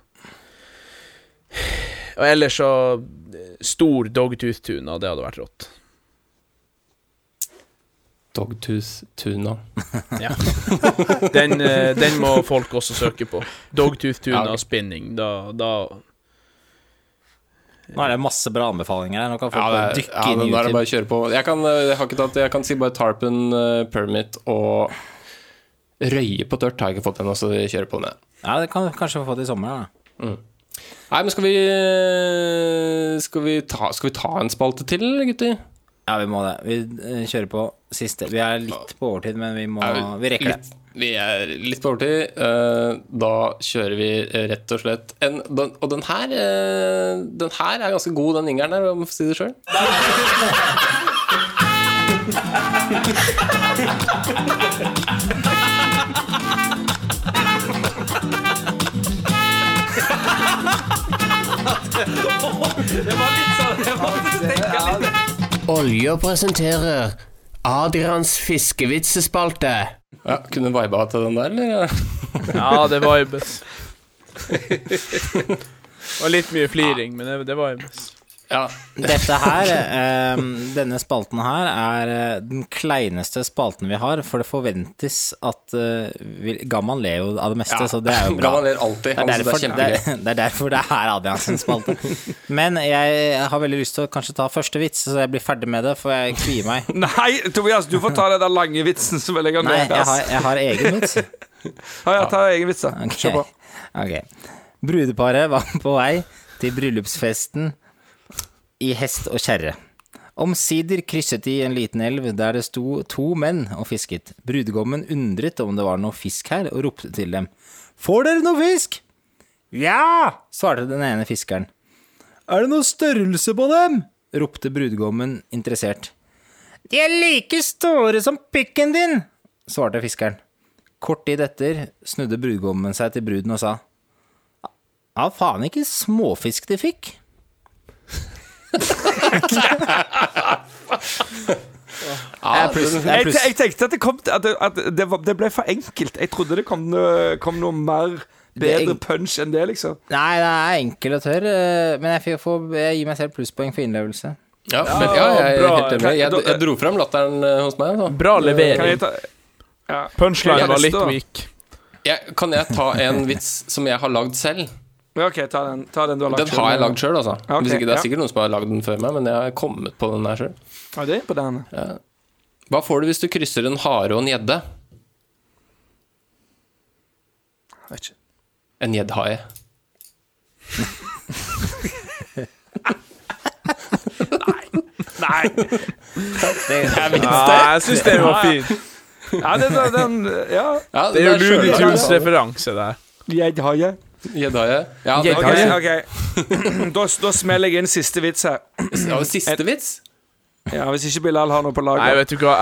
og ellers så Stor dogtooth-tuna, det hadde vært rått. Dogtooth tuna. Den, eh, den må folk også søke på. Dogtooth-tuna Ja, spinning. Da, da Nå er det masse bra anbefalinger her. Nå kan folk Ja, det, dykke ja, inn i er YouTube. bare å kjøre på. Jeg kan, eh, jeg har ikke tatt Jeg kan si bare Tarpen, uh, Permit og Røye på tørt har jeg ikke fått ennå, så vi kjører på med. Ja, det kan vi kanskje få til i sommer. da Nei, men skal vi eh, Skal vi ta, skal vi ta en spalte til, gutter? Ja, vi må det. Vi kjører på siste. Vi er litt på overtid, men vi må Vi rekker det. Vi er litt på overtid. eh, Da kjører vi rett og slett en Og den her eh, Den her er ganske god, den ingeren her, om får si det sjøl. Olja presenterer Adrians fiskevitsespalte. Ja, kunne viba til den der, eller? Ja, det vibes. Og litt mye fliring, men det, det vibes. Ja. Dette her, eh, denne spalten her, er eh, den kleineste spalten vi har, for det forventes at uh, vi, Gamman ler jo av det meste, så det er jo bra. Gamman ler alltid. Det er, synes det derfor, er det, er, det er derfor det er Adrians spalte. Men jeg har veldig lyst til å kanskje ta første vits, så jeg blir ferdig med det, for jeg kvier meg. Nei, Tobias, du får ta den der lange vitsen som jeg legger Nei, jeg har, jeg har egen vits. Ja, ja, ta egen vits, da. Okay. Kjør på. Ok. Brudeparet var på vei til bryllupsfesten i hest og kjerre. Omsider krysset de en liten elv der det sto to menn og fisket. Brudgommen undret om det var noe fisk her, og ropte til dem. Får dere noe fisk? Ja, svarte den ene fiskeren. Er det noe størrelse på dem? ropte brudgommen interessert. De er like store som pikken din, svarte fiskeren. Kort tid etter snudde brudgommen seg til bruden og sa Ja, faen ikke småfisk de fikk. Ja, Jeg, pluss. jeg tenkte at, det, kom, at, det, at det, var, det ble for enkelt. Jeg trodde det kom kom noe mer bedre punch enn det, liksom. Nei, det er enkel og tørr, eh, men jeg, får, jeg gir meg selv plusspoeng for innlevelse. Ja, men, ja, jeg enig. Jeg, jeg dro frem latteren eh, hos meg. Da. Bra levering. Ja. Punchline var litt weak. Kan jeg ta en vits som jeg har lagd selv? Ja, OK, ta den, ta den du har lagd Den har jeg lagd sjøl, altså. Okay, Hvis ikke Det er ja. sikkert noen som har lagd den før meg, men jeg har kommet på den der sjøl. Ja, det på den. Hva får du hvis du krysser en hare og en gjedde? Vet ikke. En gjeddhaie. Nei! Det er Ja, jeg syns det var fint. Ja, det, det, den Ja. Ja, Det er jo Looney Tunes-referanse der. Jeg har Ja, det OK, da, da smeller jeg inn siste vits her. Ja, siste vits? Ja, Hvis ikke Bilal har noe på Nei, lager. vet du hva,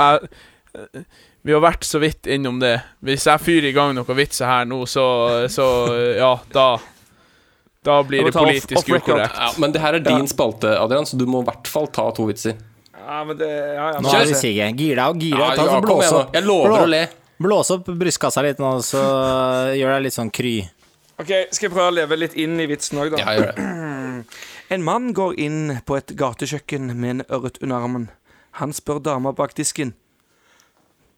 jeg Vi har vært så vidt innom det. Hvis jeg fyrer i gang noen vitser her nå, så, så ja, da Da blir må det ta off- politisk off record. ukorrekt. Ja, men det her er din spalte, Adrian, så du må i hvert fall ta to vitser. Ja, men det Ja, ja. Nå men- er vi sige. Gir deg og gir Ja, deg. Ta ja, så kom blås igjen, opp. Jeg lover Blå- å le. Blås opp brystkassa litt nå, så gjør deg litt sånn kry. OK, skal jeg prøve å leve litt inn i vitsen òg, da? Ja, gjør det. En mann går inn på et gatekjøkken med en ørret under armen. Han spør dama bak disken.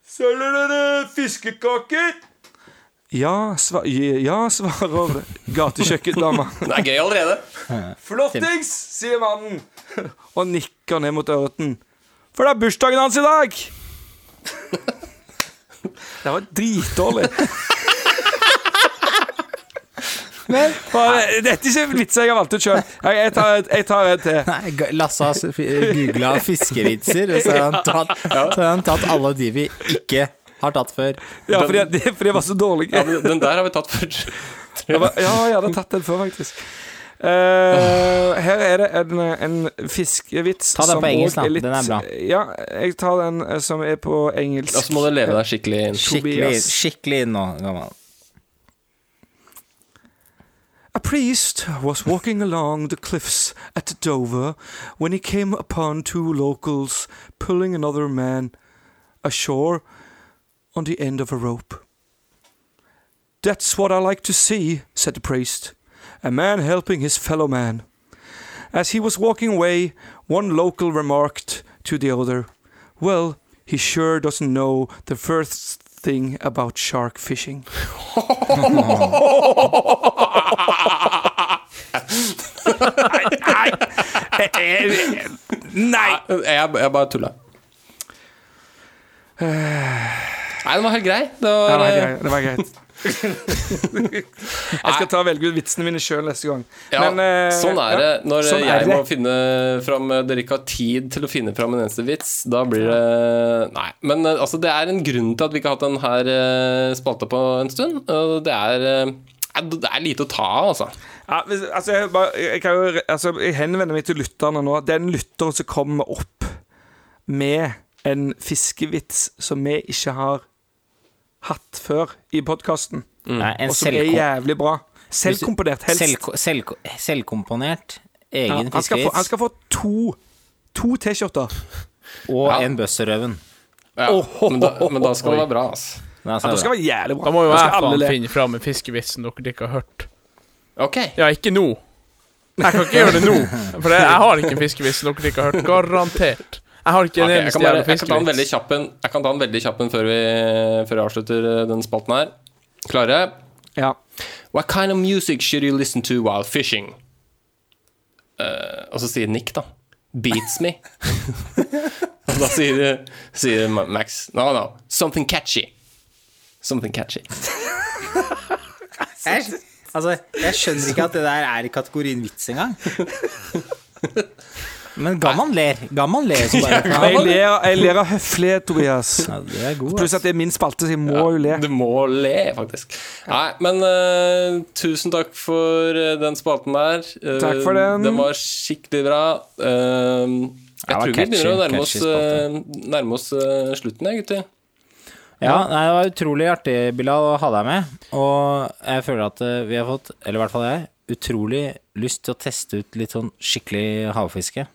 Selger dere fiskekaker? Ja, sva ja, svarer gatekjøkkendama. Det er gøy allerede. Flottings, sier mannen og nikker ned mot ørreten. For det er bursdagen hans i dag! Det var dritdårlig. Men Dette er ikke vitser jeg har valgt ut sjøl. Jeg, jeg, tar jeg tar en til. Nei, Lasse har googla fiskevitser, og så har, han tatt, så har han tatt alle de vi ikke har tatt før. Ja, fordi, de- for de var så dårlige. Ja, den der har vi tatt før. Ja, jeg hadde tatt den før, faktisk. Uh, her er det en, en fiskevits Ta den på engelsk, da. Litt, Den er bra. Ja, jeg tar den eh, som er på engelsk. Og så må du leve deg skikkelig inn. Skikkelig, skikkelig inn nå, gammel. Priest was walking along the cliffs at Dover when he came upon two locals pulling another man ashore on the end of a rope. That's what I like to see, said the priest. A man helping his fellow man. As he was walking away, one local remarked to the other, Well, he sure doesn't know the first thing about shark fishing. Nei! Jeg, jeg bare tulla. Nei, den var helt grei. Det Det var, var eh, greit. Det var greit. jeg skal ta og velge ut vitsene mine sjøl neste gang. ja, Men, uh, sånn er det. Når sånn jeg det. må finne fram Dere ikke har tid til å finne fram en eneste vits, da blir det Nei. Men uh, altså, det er en grunn til at vi ikke har hatt den her uh, spalta på en stund. Og det er eh, Det er lite å ta av, altså. Ja, hvis, altså, jeg, bare, jeg, kan jo, altså, jeg henvender meg til lytterne nå. Den lytteren som kommer opp med en fiskevits som vi ikke har hatt før i podkasten, mm. og som er jævlig bra. Selvkomponert, helst. selvko- selvko- selvkomponert Ja, egen han, skal få, han skal få to To T-skjorter. og Ja. en bøsserøven. Ja, men, da, men da skal det være bra, Da skal Ja, da skal det være jævlig bra. Da må jo jeg faen finne fram en fiskevitsen dere ikke har hørt. Ok. Ja, ikke nå. Jeg kan ikke gjøre det nå, for jeg, jeg har ikke en fiskevits dere ikke har hørt. Garantert. Jeg har ikke en okay, eneste jævla fiskevits. Jeg kan ta en veldig kjapp en før vi, før jeg avslutter denne den spalten her. Klare? Ja. What kind of music should you listen to while fishing? Uh, og så sier Nick, da. Beats me. og da sier, sier Max No, no. Something catchy. Something catchy. Altså, jeg skjønner ikke at det der er i kategorien vits engang. Men Gamman ler. Gamman ler som bare Ja, jeg ler, jeg ler av høflighet, Tobias. ja, Det er god, Pluss at det er min spalte, så jeg må jo le. Du må le, faktisk. Nei, men uh, tusen takk for eh, den spalten der. Uh, Takk for den. Den var skikkelig bra. Uh, jeg tror tror vi begynner å nærme oss, catchy nærme oss slutten, jeg, gutter. Ja, nei, det var utrolig artig, Bilal, å ha deg med. Og jeg føler at eh, vi har fått, eller i hvert fall jeg, utrolig lyst til å teste ut litt sånn skikkelig havfiske.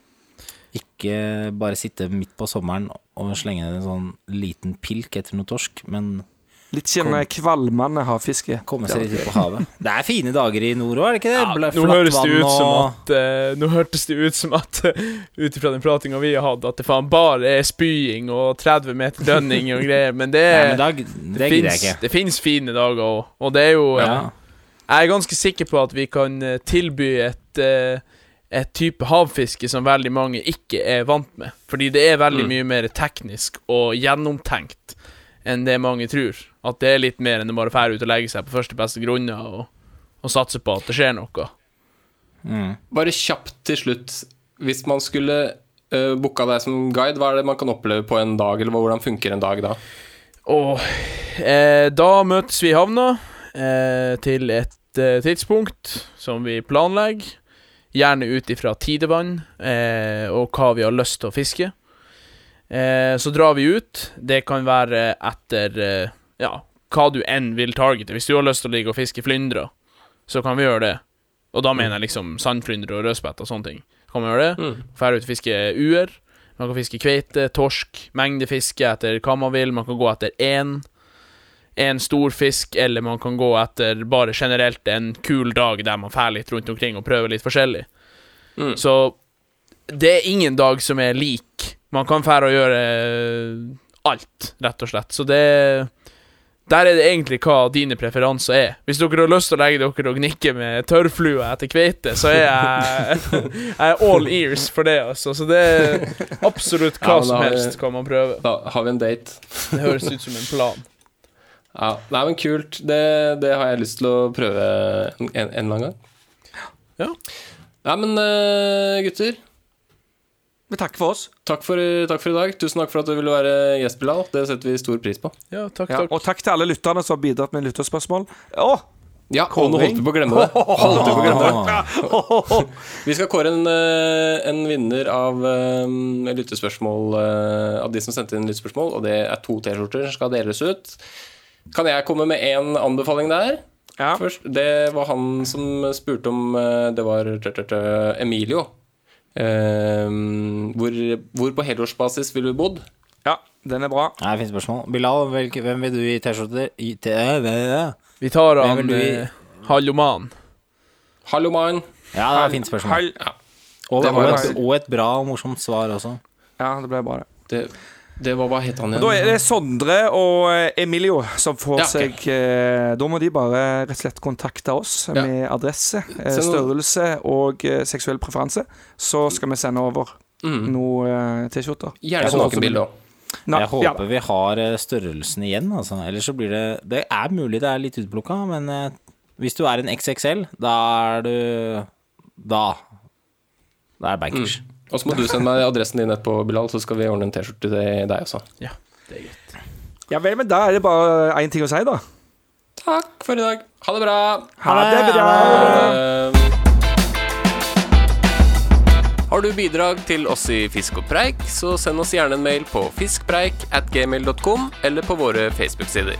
Ikke bare sitte midt på sommeren og slenge en sånn liten pilk etter noe torsk, men Litt sånn kvalmende havfiske. komme seg litt ut på havet. Det er fine dager i nord òg, er det ikke det? Ja, Nå høres det ut som at uh, Nå hørtes det ut som at uh, ut ifra den pratinga vi har hatt, at det faen bare er spying og 30 meter dønning og greier, men det, Nei, men dag, det det, finnes, det finnes fine dager òg, og det er jo Ja. Jeg er ganske sikker på at vi kan eh, tilby et eh, et type havfiske som veldig mange ikke er vant med. Fordi det er veldig mye mer teknisk og gjennomtenkt enn det mange tror. At det er litt mer enn å bare fære ut og legge seg på første beste grunner og, og satse på at det skjer noe. Mm. Bare kjapt til slutt. Hvis man skulle uh, booka deg som guide, hva er det man kan oppleve på en dag, eller hvordan funker en dag da? Og eh, da møtes vi i havna eh, til et eh, tidspunkt som vi planlegger. Gjerne ut ifra tidevann eh, og hva vi har lyst til å fiske. Eh, så drar vi ut. Det kan være etter eh, ja, hva du enn vil targete. Hvis du har lyst til å ligge og fiske flyndre, så kan vi gjøre det. Og da mener jeg liksom sandflyndre og rødspett og sånne ting. Så kan vi gjøre det. Fære ut og fiske uer. Man kan fiske kveite, torsk, mengdefiske etter hva man vil. Man kan gå etter én en stor fisk, eller man kan gå etter bare generelt en kul dag der man fær litt rundt omkring og prøver litt forskjellig. Mm. Så det er ingen dag som er lik. Man kan fære og gjøre alt, rett og slett. Så det Der er det egentlig hva dine preferanser er. Hvis dere har lyst til å legge dere og gnikke med tørrflua etter kveite, så er jeg, jeg er all ears for det, altså. Så det er absolutt hva Ja, som helst vi- kan man prøve. Da har vi en date. Det høres ut som en plan. Ja, Nei, men kult. Det, det har jeg lyst til å prøve en, en, en eller annen gang. Ja. Nei, men eh, gutter. Vi takker for oss. Takk for, takk for i dag. Tusen takk for at du ville være gjest, Bilal. Det setter vi stor pris på. Ja, takk, Ja, takk. og takk til alle lytterne som har bidratt med lytterspørsmål. Å! Ja, og nå holdt vi på å glemme det. Holdt vi på å glemme det. Vi skal kåre en, eh, en vinner av eh, lyttespørsmål eh, Av de som sendte inn lyttespørsmål, og det er to T-skjorter som skal deles ut. Kan jeg komme med én anbefaling der? Ja. Først, det var han som spurte om Det var Emilio. Eh, hvor, hvor på helårsbasis ville du bodd? ja, den er bra. Nei, fint spørsmål. Bilal, hvem vil du i T-skjorte? Vi tar Hvem han eh, Halloman. Ja, det er et fint spørsmål. Hall. Og, og, altså- et, og et bra og morsomt svar også. Ja, det ble bare det. Det, var Hva het han Da er det Sondre og eh, Emilio som får Ja, okay. seg eh, Da må de bare rett og slett kontakte oss Ja. med adresse, eh, størrelse og seksuell preferanse. Så skal vi sende over Mm. noe eh, T-skjorter. Gjerne Jeg sånn håper- nakenbilde òg. Na- Jeg ja. vi har størrelsen igjen, altså. Ellers så blir det Det er mulig det er litt utplukka, men hvis du er en XXL, da er du Da. Da er det bankers. Og så må du sende meg adressen din etterpå, Bilal, så skal vi ordne en T-skjorte til deg også. Ja, det er greit. ja vel, men da er det bare én ting å si, da. Takk for i dag. Ha det bra. Ha det bra! Eh, Har du bidrag til oss i Fisk og preik, så send oss gjerne en mail på fiskpreik at gmail.com eller på våre Facebook-sider.